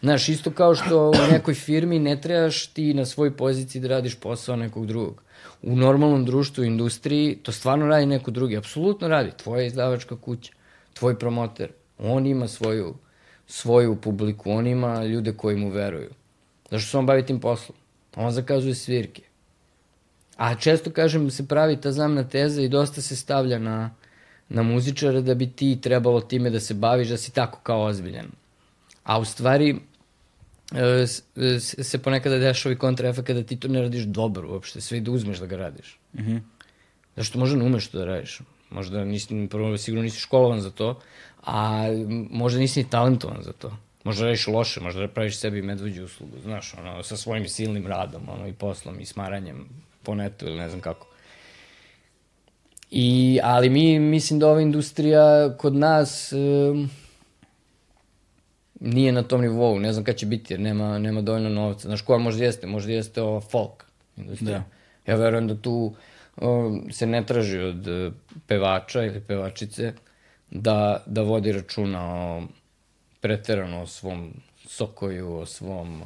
Znaš, isto kao što u nekoj firmi ne trebaš ti na svoj poziciji da radiš posao nekog drugog. U normalnom društvu, industriji, to stvarno radi neko drugi, apsolutno radi. Tvoja izdavačka kuća, tvoj promoter, on ima svoju, svoju publiku, on ima ljude koji mu veruju. Zašto se on bavi tim poslom? On zakazuje svirke. A često, kažem, se pravi ta zamna teza i dosta se stavlja na, na muzičare da bi ti trebalo time da se baviš, da si tako kao ozbiljan. A u stvari e, s- se ponekada dešava i kontraefekt da ti to ne radiš dobro uopšte, sve i da uzmeš da ga radiš. Mm -hmm. Zašto možda ne umeš to da radiš? Možda nisi, prvo sigurno nisi školovan za to, a možda nisi ni talentovan za to. Možda radiš loše, možda praviš sebi medveđu uslugu, znaš, ono, sa svojim silnim radom, ono, i poslom, i smaranjem po netu ili ne znam kako. I, ali mi, mislim da ova industrija kod nas um, nije na tom nivou, ne znam kad će biti jer nema, nema dovoljno novca. Znaš koja možda jeste? Možda jeste ova folk industrija. Da. Ja verujem da tu se ne traži od uh, pevača ili pevačice da, da vodi računa o preterano o svom sokoju, o svom,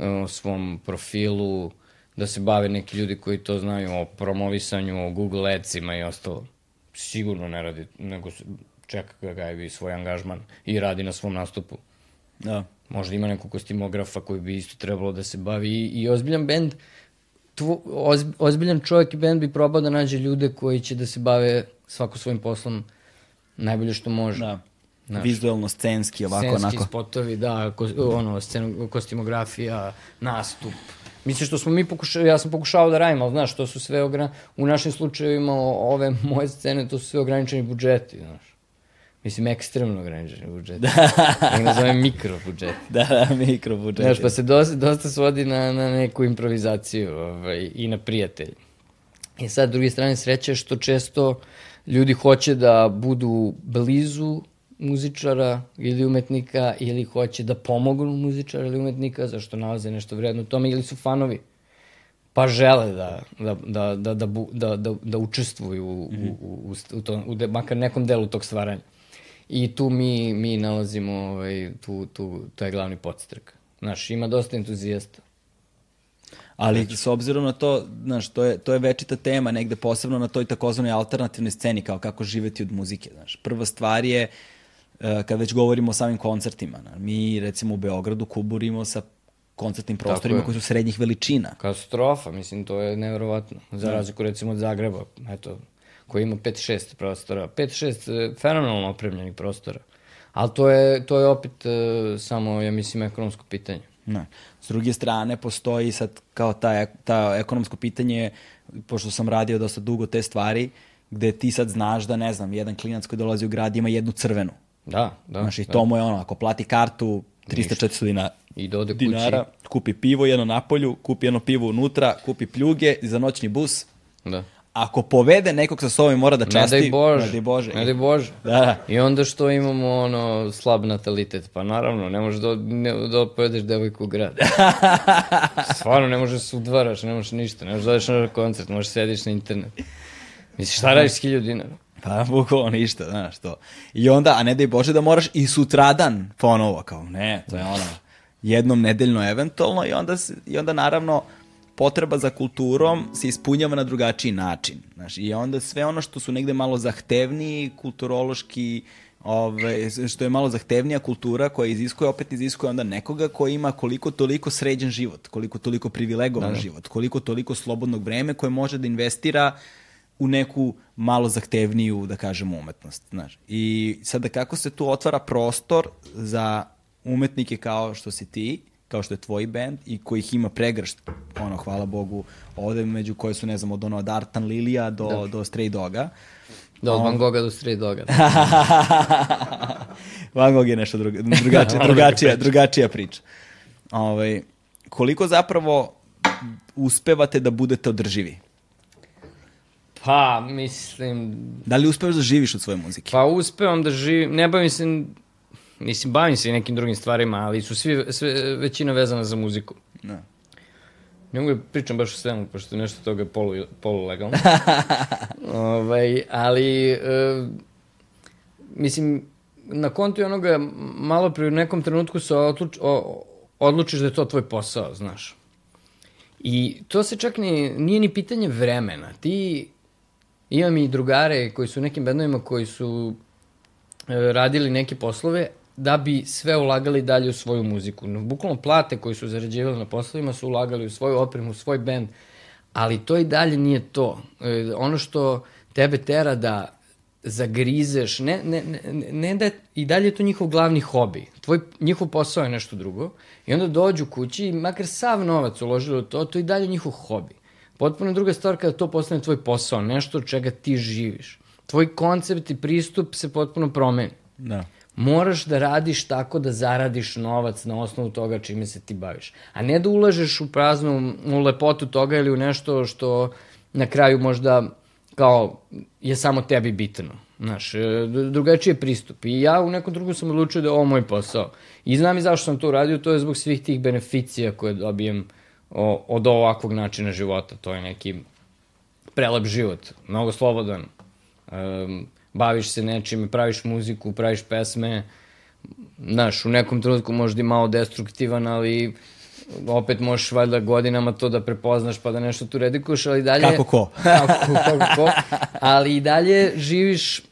o svom profilu, da se bave neki ljudi koji to znaju o promovisanju, o Google Adsima i ostalo. Sigurno ne radi, nego se- čeka ga gajevi svoj angažman i radi na svom nastupu. Da. Možda ima nekog kostimografa koji bi isto trebalo da se bavi i, i ozbiljan bend, tvo, oz, ozbiljan čovjek i bend bi probao da nađe ljude koji će da se bave svako svojim poslom najbolje što može. Da. Znaš. Vizuelno, scenski, ovako, Scenski onako. spotovi, da, ko, ono, sceno, kostimografija, nastup. Mislim što smo mi pokušali, ja sam pokušao da radim, ali znaš, to su sve ogra... u našim slučajevima ove moje scene, to su sve ograničeni budžeti, znaš. Mislim, ekstremno ograničeni budžeti. Da. nazovem mikro budžeti. Da, da, mikrobudžet. Znaš, pa se dosta, dosta svodi na, na neku improvizaciju ovaj, i na prijatelj. I sad, druge strane, sreća je što često ljudi hoće da budu blizu muzičara ili umetnika ili hoće da pomognu muzičara ili umetnika zašto nalaze nešto vredno u tome ili su fanovi pa žele da, da, da, da, da, da, da, da učestvuju u, u, u, u, to, u de, makar nekom delu tog stvaranja. I tu mi, mi nalazimo ovaj, tu, tu, taj glavni podstrek. Znaš, ima dosta entuzijasta. Ali s obzirom na to, znaš, to je, to je večita tema negde posebno na toj takozvanoj alternativnoj sceni, kao kako živeti od muzike, znaš. Prva stvar je, e, kad već govorimo o samim koncertima, znaš, mi recimo u Beogradu kuburimo sa koncertnim prostorima je. koji su srednjih veličina. Katastrofa, mislim, to je nevjerovatno. Za razliku recimo od Zagreba, eto, koji ima 5-6 prostora. 5-6 e, fenomenalno opremljenih prostora. Ali to je, to je opet e, samo, ja mislim, ekonomsko pitanje. Ne. S druge strane, postoji sad kao ta, ta ekonomsko pitanje, pošto sam radio dosta dugo te stvari, gde ti sad znaš da, ne znam, jedan klinac koji dolazi u grad ima jednu crvenu. Da, da. Znaš, i da. to mu je ono, ako plati kartu 300-400 dinara, I da ode kući. dinara, kupi pivo jedno napolju, kupi jedno pivo unutra, kupi pljuge za noćni bus. Da. Ako povede nekog sa sobom i mora da Ne časti, daj Bože. ne daj Bože. Ne daj Bože. Da, da. I onda što imamo ono slab natalitet? Pa naravno, ne možeš da, ne, da povedeš devojku u grad. Stvarno, ne možeš da se udvaraš, ne možeš ništa, ne možeš da odeš na koncert, možeš da sediš na internet. Misliš, šta radiš s hiljadu dinara? Pa bukvalno ništa, znaš to. I onda, a ne daj Bože da moraš i sutradan ponovo, kao ne, to je ono, jednom nedeljno eventualno i onda, i onda naravno potreba za kulturom se ispunjava na drugačiji način. Znaš, I onda sve ono što su negde malo zahtevniji, kulturološki, ove, što je malo zahtevnija kultura koja iziskuje, opet iziskuje onda nekoga ko ima koliko toliko sređen život, koliko toliko privilegovan Da, da. život, koliko toliko slobodnog vreme koje može da investira u neku malo zahtevniju, da kažemo, umetnost. Znaš. I sada kako se tu otvara prostor za umetnike kao što si ti, kao što je tvoj band i kojih ima pregršt, ono, hvala Bogu, ovde među koje su, ne znam, od ono, od Artan Lilija do, da. do Stray Doga. Da, od Van Gogha do Stray Doga. Van Gogh je nešto druga, drugačija, drugačija, drugačija priča. Ovaj, koliko zapravo uspevate da budete održivi? Pa, mislim, Da li uspevaš da živiš od svoje muzike? pa uspevam da živim, ne bavim se, mislim, bavim se i nekim drugim stvarima, ali su svi, sve, većina vezana za muziku. Da. Ne mogu da pričam baš o svemu, pošto nešto toga je polu, polulegalno. ovaj, ali, e, mislim, na kontu je onoga, malo pri nekom trenutku se odluč, o, odlučiš da je to tvoj posao, znaš. I to se čak ni, nije ni pitanje vremena. Ti, imam i drugare koji su u nekim bendovima koji su e, radili neke poslove da bi sve ulagali dalje u svoju muziku. No, bukvalno plate koji su zarađivali na poslovima su ulagali u svoju opremu, u svoj bend, ali to i dalje nije to. E, ono što tebe tera da zagrizeš, ne, ne, ne, ne da i dalje je to njihov glavni hobi. Tvoj, njihov posao je nešto drugo i onda dođu kući i makar sav novac uložili u to, to i dalje njihov hobi. Potpuno druga stvar kada to postane tvoj posao, nešto od čega ti živiš. Tvoj koncept i pristup se potpuno promeni. Da. Moraš da radiš tako da zaradiš novac na osnovu toga čime se ti baviš. A ne da ulažeš u praznu, u lepotu toga ili u nešto što na kraju možda kao je samo tebi bitno. Znaš, e, dru- drugačiji je pristup. I ja u nekom drugom sam odlučio da je ovo moj posao. I znam i zašto sam to uradio, to je zbog svih tih beneficija koje dobijem o, od ovakvog načina života. To je neki prelep život, mnogo slobodan. Um, baviš se nečime, praviš muziku, praviš pesme, znaš, u nekom trenutku možda i malo destruktivan, ali opet možeš valjda godinama to da prepoznaš pa da nešto tu redikuješ, ali dalje... Kako ko. kako, kako ko. Ali i dalje živiš, e,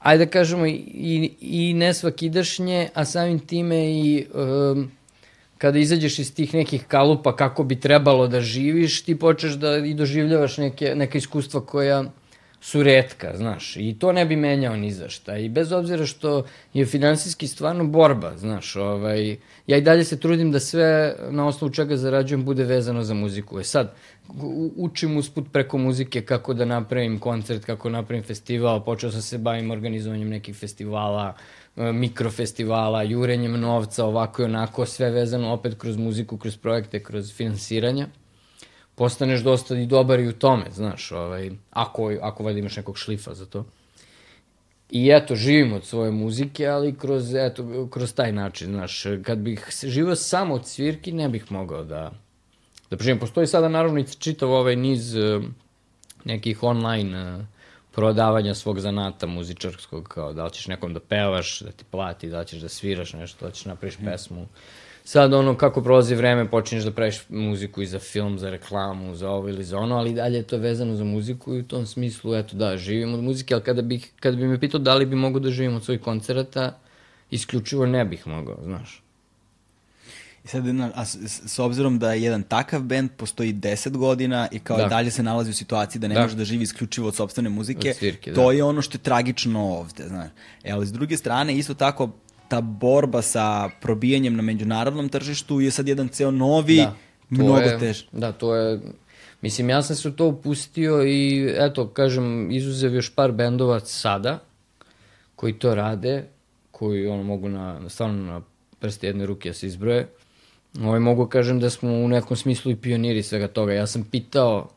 ajde da kažemo, i, i nesvakidašnje, a samim time i... E, kada izađeš iz tih nekih kalupa kako bi trebalo da živiš, ti počeš da i doživljavaš neke, neke iskustva koja su redka, znaš, i to ne bi menjao ni za šta. I bez obzira što je finansijski stvarno borba, znaš, ovaj, ja i dalje se trudim da sve na osnovu čega zarađujem bude vezano za muziku. E sad, učim usput preko muzike kako da napravim koncert, kako napravim festival, počeo sam se bavim organizovanjem nekih festivala, e, mikrofestivala, jurenjem novca, ovako i onako, sve vezano opet kroz muziku, kroz projekte, kroz finansiranja postaneš dosta i dobar i u tome, znaš, ovaj, ako, ako valjda imaš nekog šlifa za to. I eto, živim od svoje muzike, ali kroz, eto, kroz taj način, znaš, kad bih živao samo od svirki, ne bih mogao da, da preživim. Postoji sada naravno i čitav ovaj niz eh, nekih online eh, prodavanja svog zanata muzičarskog, kao da li ćeš nekom da pevaš, da ti plati, da li ćeš da sviraš nešto, da ćeš napraviš pesmu. Sad ono, kako prolazi vreme, počinješ da praviš muziku i za film, za reklamu, za ovo ili za ono, ali dalje je to vezano za muziku i u tom smislu, eto da, živim od muzike, ali kada, bih, kada bi me pitao da li bi mogo da živim od svojih koncerata, isključivo ne bih mogao, znaš. I sad, a s, s- obzirom da jedan takav band postoji 10 godina i kao da. dalje se nalazi u situaciji da ne Da. može da živi isključivo od sobstvene muzike, Od svirke, to da. je ono što je tragično ovde, znaš. E, ali s druge strane, isto tako, ta borba sa probijanjem na međunarodnom tržištu je sad jedan ceo novi, Da, mnogo je, tež. Da, to je... Mislim, ja sam se u to upustio i, eto, kažem, izuzev još par bendova sada, koji to rade, koji ono, mogu na, stvarno na prste jedne ruke da se izbroje. Ovaj, mogu kažem da smo u nekom smislu i pioniri svega toga. Ja sam pitao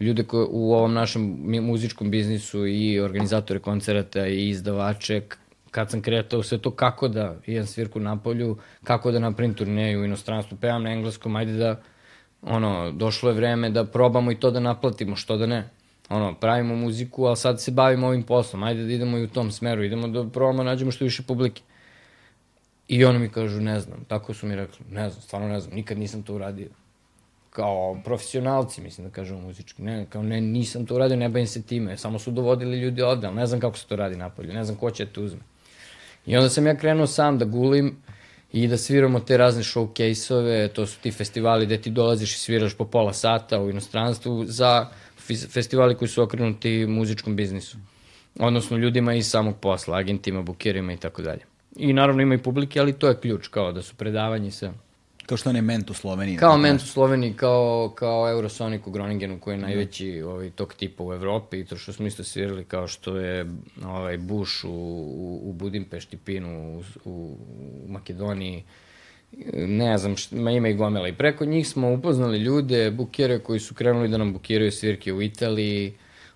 ljude koje u ovom našem muzičkom biznisu i organizatore koncerata i izdavače, kad sam kretao sve to kako da idem svirku na polju, kako da napravim turneju u inostranstvu, pevam na engleskom, ajde da, ono, došlo je vreme da probamo i to da naplatimo, što da ne. ono, pravimo muziku, ali sad se bavimo ovim poslom, ajde da idemo i u tom smeru, idemo da probamo, nađemo što više publike. I oni mi kažu, ne znam, tako su mi rekli, ne znam, stvarno ne znam, nikad nisam to uradio. Kao profesionalci, mislim da kažemo muzički, ne, kao ne, nisam to uradio, ne bavim se time, samo su dovodili ljudi ovde, ali ne znam kako se to radi napolju, ne znam ko će te uzme. I onda sam ja krenuo sam da gulim i da sviramo te razne showcase-ove, to su ti festivali gde ti dolaziš i sviraš po pola sata u inostranstvu za festivali koji su okrenuti muzičkom biznisu. Odnosno ljudima iz samog posla, agentima, bukirima i tako dalje. I naravno ima i publike, ali to je ključ, kao da su predavanje sa... Kao što on je ment u Sloveniji. Kao tako ment u. Sloveniji, kao, kao Eurosonic u Groningenu, koji je najveći ovaj, tog tipa u Evropi, i to što smo isto svirali, kao što je ovaj, Bush u, u, u Budimpešti, Pinu, u, u, u Makedoniji, ne znam, šta, ma ima i gomela. I preko njih smo upoznali ljude, bukere koji su krenuli da nam bukiraju svirke u Italiji,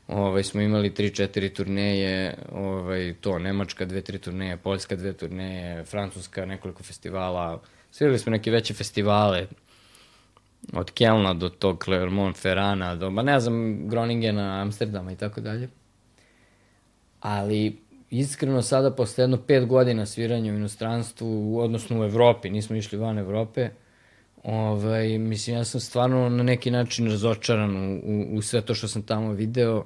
ovaj, smo imali 3-4 turneje, ovaj, to, Nemačka dve, tri turneje, Poljska dve turneje, Francuska nekoliko festivala, svirali smo neke veće festivale, od Kelna do tog Clermont Ferrana, do, ba ne znam, Groningena, Amsterdama i tako dalje. Ali, iskreno sada, posle jedno pet godina sviranja u inostranstvu, odnosno u Evropi, nismo išli van Evrope, ovaj, mislim, ja sam stvarno na neki način razočaran u, u, u sve to što sam tamo video,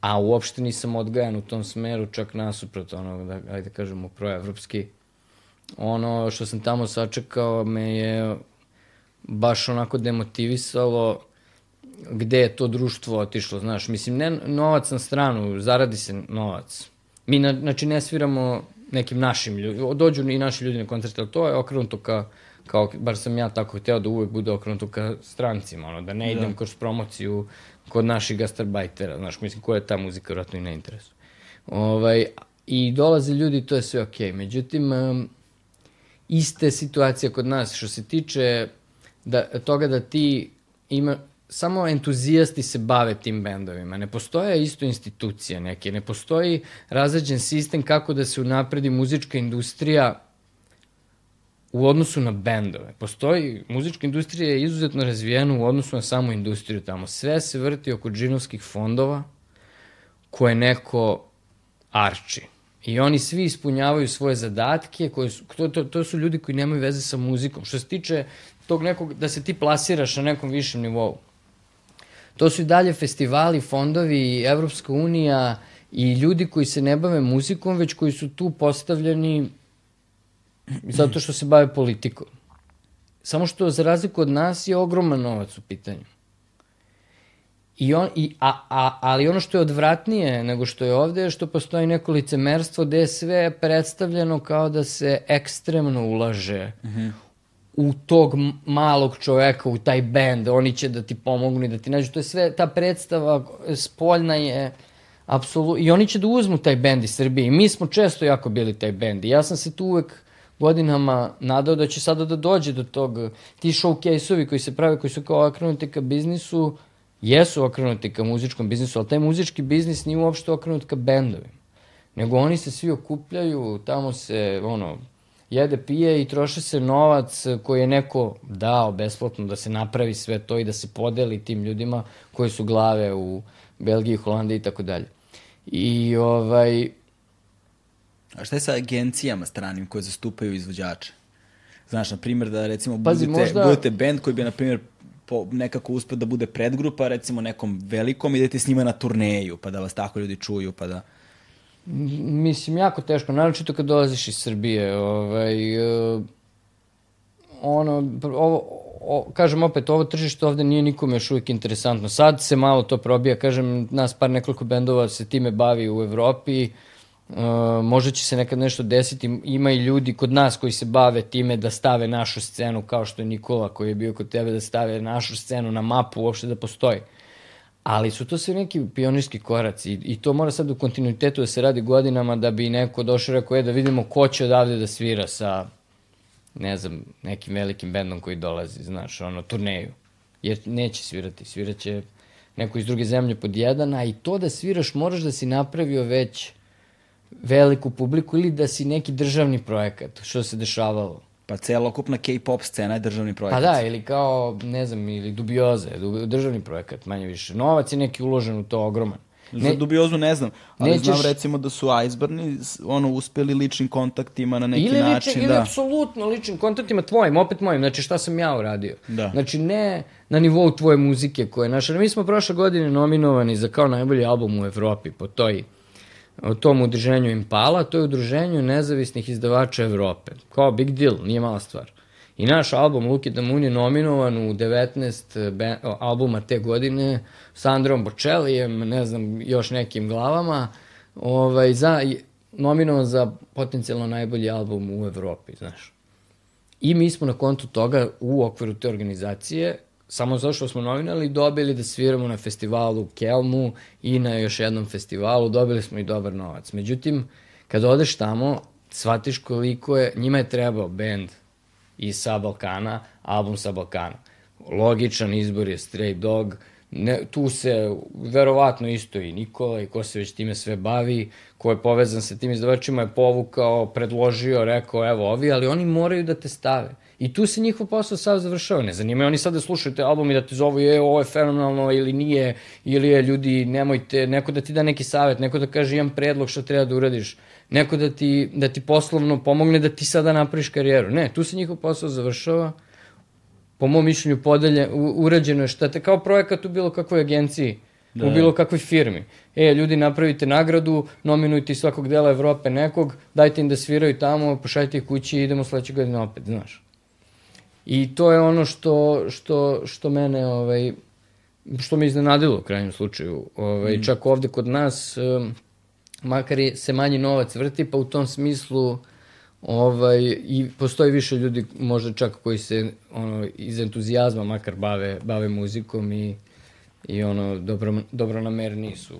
a uopšte nisam odgajan u tom smeru, čak nasuprot onog, da, ajde kažemo, proevropski. Ono što sam tamo sačekao me je baš onako demotivisalo gde je to društvo otišlo, znaš, mislim, ne novac na stranu, zaradi se novac. Mi, na, znači, ne sviramo nekim našim ljudima, dođu i naši ljudi na koncerte, ali to je okrenuto ka, kao, bar sam ja tako hteo da uvek bude okrenuto ka strancima, ono, da ne idem da. kroz promociju kod naših gastarbajtera, znaš, mislim, koja je ta muzika, vjerojatno i ne interesuje. Ovaj, I dolaze ljudi, to je sve okej. Okay. Međutim, um, iste situacija kod nas, što se tiče da, toga da ti ima, samo entuzijasti se bave tim bendovima. Ne postoje isto institucije neke, ne postoji razređen sistem kako da se unapredi muzička industrija u odnosu na bendove. Postoji, muzička industrija je izuzetno razvijena u odnosu na samu industriju tamo. Sve se vrti oko džinovskih fondova koje neko arči. I oni svi ispunjavaju svoje zadatke, koji su, to, to, to su ljudi koji nemaju veze sa muzikom. Što se tiče tog nekog, da se ti plasiraš na nekom višem nivou. To su i dalje festivali, fondovi, Evropska unija i ljudi koji se ne bave muzikom, već koji su tu postavljeni zato što se bave politikom. Samo što za razliku od nas je ogroman novac u pitanju. I on, i, a, a, ali ono što je odvratnije nego što je ovde je što postoji neko licemerstvo gde je sve predstavljeno kao da se ekstremno ulaže mm -hmm. u tog malog čoveka, u taj bend, oni će da ti pomognu i da ti nađu. To je sve, ta predstava spoljna je apsolutno, i oni će da uzmu taj bend iz Srbije. I mi smo često jako bili taj bend. I ja sam se tu uvek godinama nadao da će sada da dođe do tog, ti showcase-ovi koji se prave, koji su kao okrenuti ka biznisu, jesu okrenuti ka muzičkom biznisu, ali taj muzički biznis nije uopšte okrenut ka bendovima. Nego oni se svi okupljaju, tamo se, ono, jede, pije i troše se novac koji je neko dao besplatno da se napravi sve to i da se podeli tim ljudima koji su glave u Belgiji, Holandiji i tako dalje. I ovaj, A šta je sa agencijama stranim koje zastupaju izvođače? Znaš, na primjer, da recimo Pazi, budete, možda- budete band koji bi, na primjer, po, nekako uspio da bude predgrupa, recimo nekom velikom, idete s njima na turneju, pa da vas tako ljudi čuju, pa da... Mislim, jako teško, naročito kad dolaziš iz Srbije. Ovaj, uh, ono, ovo, o, kažem opet, ovo tržište ovde nije nikome još uvijek interesantno. Sad se malo to probija, kažem, nas par nekoliko bendova se time bavi u Evropi, Uh, možda će se nekad nešto desiti, ima i ljudi kod nas koji se bave time da stave našu scenu, kao što je Nikola koji je bio kod tebe, da stave našu scenu na mapu, uopšte da postoji. Ali su to sve neki pionirski koraci i, i to mora sad u kontinuitetu da se radi godinama da bi neko došao rekao, je da vidimo ko će odavde da svira sa, ne znam, nekim velikim bendom koji dolazi, znaš, ono, turneju. Jer neće svirati, sviraće neko iz druge zemlje pod jedan, a i to da sviraš moraš da si napravio već veliku publiku ili da si neki državni projekat, što se dešavalo. Pa celokupna K-pop scena je državni Pa projekat. da, ili kao, ne znam, ili dubioze, du- državni projekat, manje više. Novac je neki uložen u to ogroman. Za dubiozu ne znam, ali Nećeš- znam recimo da su Iceburni ono, uspeli ličnim kontaktima na neki ili način. ili da. apsolutno ličnim kontaktima tvojim, opet mojim, znači šta sam ja uradio. Da. Znači ne na nivou tvoje muzike koje je naša. Mi smo prošle godine nominovani za kao najbolji album u Evropi po toj o tom udruženju Impala, to je udruženju nezavisnih izdavača Evrope. Kao big deal, nije mala stvar. I naš album Luki Moon je nominovan u 19 ben, o, albuma te godine sa Androm Bočelijem, ne znam, još nekim glavama, ovaj, za, nominovan za potencijalno najbolji album u Evropi, znaš. I mi smo na kontu toga u okviru te organizacije samo zato što smo novinali dobili da sviramo na festivalu u Kelmu i na još jednom festivalu, dobili smo i dobar novac. Međutim, kad odeš tamo, shvatiš koliko je, njima je trebao band i sa Balkana, album sa Balkana. Logičan izbor je Stray Dog, ne, tu se verovatno isto i Nikola i ko se već time sve bavi, ko je povezan sa tim izdavačima je povukao, predložio, rekao evo ovi, ali oni moraju da te stave. I tu se njihov posao sad završava. Ne zanimaju oni sad da slušaju te album i da te zovu je ovo je fenomenalno ili nije, ili je ljudi nemojte, neko da ti da neki savet, neko da kaže imam predlog šta treba da uradiš, neko da ti, da ti poslovno pomogne da ti sada napraviš karijeru. Ne, tu se njihov posao završava po mom mišljenju podelje, u, urađeno je šta te, kao projekat u bilo kakvoj agenciji, da. u bilo kakvoj firmi. E, ljudi, napravite nagradu, nominujte iz svakog dela Evrope nekog, dajte im da sviraju tamo, pošaljite ih kući i idemo sledeće godine opet, znaš. I to je ono što, što, što mene, ovaj, što me iznenadilo u krajnjem slučaju. Ovaj, mm. Čak ovde kod nas, um, makar je, se manji novac vrti, pa u tom smislu ovaj, i postoji više ljudi možda čak koji se ono, iz entuzijazma makar bave, bave muzikom i, i ono, dobro, dobronamerni su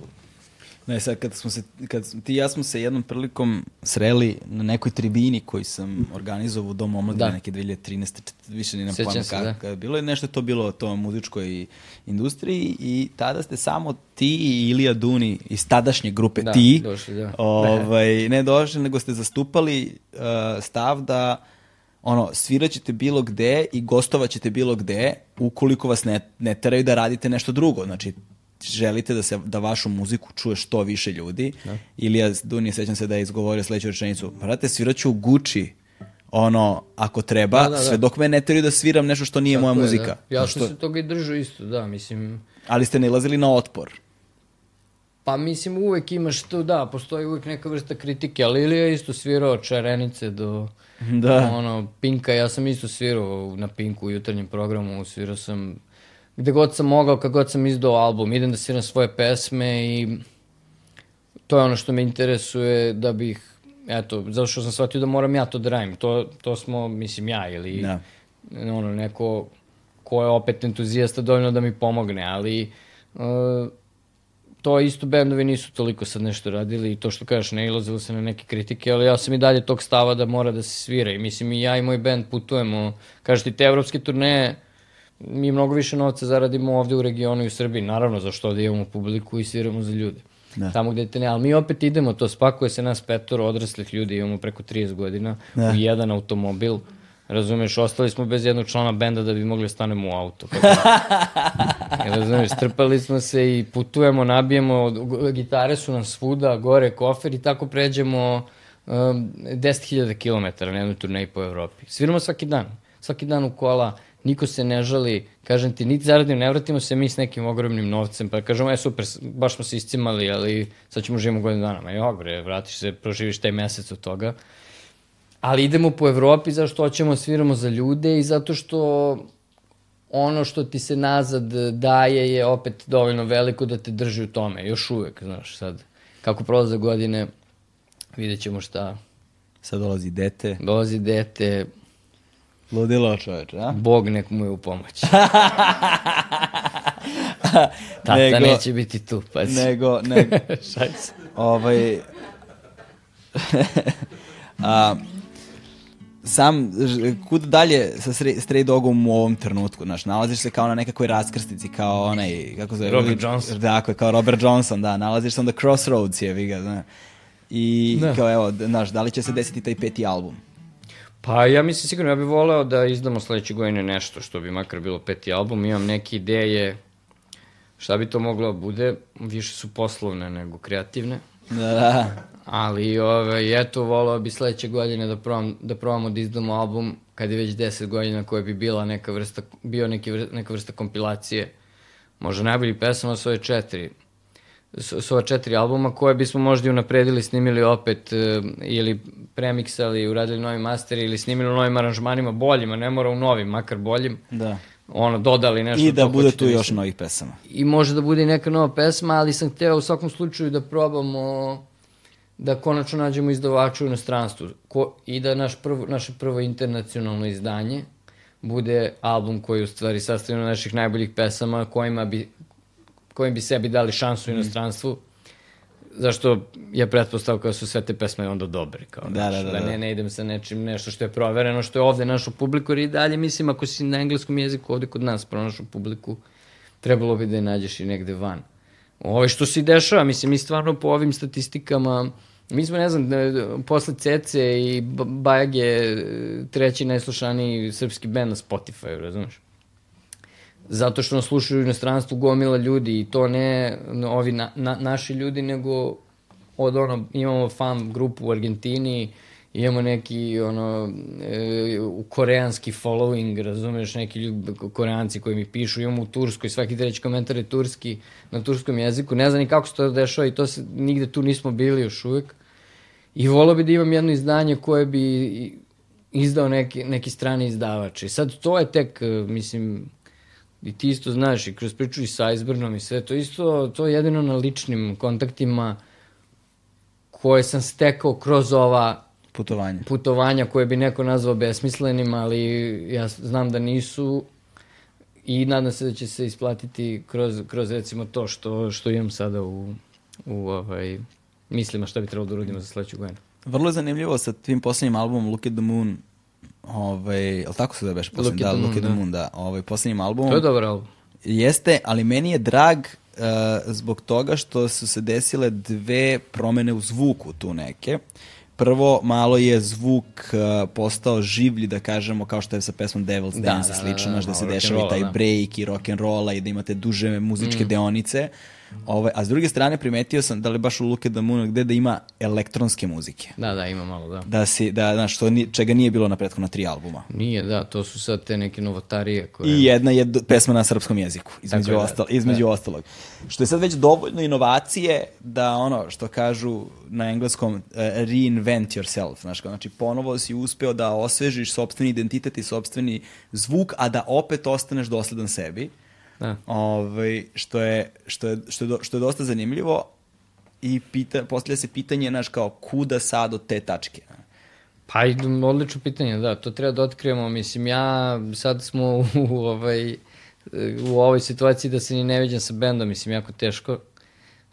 Ne, sad kad smo se, kad ti i ja smo se jednom prilikom sreli na nekoj tribini koji sam organizovao u Domu omladine Da. neke 2013. više ni na pojma da. kada je bilo. je Nešto je to bilo o to muzičkoj industriji i tada ste samo ti i Ilija Duni iz tadašnje grupe Da, ti došli, da. ovaj, ne došli, nego ste zastupali uh, stav da ono, sviraćete bilo gde i gostovaćete bilo gde ukoliko vas ne, ne teraju da radite nešto drugo. Znači, želite da se da vašu muziku čuje što više ljudi. Da. Ilija Duni, sećam se da je izgovorio sledeću rečenicu, brate, sviraću u Gucci, ono, ako treba, Da, da, da. sve dok me ne teraju da sviram nešto što nije moja Tako je, muzika. Da. Ja što- se toga i držao isto, da, mislim... Ali ste nalazili na otpor. Pa mislim uvek imaš to, da, postoji uvek neka vrsta kritike, ali Ilija je isto svirao od Čarenice do Da. ono, Pinka, ja sam isto svirao na Pinku u jutarnjem programu, svirao sam gde god sam mogao, kad god sam izdao album, idem da sviram svoje pesme i to je ono što me interesuje da bih, eto, zato što sam shvatio da moram ja to da radim. To, to smo, mislim, ja ili Da. ono, neko ko je opet entuzijasta dovoljno da mi pomogne, ali uh, to isto bendovi nisu toliko sad nešto radili i to što kažeš, ne ilazilo se na neke kritike, ali ja sam i dalje tog stava da mora da se svira i mislim i ja i moj bend putujemo, kažeš ti te evropske turneje, mi mnogo više novca zaradimo ovde u regionu i u Srbiji, naravno zašto da imamo publiku i sviramo za ljude. Da. Tamo gde te ne, ali mi opet idemo, to spakuje se nas petoro odraslih ljudi, imamo preko 30 godina, Da. u jedan automobil, razumeš, ostali smo bez jednog člana benda da bi mogli da stanemo u auto. Kako... Jel razumeš, strpali smo se i putujemo, nabijemo, gitare su nam svuda, gore kofer i tako pređemo um, 10.000 km na jednu turneju po Evropi. Sviramo svaki dan, svaki dan u kola, niko se ne žali, kažem ti, niti zaradimo, ne vratimo se mi s nekim ogromnim novcem, pa kažemo, e super, baš smo se iscimali, ali sad ćemo živimo godinu dana. Ma jo, bre, vratiš se, proživiš taj mesec od toga. Ali idemo po Evropi zašto hoćemo sviramo za ljude i zato što ono što ti se nazad daje je opet dovoljno veliko da te drži u tome, još uvek, znaš, sad, kako prolaze godine, vidjet ćemo šta, Sad dolazi dete. dolazi dete, Ludilo čoveče, a? Bog nek mu je u pomoć. Tata Nego- neće biti tu, pa Nego, nego, Šaj se. ovaj... a, sam, kud dalje sa Stray, Dogom u ovom trenutku, znaš, nalaziš se kao na nekakvoj raskrsnici, kao onaj, kako se zove? Robert Johnson. Dakle, kao Robert Johnson, da, nalaziš se on the crossroads, je, vi ga, znaš. I Da. kao, evo, znaš, da li će se desiti taj peti album? Pa ja mislim sigurno, ja bih voleo da izdamo sledeće godine nešto što bi makar bilo peti album. Imam neke ideje šta bi to moglo da bude. Više su poslovne nego kreativne. Da, da. Ali, ove, eto, volao bi sledeće godine da, probam, da probamo da izdamo album kad je već 10 godina koja bi bila neka vrsta, bio neki, neka vrsta kompilacije. Možda najbolji pesama su ove četiri. S, ova četiri albuma koje bismo možda i unapredili, snimili opet e, ili premiksali, uradili novi master ili snimili u novim aranžmanima boljima, ne mora u novim, makar boljim. da. Ono, dodali nešto. I da bude tu još novih pesama. I može da bude i neka nova pesma, ali sam hteo u svakom slučaju da probamo da konačno nađemo izdavača u inostranstvu ko, i da naš prvo, naše prvo internacionalno izdanje bude album koji u stvari sastavljen od naših najboljih pesama kojima bi, kojim bi sebi dali šansu u Mhm. inostranstvu zašto je pretpostavka da su sve te pesme onda dobre. Kao, Da, znaš, da, da, da, da. ne, ne idem sa nečim, nešto što je provereno, što je ovde našo publiku, jer i dalje mislim ako si na engleskom jeziku ovde kod nas pronašao publiku, trebalo bi da je nađeš i negde van. Ovo što se dešava, mislim, mi stvarno po ovim statistikama, mi smo, ne znam, posle Cece i Bajage treći najslušaniji srpski band na Spotify, razumeš? Zato što nas slušaju u inostranstvu gomila ljudi i to ne ovi na, na, naši ljudi, nego od ono, imamo fan grupu u Argentini, imamo neki ono, e, koreanski following, razumeš, neki ljudi, koreanci koji mi pišu, imamo u Turskoj, svaki treći komentar je turski, na turskom jeziku, ne znam ni kako se to dešava i to se, nigde tu nismo bili još uvek. I volao bi da imam jedno izdanje koje bi izdao neki, neki strani izdavač. I sad to je tek, e, mislim, i ti isto znaš, i kroz priču i sa Iceburnom i sve, to isto, to je jedino na ličnim kontaktima koje sam stekao kroz ova Putovanje. putovanja koje bi neko nazvao besmislenim, ali ja znam da nisu i nadam se da će se isplatiti kroz, kroz recimo to što, što imam sada u, u ovaj, mislima šta bi trebalo da uradimo za sledeću godinu. Vrlo je zanimljivo sa tvim poslednjim albumom Look at the Moon, ovaj, je li tako se da beš poslednji? Look at Da, Look at the da. Moon, da. Ovaj, poslednjim albumom. To je dobar album. Jeste, ali meni je drag uh, zbog toga što su se desile dve promene u zvuku tu neke. Prvo, malo je zvuk uh, postao življi, da kažemo, kao što je sa pesmom Devil's Da, Dance da, i da, slično, da, znaš, da, se malo dešava i taj da. break i rock'n'rolla i da imate duže muzičke Mm. deonice. Ovaj, a s druge strane primetio sam, da li baš u at the Moon, gde da ima elektronske muzike. Da, da, ima malo, da. Da si, da, znaš, što ni, čega nije bilo na prethodna tri albuma. Nije, da, to su sad te neke novotarije koje... I jedna je d- pesma na srpskom jeziku, između, Tako je, da. između ostalog. Što je sad već dovoljno inovacije da ono što kažu na engleskom uh, reinvent yourself, znaš, kao, znači ponovo si uspeo da osvežiš sopstveni identitet i sopstveni zvuk, a da opet ostaneš dosledan sebi. Da. Ovaj, što, je, što, je, što, je, do- što je dosta zanimljivo i pita, postavlja se pitanje, znaš, kao kuda sad od te tačke? Pa odlično pitanje, da, to treba da otkrijemo. Mislim, ja sad smo u, u, ovaj, u ovoj situaciji da se ni ne viđam sa bendom, mislim, jako teško.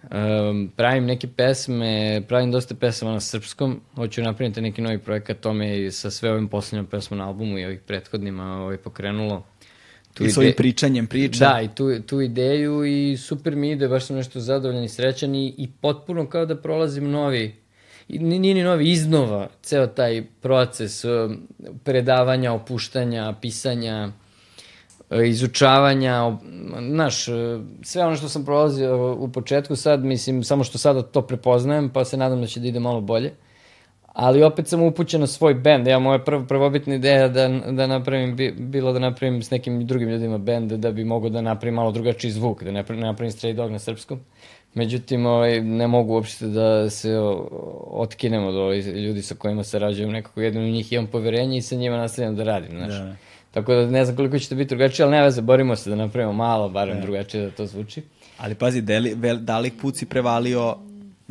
Um, pravim neke pesme, pravim dosta pesama na srpskom, hoću napraviti neki novi projekat, to me i sa sve ovim poslednjom pesmom na albumu i ovih prethodnima ovaj, pokrenulo. I svojim pričanjem priča. Da, i tu, tu ideju i super mi ide, baš sam nešto zadovoljan i srećan i, i potpuno kao da prolazim novi, nije ni novi, iznova ceo taj proces um, predavanja, opuštanja, pisanja, e, izučavanja, znaš, e, sve ono što sam prolazio u početku sad, mislim, samo što sada to prepoznajem, pa se nadam da će da ide malo bolje. Ali opet sam upućen na svoj bend. Ja, moja prva prvobitna ideja da, da napravim, bi, bilo da napravim s nekim drugim ljudima bend, da bi mogao da napravim malo drugačiji zvuk, da ne napravim, Stray Dog na srpskom. Međutim, ovaj, ne mogu uopšte da se o, otkinem od ovih ljudi sa kojima sarađujem. Nekako jednom u njih imam poverenje i sa njima nastavljam da radim, znaš. Da, da. Tako da ne znam koliko će to biti drugačije, ali ne veze, borimo se da napravimo malo, barem drugačije da to zvuči. Ali pazi, deli, vel, dalek put si prevalio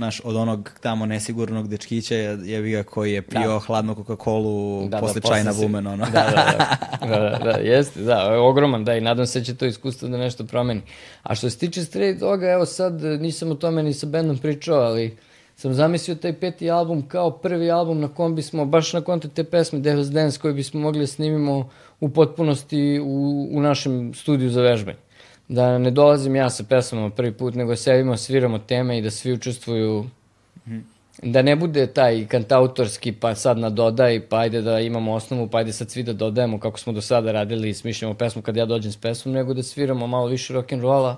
naš, od onog tamo nesigurnog dečkića je ga koji je pio Da. hladnu Coca-Colu Da, posle da, čajna vumen, ono. Da, da, da, da, da, da, jeste, da, ogroman, da, i nadam se da će to iskustvo da nešto promeni. A što se tiče Stray Doga, evo sad e, nisam o tome ni sa bendom pričao, ali sam zamislio taj peti album kao prvi album na kom bismo, baš na kontu te pesme Devil's Dance, koji bismo mogli da snimimo u potpunosti u, u našem studiju za vežbanje. Da ne dolazim ja sa pesmama prvi put, nego sedimo, sviramo teme i da svi učestvuju da ne bude taj kantautorski, pa sad na dodaj, pa ajde da imamo osnovu, pa ajde sad svi da dodajemo kako smo do sada radili i smišljamo pesmu kad ja dođem s pesmom, nego da sviramo malo više rock'n'rolla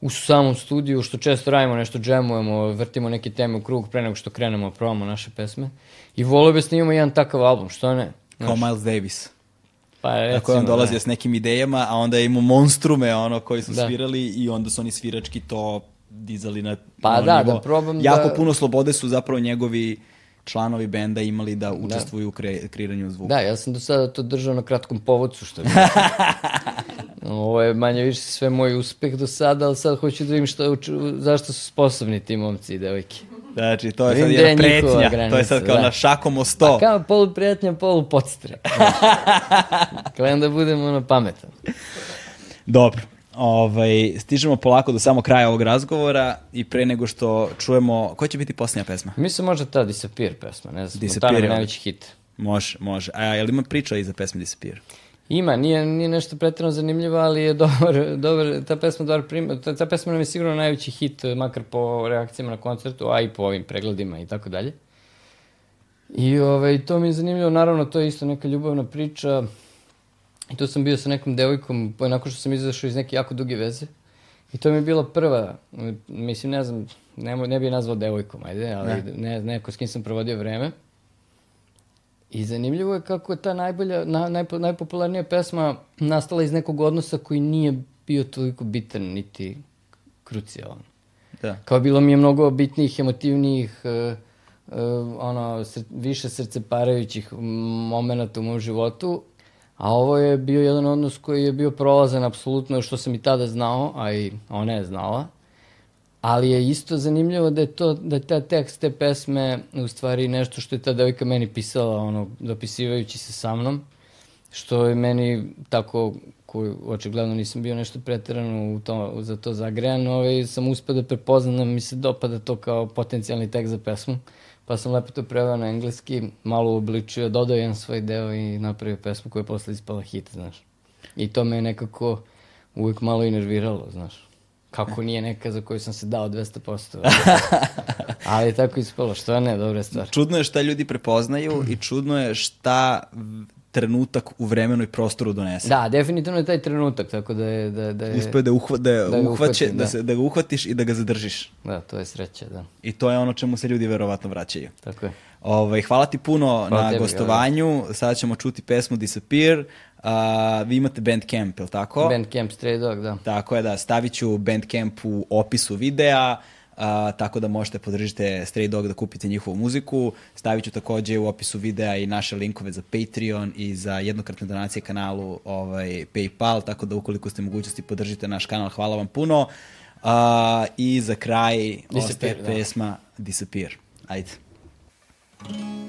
u samom studiju, što često radimo, nešto džemujemo, vrtimo neke teme u krug pre nego što krenemo da provamo naše pesme. I volio bi da snimamo jedan takav album, što ne? Kao Miles Davis. Pa recimo, Tako je on dolazio da. s nekim idejama, a onda je imao monstrume ono koji su Da. svirali i onda su oni svirački to dizali na Pa na da, nivo. da probam Jako da- puno slobode su zapravo njegovi članovi benda imali da učestvuju u kre, kreiranju zvuka. Da, ja sam do sada to držao na kratkom povodcu, što je Ovo je manje više sve moj uspeh do sada, ali sad hoću da vidim šta, uč- zašto su sposobni ti momci i devojke. Znači, to je sad je jedna njihova pretnja. to je sad kao da. na šakom o sto. A kao polu prijatnja, polu podstre. Gledam da budem ono pametan. Dobro. Ovaj, stižemo polako do samog kraja ovog razgovora i pre nego što čujemo... Koja će biti posljednja pesma? Mislim možda ta Disappear pesma, ne znam, Disappear je je najveći hit. Može, može. A je li ima priča iza pesme Disappear? Ima, nije, nije nešto pretredno zanimljivo, ali je dobar, dobar ta pesma dobar prim, ta, ta pesma nam je sigurno najveći hit, makar po reakcijama na koncertu, a i po ovim pregledima i tako dalje. I ovaj, to mi je zanimljivo, naravno to je isto neka ljubavna priča. I tu sam bio sa nekom devojkom, nakon što sam izašao iz neke jako duge veze. I to mi je bila prva, mislim, ne znam, ne, ne bi je nazvao devojkom, ajde, ali ne. neko s kim sam provodio vreme. I zanimljivo je kako je ta najbolja, na, najpo, najpopularnija pesma nastala iz nekog odnosa koji nije bio toliko bitan niti krucijalan. Da. Kao bilo mi je mnogo bitnijih, emotivnijih, uh, uh, ono, sr više srceparajućih momenta u mom životu, a ovo je bio jedan odnos koji je bio prolazan apsolutno što sam i tada znao, a i ona je znala. Ali je isto zanimljivo da je to, da je ta tekst te pesme u stvari nešto što je ta devojka meni pisala, ono, dopisivajući se sa mnom, što je meni tako, koji očigledno nisam bio nešto preterano u to, za to zagrejan, ovaj, sam uspio da prepoznam da mi se dopada to kao potencijalni tekst za pesmu, pa sam lepo to preveo na engleski, malo uobličio, dodao jedan svoj deo i napravio pesmu koja je posle ispala hit, znaš. I to me je nekako uvijek malo i nerviralo, znaš. Kako nije neka za koju sam se dao 200%. Ali je tako ispalo, što ne, dobra stvar. Čudno je šta ljudi prepoznaju i čudno je šta trenutak u vremenu i prostoru donese. Da, definitivno je taj trenutak, tako da je... Da, da je Uspeo da, uhva, da, Da uhvaće, uhvatim, da, da. se, da ga uhvatiš i da ga zadržiš. Da, to je sreća, da. I to je ono čemu se ljudi verovatno vraćaju. Tako je. Ovaj, hvala ti puno Hvala na tebi, gostovanju. Sada ćemo čuti pesmu Disappear. A, vi imate Bandcamp, je li tako? Bandcamp Stray Dog, da. Tako je da, stavit ću Bandcamp u opisu videa, a, tako da možete podržite Stray Dog da kupite njihovu muziku. Stavit ću takođe u opisu videa i naše linkove za Patreon i za jednokratne donacije kanalu ovaj, Paypal, tako da ukoliko ste mogućnosti podržite naš kanal, hvala vam puno. A, I za kraj Disappear, ostaje da. pesma Disappear. Ajde. I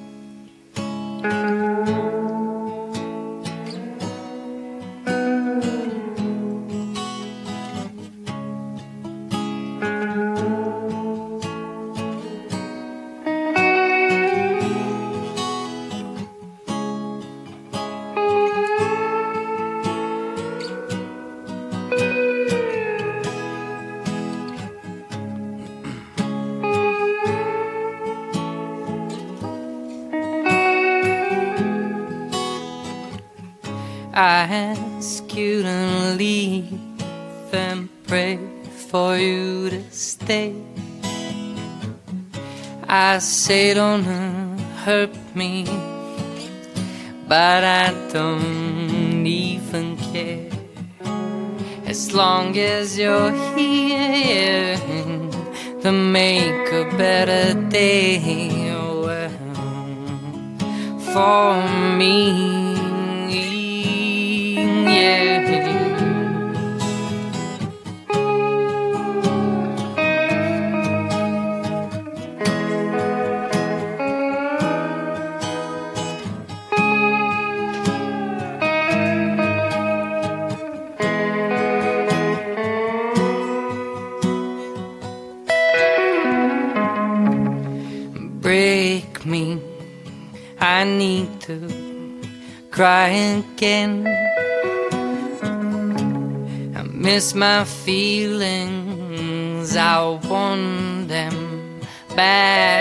my feelings, I want them back.